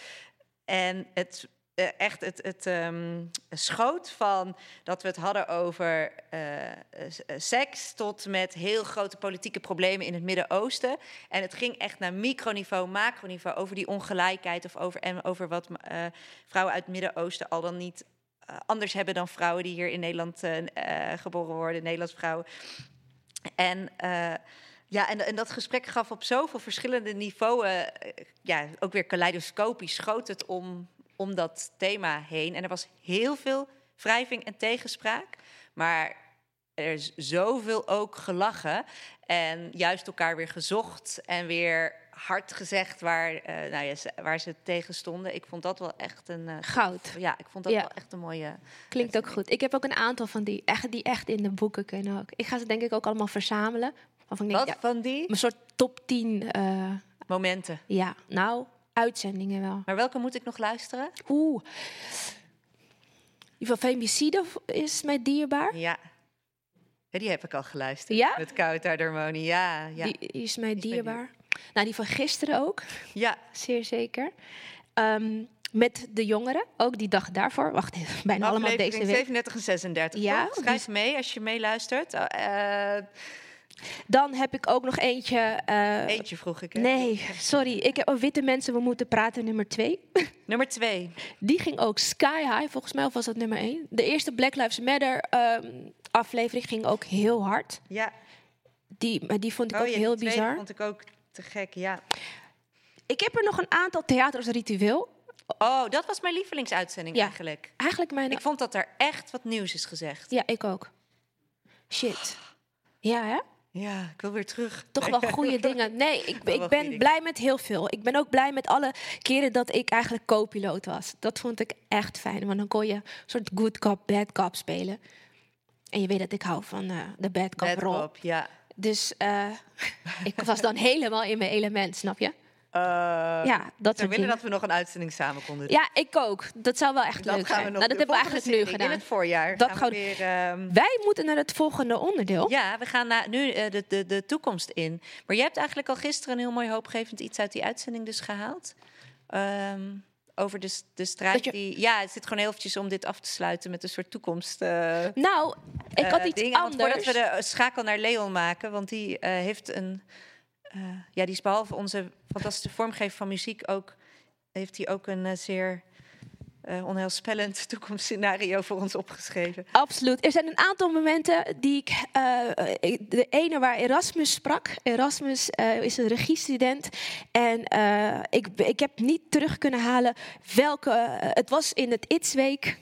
En het eh, echt het, het ehm, schoot van dat we het hadden over eh, eh, seks tot met heel grote politieke problemen in het Midden-Oosten. En het ging echt naar microniveau, macroniveau over die ongelijkheid of over, en over wat vrouwen uit het Midden-Oosten al dan niet anders hebben dan vrouwen die hier in Nederland geboren worden, Nederlandse vrouwen. En ja, en, dat gesprek gaf op zoveel verschillende niveaus, ja, ook weer kaleidoscopisch, schoot het om, om dat thema heen. En er was heel veel wrijving en tegenspraak, maar er is zoveel ook gelachen en juist elkaar weer gezocht en weer hard gezegd waar, eh, nou ja, ze- waar ze tegen stonden. Ik vond dat wel echt een... eh, Goud. Ja, ik vond dat Ja. wel echt een mooie... Klinkt ook goed. Ik heb ook een aantal van die echt, die echt in de boeken kunnen ook. Ik ga ze denk ik ook allemaal verzamelen. Ik denk, Wat ja, van die? Een soort top 10. eh, Momenten. ja, nou, uitzendingen wel. Maar welke moet ik nog luisteren? Oeh. Die van Femicide is mij dierbaar. Ja. Die heb ik al geluisterd. Ja? Met Koudharmonie, ja. ja. Die is mij dierbaar. Nou, die van gisteren ook. Ja. Zeer zeker. Ehm, met de jongeren, ook die dag daarvoor. Wacht, bijna allemaal deze week. 37 en 36. Ja, Ja, Schrijf mee als je meeluistert. Uh, Dan heb ik ook nog eentje. eh, eentje vroeg ik. Hè? Nee, sorry. Ik heb oh, Witte Mensen, we moeten praten, nummer twee. Nummer twee. Die ging ook sky high, volgens mij, of was dat nummer één? De eerste Black Lives Matter ehm, aflevering ging ook heel hard. Ja. Die, maar die vond ik Oh, ook ja, die heel tweede bizar. vond ik ook te gek, ja. Ik heb er nog een aantal theaters ritueel. Oh, dat was mijn lievelingsuitzending Ja. eigenlijk. Eigenlijk mijn... Ik vond dat er echt wat nieuws is gezegd. Ja, ik ook. Shit. Ja, hè? Ja, ik wil weer terug. Toch wel goede dingen. Nee, ik, ik ben blij met heel veel. Ik ben ook blij met alle keren dat ik eigenlijk co-piloot was. Dat vond ik echt fijn. Want dan kon je een soort good cop, bad cop spelen. En je weet dat ik hou van eh, de bad cop Bad rol. cop, ja. Dus eh, ik was dan helemaal in mijn element, snap je? Uh, Ja, dat zou willen dat we nog een uitzending samen konden doen. Ja, ik ook. Dat zou wel echt dat leuk gaan zijn. we nog nou, dat hebben we eigenlijk nu gedaan. In het voorjaar. Dat gaan we we- weer... ehm, Wij moeten naar het volgende onderdeel. Ja, we gaan naar, nu eh, de, de, de toekomst in. Maar je hebt eigenlijk al gisteren een heel mooi hoopgevend iets uit die uitzending dus gehaald. Ehm, over de, de strijd je- die... Ja, het zit gewoon heel eventjes om dit af te sluiten met een soort toekomst... eh, Nou, ik had iets dingen. Want anders. voordat we de schakel naar Leon maken, want die heeft een... eh, ja, die is behalve onze fantastische vormgever van muziek ook... heeft hij ook een eh, zeer eh, onheilspellend toekomstscenario voor ons opgeschreven. Absoluut. Er zijn een aantal momenten die ik. de ene waar Erasmus sprak. Erasmus is een regiestudent. En ik, ik heb niet terug kunnen halen welke. het was in het ITS Week.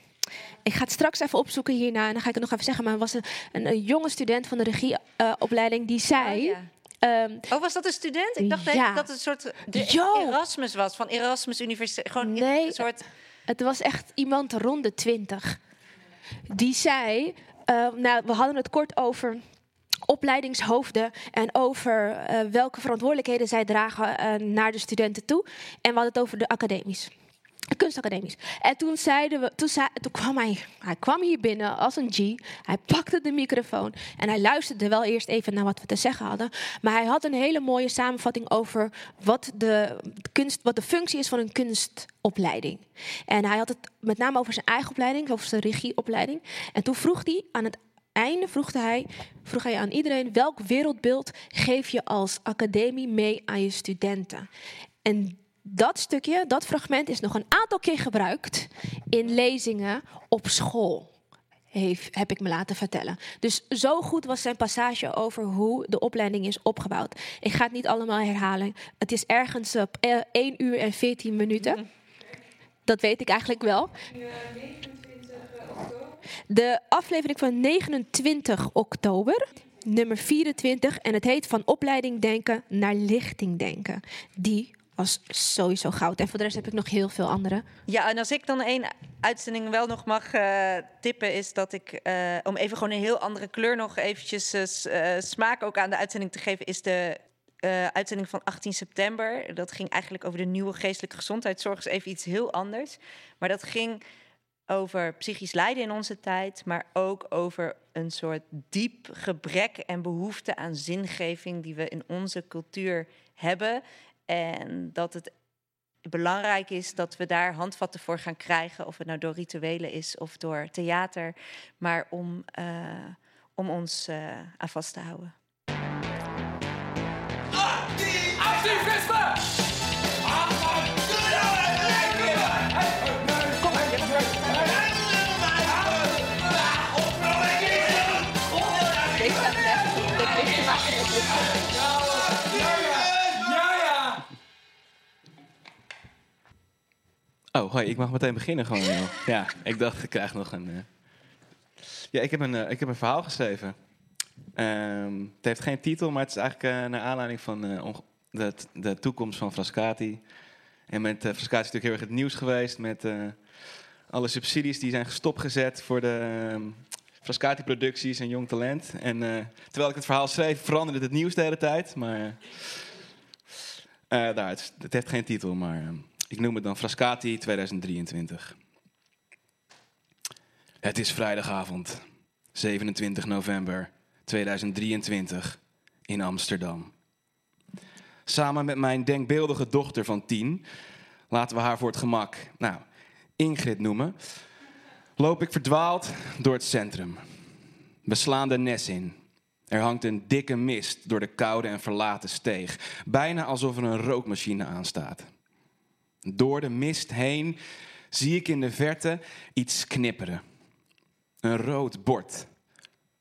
Ik ga het straks even opzoeken hierna en dan ga ik het nog even zeggen. Maar het was een, een, een jonge student van de regieopleiding die zei. Ehm, Oh, was dat een student? Ik dacht Ja. dat het een soort de Yo. Erasmus was, van Erasmus Universiteit. Gewoon Nee, een soort... Het was echt iemand rond de twintig. Die zei, eh, nou, we hadden het kort over opleidingshoofden en over eh, welke verantwoordelijkheden zij dragen eh, naar de studenten toe. En we hadden het over de academies. De Kunstacademisch. En toen zeiden we, toen, toen kwam hij, hij kwam hier binnen als een G. Hij pakte de microfoon en hij luisterde wel eerst even naar wat we te zeggen hadden. Maar hij had een hele mooie samenvatting over wat de, kunst, wat de functie is van een kunstopleiding. En hij had het met name over zijn eigen opleiding, over zijn regieopleiding. En toen vroeg hij aan het einde vroeg hij, vroeg hij aan iedereen: welk wereldbeeld geef je als academie mee aan je studenten? En dat stukje, dat fragment is nog een aantal keer gebruikt in lezingen op school. Heeft, heb ik me laten vertellen. Dus zo goed was zijn passage over hoe de opleiding is opgebouwd. Ik ga het niet allemaal herhalen. Het is ergens op eh, 1 uur en 14 minuten. Dat weet ik eigenlijk wel. De aflevering van 29 oktober, nummer 24. En het heet Van opleiding denken naar lichting denken. Die was sowieso goud. En voor de rest heb ik nog heel veel andere. Ja, en als ik dan één uitzending wel nog mag uh, tippen, is dat ik, uh, om even gewoon een heel andere kleur nog eventjes uh, smaak ook aan de uitzending te geven, is de uitzending van 18 september. Dat ging eigenlijk over de nieuwe geestelijke gezondheidszorg. is even iets heel anders. Maar dat ging over psychisch lijden in onze tijd, maar ook over een soort diep gebrek en behoefte aan zingeving die we in onze cultuur hebben. En dat het belangrijk is dat we daar handvatten voor gaan krijgen, of het nou door rituelen is of door theater, maar om, uh, om ons uh, aan vast te houden. Activisme! Oh, hoi, ik mag meteen beginnen gewoon. ja, ik dacht, ik krijg nog een... Uh... Ja, ik heb een, uh, ik heb een verhaal geschreven. Um, het heeft geen titel, maar het is eigenlijk uh, naar aanleiding van de, de toekomst van Frascati. En met Frascati is natuurlijk heel erg het nieuws geweest met alle subsidies die zijn gestopgezet voor de ehm, Frascati-producties en jong talent. En terwijl ik het verhaal schreef, veranderde het nieuws de hele tijd. Maar daar, het, het, heeft geen titel, maar... Ehm, ik noem het dan Frascati 2023. Het is vrijdagavond, 27 november 2023 in Amsterdam. Samen met mijn denkbeeldige dochter van 10, laten we haar voor het gemak, nou, Ingrid noemen, loop ik verdwaald door het centrum. We slaan de Nes in. Er hangt een dikke mist door de koude en verlaten steeg, bijna alsof er een rookmachine aanstaat. Door de mist heen zie ik in de verte iets knipperen. Een rood bord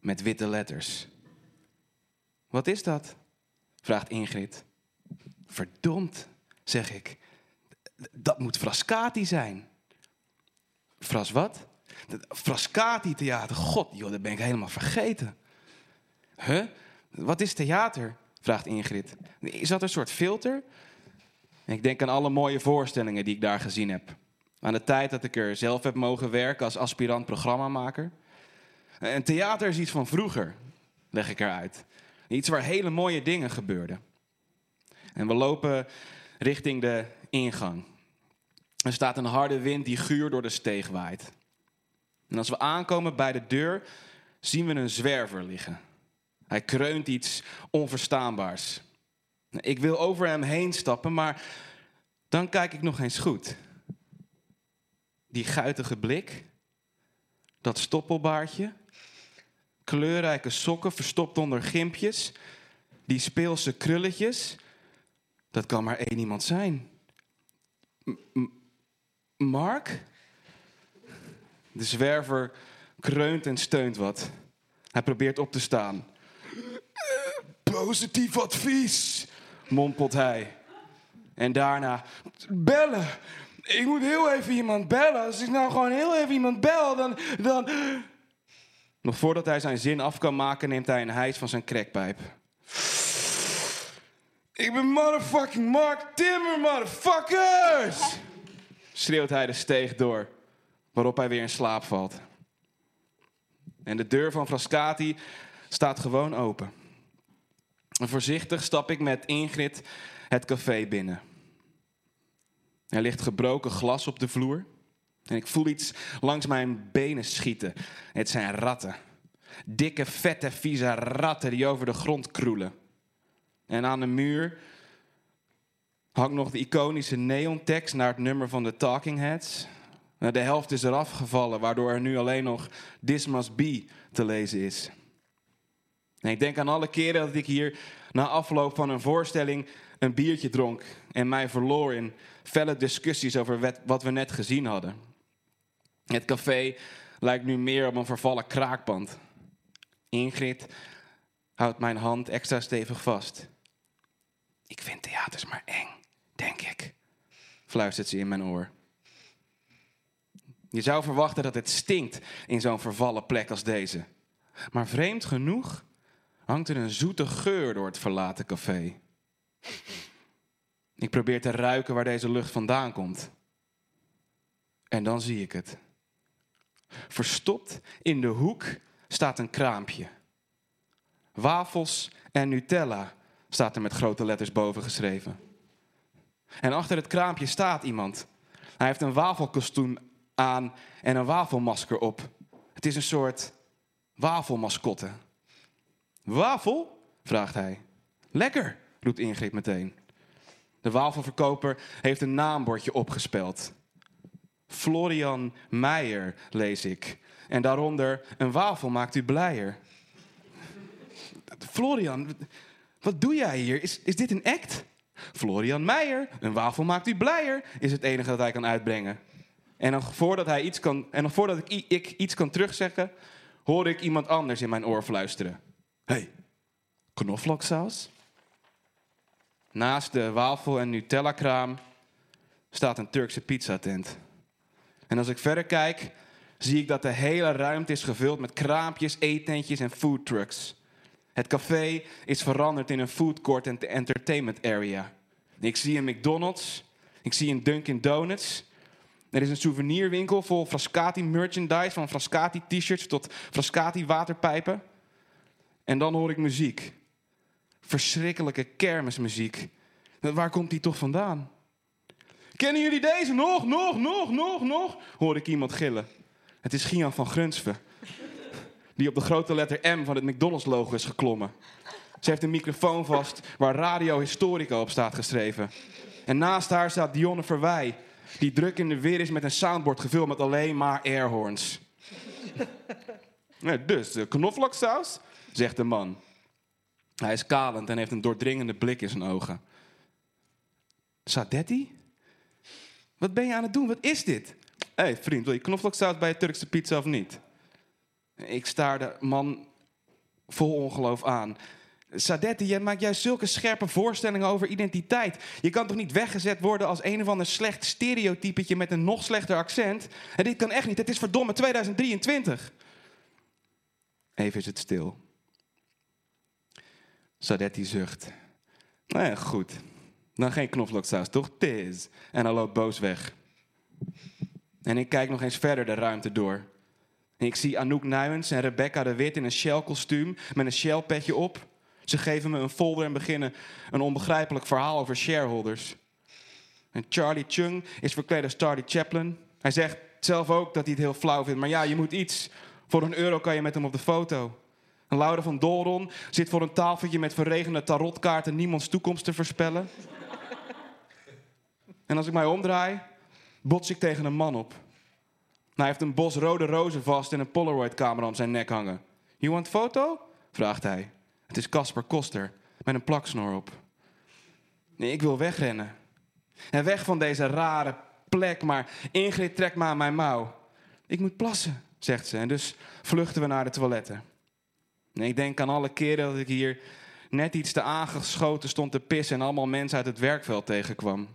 met witte letters. Wat is dat? vraagt Ingrid. Verdomd, zeg ik. Dat moet Frascati zijn. Fras wat? Frascati theater. God, joh, dat ben ik helemaal vergeten. Huh? Wat is theater? vraagt Ingrid. Is dat een soort filter? Ik denk aan alle mooie voorstellingen die ik daar gezien heb. Aan de tijd dat ik er zelf heb mogen werken als aspirant programmamaker. En theater is iets van vroeger, leg ik eruit. Iets waar hele mooie dingen gebeurden. En we lopen richting de ingang. Er staat een harde wind die guur door de steeg waait. En als we aankomen bij de deur, zien we een zwerver liggen. Hij kreunt iets onverstaanbaars. Ik wil over hem heen stappen, maar dan kijk ik nog eens goed. Die guitige blik, dat stoppelbaardje, kleurrijke sokken verstopt onder gimpjes, die speelse krulletjes. Dat kan maar één iemand zijn. Mark? De zwerver kreunt en steunt wat. Hij probeert op te staan. Positief advies, mompelt hij. En daarna bellen. Ik moet heel even iemand bellen. Als ik nou gewoon heel even iemand bel, dan, dan... Nog voordat hij zijn zin af kan maken, neemt hij een hijs van zijn crackpijp. Ik ben motherfucking Mark Timmer, motherfuckers! Schreeuwt hij de steeg door, waarop hij weer in slaap valt. En de deur van Frascati staat gewoon open. En voorzichtig stap ik met Ingrid het café binnen. Er ligt gebroken glas op de vloer. En ik voel iets langs mijn benen schieten. Het zijn ratten. Dikke, vette, vieze ratten die over de grond kroelen. En aan de muur hangt nog de iconische neontekst naar het nummer van de Talking Heads. De helft is eraf gevallen, waardoor er nu alleen nog This Must Be te lezen is. Ik denk aan alle keren dat ik hier na afloop van een voorstelling een biertje dronk en mij verloor in felle discussies over wat we net gezien hadden. Het café lijkt nu meer op een vervallen kraakpand. Ingrid houdt mijn hand extra stevig vast. Ik vind theaters maar eng, denk ik, fluistert ze in mijn oor. Je zou verwachten dat het stinkt in zo'n vervallen plek als deze. Maar vreemd genoeg hangt er een zoete geur door het verlaten café. Ik probeer te ruiken waar deze lucht vandaan komt. En dan zie ik het. Verstopt in de hoek staat een kraampje. Wafels en Nutella staat er met grote letters boven geschreven. En achter het kraampje staat iemand. Hij heeft een wafelkostuum aan en een wafelmasker op. Het is een soort wafelmascotte. Wafel? vraagt hij. Lekker, roept Ingrid meteen. De wafelverkoper heeft een naambordje opgespeld. Florian Meijer, lees ik. En daaronder, een wafel maakt u blijer. Florian, wat doe jij hier? Is, is dit een act? Florian Meijer, een wafel maakt u blijer, is het enige dat hij kan uitbrengen. En nog voordat, hij iets kan, en nog voordat ik, ik iets kan terugzeggen, hoor ik iemand anders in mijn oor fluisteren. Hey, knoflooksaus? Naast de wafel- en Nutella-kraam staat een Turkse pizzatent. En als ik verder kijk, zie ik dat de hele ruimte is gevuld met kraampjes, eetentjes en foodtrucks. Het café is veranderd in een food court en entertainment area. Ik zie een McDonald's, ik zie een Dunkin' Donuts. Er is een souvenirwinkel vol Frascati merchandise, van Frascati t-shirts tot Frascati waterpijpen. En dan hoor ik muziek. Verschrikkelijke kermismuziek. Waar komt die toch vandaan? Kennen jullie deze? Nog, nog, nog, nog, nog? Hoor ik iemand gillen. Het is Gian van Grunsven. Die op de grote letter M van het McDonald's-logo is geklommen. Ze heeft een microfoon vast waar Radio Historica op staat geschreven. En naast haar staat Dionne Verwij, die druk in de weer is met een soundboard gevuld met alleen maar airhorns. Ja, dus, uh, knoflooksaus, zegt de man. Hij is kalend en heeft een doordringende blik in zijn ogen. Sadetti? Wat ben je aan het doen? Wat is dit? Hé hey, vriend, wil je knoflooksaus bij je Turkse pizza of niet? Ik staar de man vol ongeloof aan. Sadetti, jij maakt juist zulke scherpe voorstellingen over identiteit. Je kan toch niet weggezet worden als een of ander slecht stereotypetje met een nog slechter accent? En dit kan echt niet, het is verdomme 2023. Even is het stil. Sadetti zucht. Nou goed. Dan geen knoflooksaus, toch? Tiz. En hij loopt boos weg. En ik kijk nog eens verder de ruimte door. En ik zie Anouk Nuyens en Rebecca de Wit in een Shell-kostuum met een Shell-petje op. Ze geven me een folder en beginnen een onbegrijpelijk verhaal over shareholders. En Charlie Chung is verkleed als Charlie Chaplin. Hij zegt zelf ook dat hij het heel flauw vindt. Maar ja, je moet iets. Voor een euro kan je met hem op de foto. En Laura van Dolron zit voor een tafeltje met verregende tarotkaarten niemands toekomst te voorspellen. en als ik mij omdraai, bots ik tegen een man op. Hij heeft een bos rode rozen vast en een Polaroid-camera om zijn nek hangen. You want foto? vraagt hij. Het is Casper Koster met een plaksnor op. Nee, ik wil wegrennen. En weg van deze rare plek, maar Ingrid trekt me aan mijn mouw. Ik moet plassen, zegt ze. En dus vluchten we naar de toiletten. Nee, ik denk aan alle keren dat ik hier net iets te aangeschoten stond te pissen en allemaal mensen uit het werkveld tegenkwam.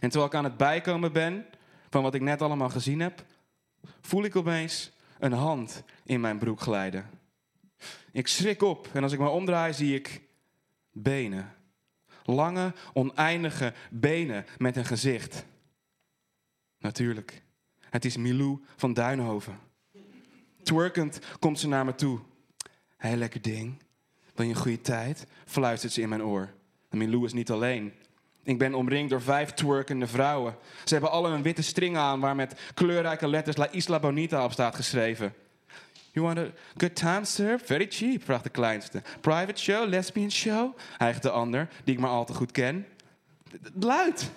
En terwijl ik aan het bijkomen ben van wat ik net allemaal gezien heb, voel ik opeens een hand in mijn broek glijden. Ik schrik op en als ik me omdraai zie ik benen. Lange, oneindige benen met een gezicht. Natuurlijk, het is Milou van Duinhoven. Twerkend komt ze naar me toe. Hey, lekker ding. Wil je een goede tijd? Fluistert ze in mijn oor. En Milou is niet alleen. Ik ben omringd door vijf twerkende vrouwen. Ze hebben alle een witte string aan waar met kleurrijke letters La Isla Bonita op staat geschreven. You want a good time, sir? Very cheap, vraagt de kleinste. Private show, lesbian show? Hijgt de ander, die ik maar al te goed ken. Luid!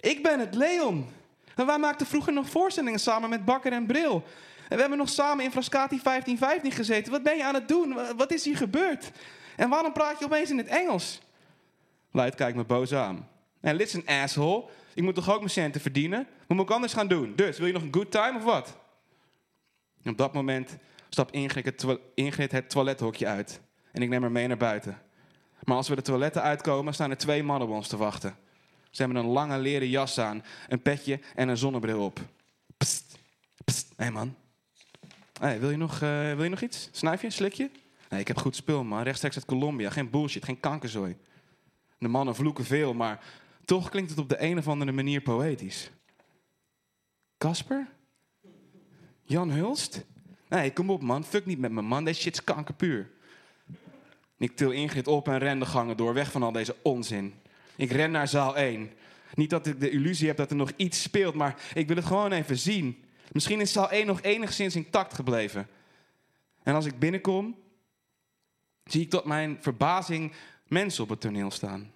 Ik ben het, Leon. En wij maakten vroeger nog voorstellingen samen met Bakker en Bril. En we hebben nog samen in Frascati 1515 gezeten. Wat ben je aan het doen? Wat is hier gebeurd? En waarom praat je opeens in het Engels? Luid kijkt me boos aan. En listen, asshole. Ik moet toch ook mijn centen verdienen? Wat moet ik anders gaan doen? Dus, wil je nog een good time of wat? Op dat moment stapt Ingrid het, toilet, toilethokje uit. En ik neem haar mee naar buiten. Maar als we de toiletten uitkomen, staan er twee mannen op ons te wachten. Ze hebben een lange leren jas aan, een petje en een zonnebril op. Psst, psst. Hé hey man. Hey, wil, je nog, uh, wil je nog iets? Snuifje, slikje? Nee, ik heb goed spul man, rechtstreeks uit Colombia. Geen bullshit, geen kankerzooi. De mannen vloeken veel, maar toch klinkt het op de een of andere manier poëtisch. Kasper? Jan Hulst? Nee, kom op man, fuck niet met me man, deze shit is kankerpuur. Ik til Ingrid op en ren de gangen door, weg van al deze onzin. Ik ren naar zaal 1. Niet dat ik de illusie heb dat er nog iets speelt, maar ik wil het gewoon even zien. Misschien is zaal 1 nog enigszins intact gebleven. En als ik binnenkom, zie ik tot mijn verbazing mensen op het toneel staan.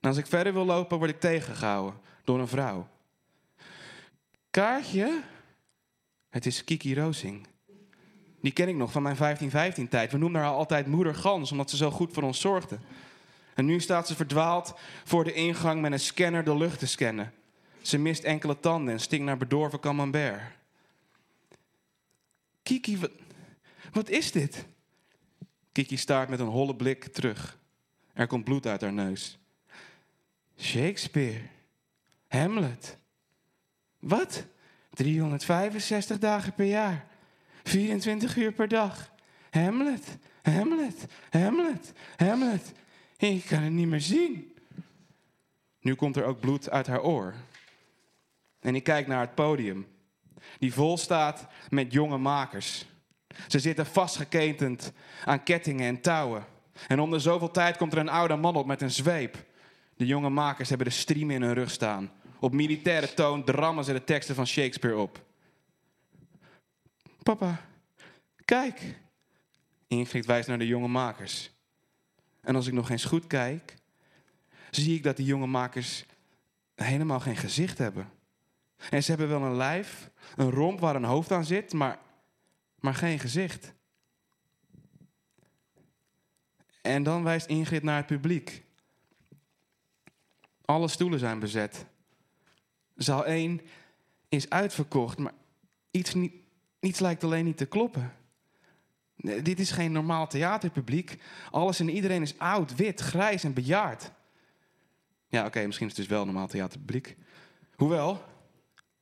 En als ik verder wil lopen, word ik tegengehouden door een vrouw. Kaartje? Het is Kiki Roosing. Die ken ik nog van mijn 15-15-tijd. We noemden haar altijd moeder Gans, omdat ze zo goed voor ons zorgde. En nu staat ze verdwaald voor de ingang met een scanner de lucht te scannen. Ze mist enkele tanden en stinkt naar bedorven camembert. Kiki, wat, is dit? Kiki staart met een holle blik terug. Er komt bloed uit haar neus. Shakespeare. Hamlet. Wat? 365 dagen per jaar. 24 uur per dag. Hamlet, Hamlet, Hamlet, Hamlet. Ik kan het niet meer zien. Nu komt er ook bloed uit haar oor. En ik kijk naar het podium, die vol staat met jonge makers. Ze zitten vastgeketend aan kettingen en touwen. En om de zoveel tijd komt er een oude man op met een zweep. De jonge makers hebben de stream in hun rug staan. Op militaire toon drammen ze de teksten van Shakespeare op. Papa, kijk. Ingrid wijst naar de jonge makers. En als ik nog eens goed kijk, zie ik dat die jonge makers helemaal geen gezicht hebben. En ze hebben wel een lijf, een romp waar een hoofd aan zit, maar, maar geen gezicht. En dan wijst Ingrid naar het publiek. Alle stoelen zijn bezet. Zaal 1 is uitverkocht, maar iets, niet, iets lijkt alleen niet te kloppen. Dit is geen normaal theaterpubliek. Alles en iedereen is oud, wit, grijs en bejaard. Ja, oké, misschien is het dus wel normaal theaterpubliek. Hoewel,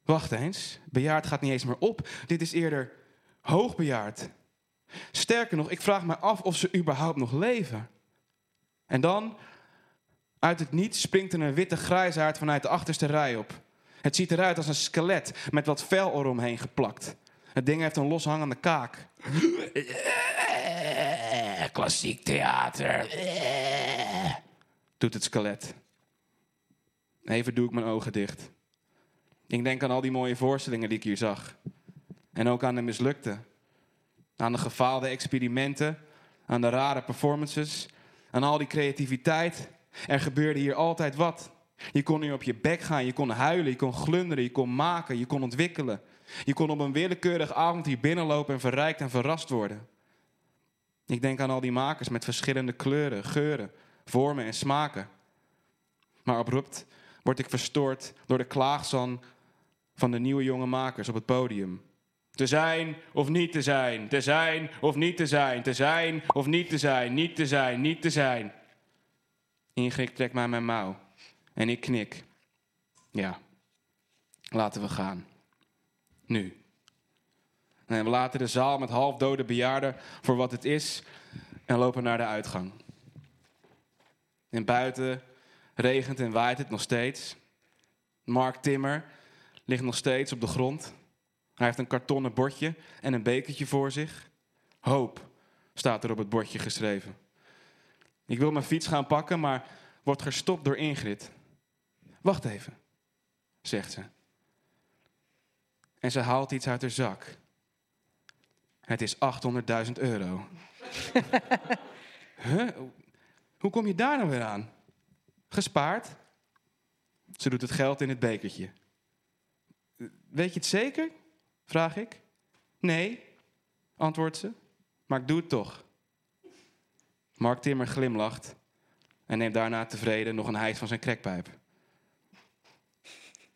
wacht eens, bejaard gaat niet eens meer op. Dit is eerder hoogbejaard. Sterker nog, ik vraag me af of ze überhaupt nog leven. En dan, uit het niets, springt er een witte grijsaard vanuit de achterste rij op. Het ziet eruit als een skelet met wat vel eromheen geplakt. Het ding heeft een loshangende kaak. Klassiek theater. Doet het skelet. Even doe ik mijn ogen dicht. Ik denk aan al die mooie voorstellingen die ik hier zag. En ook aan de mislukte. Aan de gefaalde experimenten. Aan de rare performances. Aan al die creativiteit. Er gebeurde hier altijd wat. Je kon hier op je bek gaan, je kon huilen, je kon glunderen, je kon maken, je kon ontwikkelen. Je kon op een willekeurige avond hier binnenlopen en verrijkt en verrast worden. Ik denk aan al die makers met verschillende kleuren, geuren, vormen en smaken. Maar abrupt word ik verstoord door de klaagzang van de nieuwe jonge makers op het podium. Te zijn of niet te zijn, te zijn of niet te zijn, te zijn of niet te zijn, niet te zijn, niet te zijn. Ingrid trekt mij mijn mouw en ik knik. Ja, laten we gaan. Nu. En we laten de zaal met halfdode bejaarden voor wat het is en lopen naar de uitgang. En buiten regent en waait het nog steeds. Mark Timmer ligt nog steeds op de grond. Hij heeft een kartonnen bordje en een bekertje voor zich. Hoop staat er op het bordje geschreven. Ik wil mijn fiets gaan pakken, maar word gestopt door Ingrid. Wacht even, zegt ze. En ze haalt iets uit haar zak. Het is 800.000 euro. huh? Hoe kom je daar nou weer aan? Gespaard? Ze doet het geld in het bekertje. Weet je het zeker? Vraag ik. Nee, antwoordt ze. Maar ik doe het toch. Mark Timmer glimlacht en neemt daarna tevreden nog een hijs van zijn krekpijp.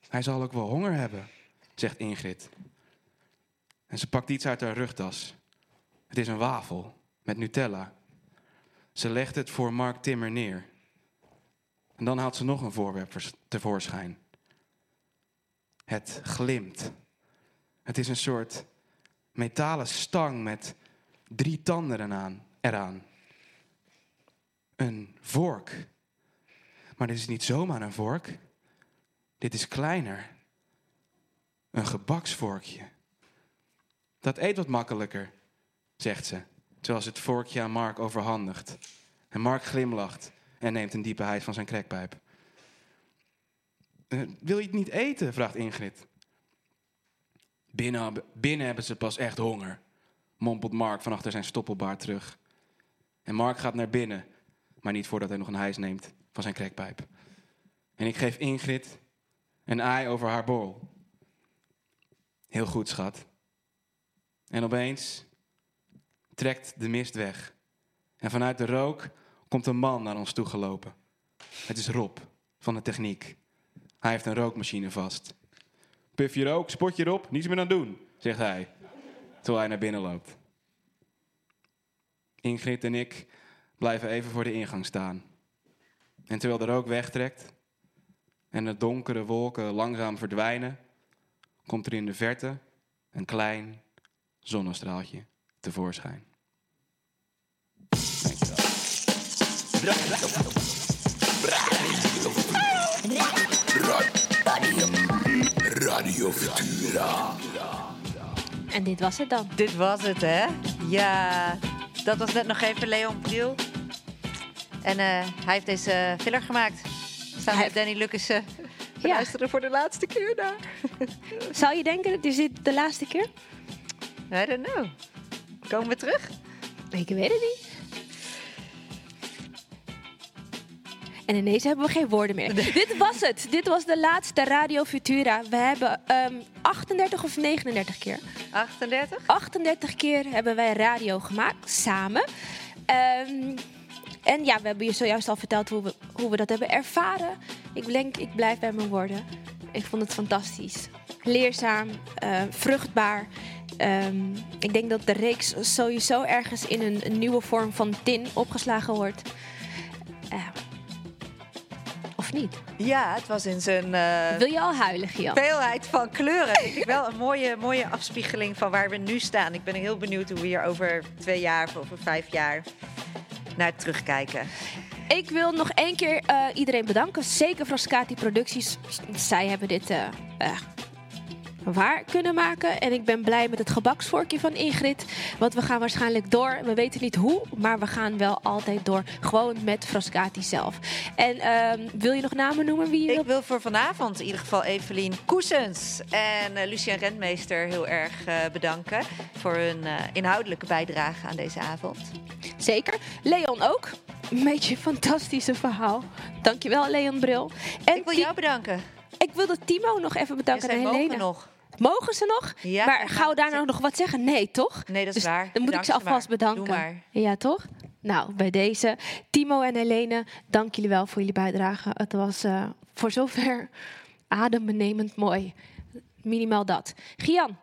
Hij zal ook wel honger hebben, zegt Ingrid. En ze pakt iets uit haar rugtas. Het is een wafel met Nutella. Ze legt het voor Mark Timmer neer. En dan haalt ze nog een voorwerp tevoorschijn. Het glimt. Het is een soort metalen stang met drie tanden eraan. Een vork. Maar dit is niet zomaar een vork. Dit is kleiner. Een gebaksvorkje. Dat eet wat makkelijker, zegt ze, terwijl ze het vorkje aan Mark overhandigt. En Mark glimlacht en neemt een diepe heid van zijn krekpijp. "Eh, wil je het niet eten? vraagt Ingrid. Binnen, binnen hebben ze pas echt honger, mompelt Mark van achter zijn stoppelbaard terug. En Mark gaat naar binnen, maar niet voordat hij nog een hijs neemt van zijn krekpijp. En ik geef Ingrid een ei over haar bol. Heel goed, schat. En opeens trekt de mist weg. En vanuit de rook komt een man naar ons toe gelopen. Het is Rob van de techniek. Hij heeft een rookmachine vast. Puf je rook, spot je erop, niets meer aan doen, zegt hij. Terwijl hij naar binnen loopt. Ingrid en ik blijven even voor de ingang staan. En terwijl de rook wegtrekt en de donkere wolken langzaam verdwijnen, komt er in de verte een klein zonnestraaltje tevoorschijn. Radio Futura. En dit was het dan. Dit was het, hè? Ja, dat was net nog even Leon Priel. En eh, hij heeft deze filler gemaakt. Samen met Danny Lucas. We luisteren voor de laatste keer naar. Zou je denken, dat is dit de laatste keer? I don't know. Komen we terug? Ik weet het niet. En ineens hebben we geen woorden meer. Dit was het. Dit was de laatste Radio Futura. We hebben ehm 38 of 39 keer. 38? 38 keer hebben wij radio gemaakt, samen. Ehm, en ja, we hebben je zojuist al verteld hoe we, hoe we dat hebben ervaren. Ik denk, ik blijf bij mijn woorden. Ik vond het fantastisch. Leerzaam, eh, vruchtbaar. Ehm, ik denk dat de reeks sowieso ergens in een, een nieuwe vorm van tin opgeslagen wordt. Eh, of niet? Ja, het was in zijn eh, Wil je al huilen, Gian? veelheid van kleuren. Denk ik wel een mooie, mooie afspiegeling van waar we nu staan. Ik ben heel benieuwd hoe we hier over twee jaar of over vijf jaar naar terugkijken. Ik wil nog één keer eh, iedereen bedanken. Zeker Frascati Producties. Zij hebben dit eh, waar kunnen maken. En ik ben blij met het gebaksvorkje van Ingrid. Want we gaan waarschijnlijk door. We weten niet hoe, maar we gaan wel altijd door. Gewoon met Frascati zelf. En ehm, wil je nog namen noemen? Wie je Ik wil voor vanavond in ieder geval Evelien Koesens en eh, Lucien Rentmeester heel erg eh, bedanken voor hun eh, inhoudelijke bijdrage aan deze avond. Zeker. Leon ook. Een beetje een fantastische verhaal. Dankjewel, Leon Bril. En Ik wil jou bedanken. Ik wilde Timo nog even bedanken. Zij en Helene. mogen nog. Mogen ze nog? Ja, maar zij gaan we daar nou nog wat zeggen? Nee, toch? Nee, dat is Dus waar. Dan moet ik Bedank ze alvast maar. bedanken. Doe maar. Ja, toch? Nou, bij deze. Timo en Helene, dank jullie wel voor jullie bijdrage. Het was eh, voor zover adembenemend mooi. Minimaal dat. Gian,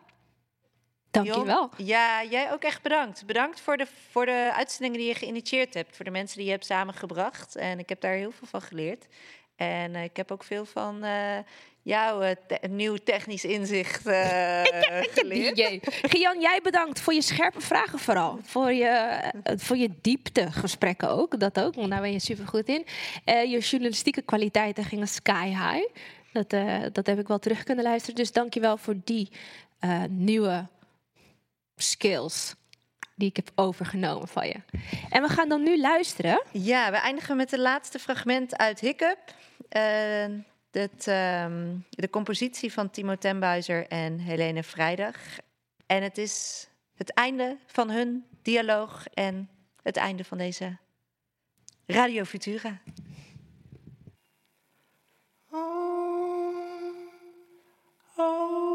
dank je wel. Ja, jij ook echt bedankt. Bedankt voor de, voor de uitzendingen die je geïnitieerd hebt. Voor de mensen die je hebt samengebracht. En ik heb daar heel veel van geleerd. En eh, ik heb ook veel van eh, jouw eh, te- nieuw technisch inzicht eh, geleerd. Gian, jij bedankt voor je scherpe vragen vooral. Voor je, voor je dieptegesprekken ook. Dat ook, want daar ben je super goed in. Eh, je journalistieke kwaliteiten gingen sky high. Dat, dat heb ik wel terug kunnen luisteren. Dus dank je wel voor die nieuwe skills die ik heb overgenomen van je. En we gaan dan nu luisteren. Ja, we eindigen met het laatste fragment uit Hiccup. Eh, ehm, de compositie van Timo Tenbuizer en Helene Vrijdag. En het is het einde van hun dialoog en het einde van deze Radio Futura. Oh, oh.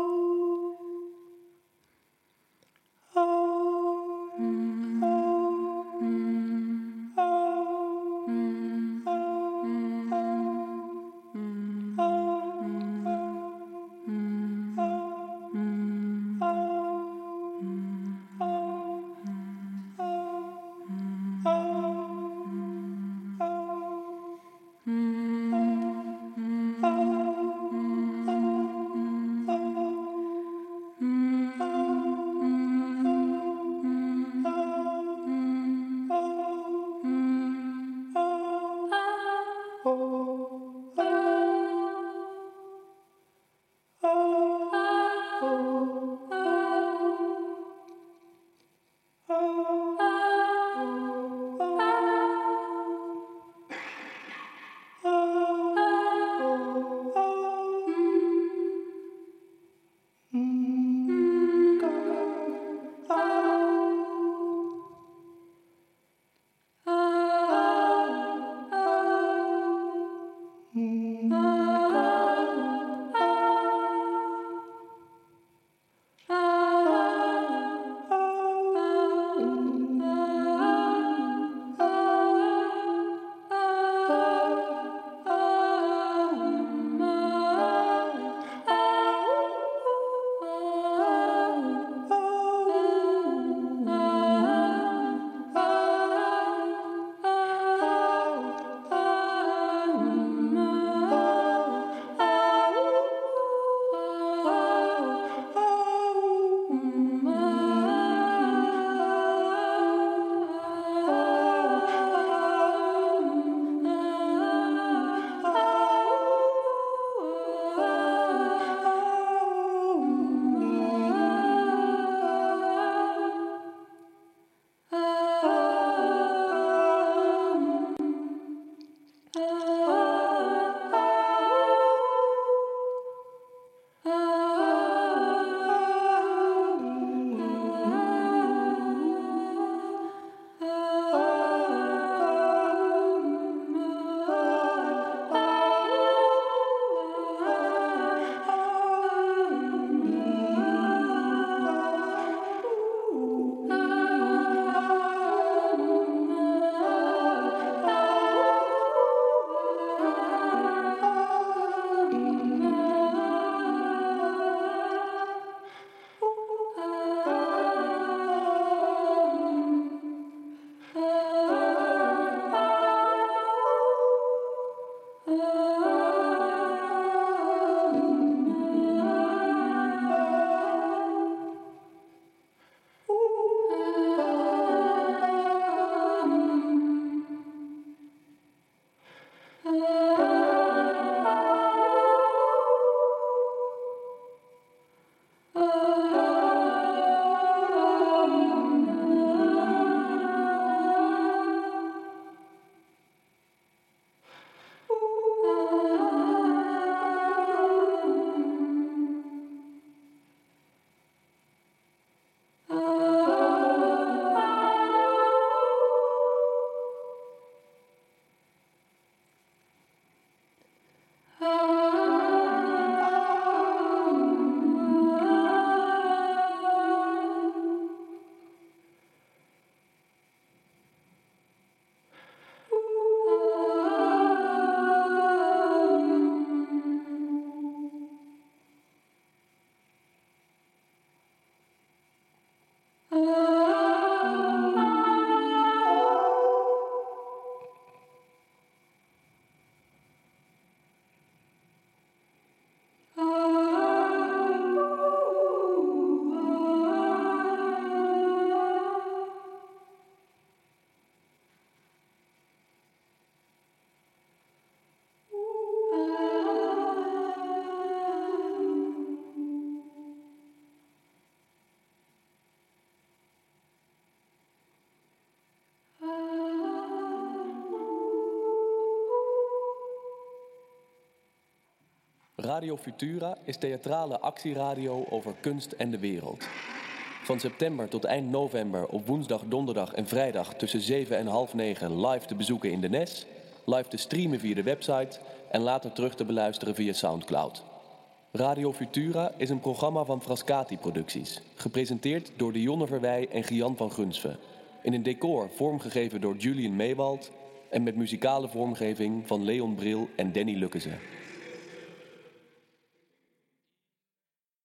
Radio Futura is theatrale actieradio over kunst en de wereld. Van september tot eind november op woensdag, donderdag en vrijdag tussen 7 en half 9 live te bezoeken in de NES, live te streamen via de website en later terug te beluisteren via Soundcloud. Radio Futura is een programma van Frascati Producties, gepresenteerd door Dionne Verwij en Gian van Gunsven. In een decor vormgegeven door Julian Meewald en met muzikale vormgeving van Leon Bril en Danny Lukkeze.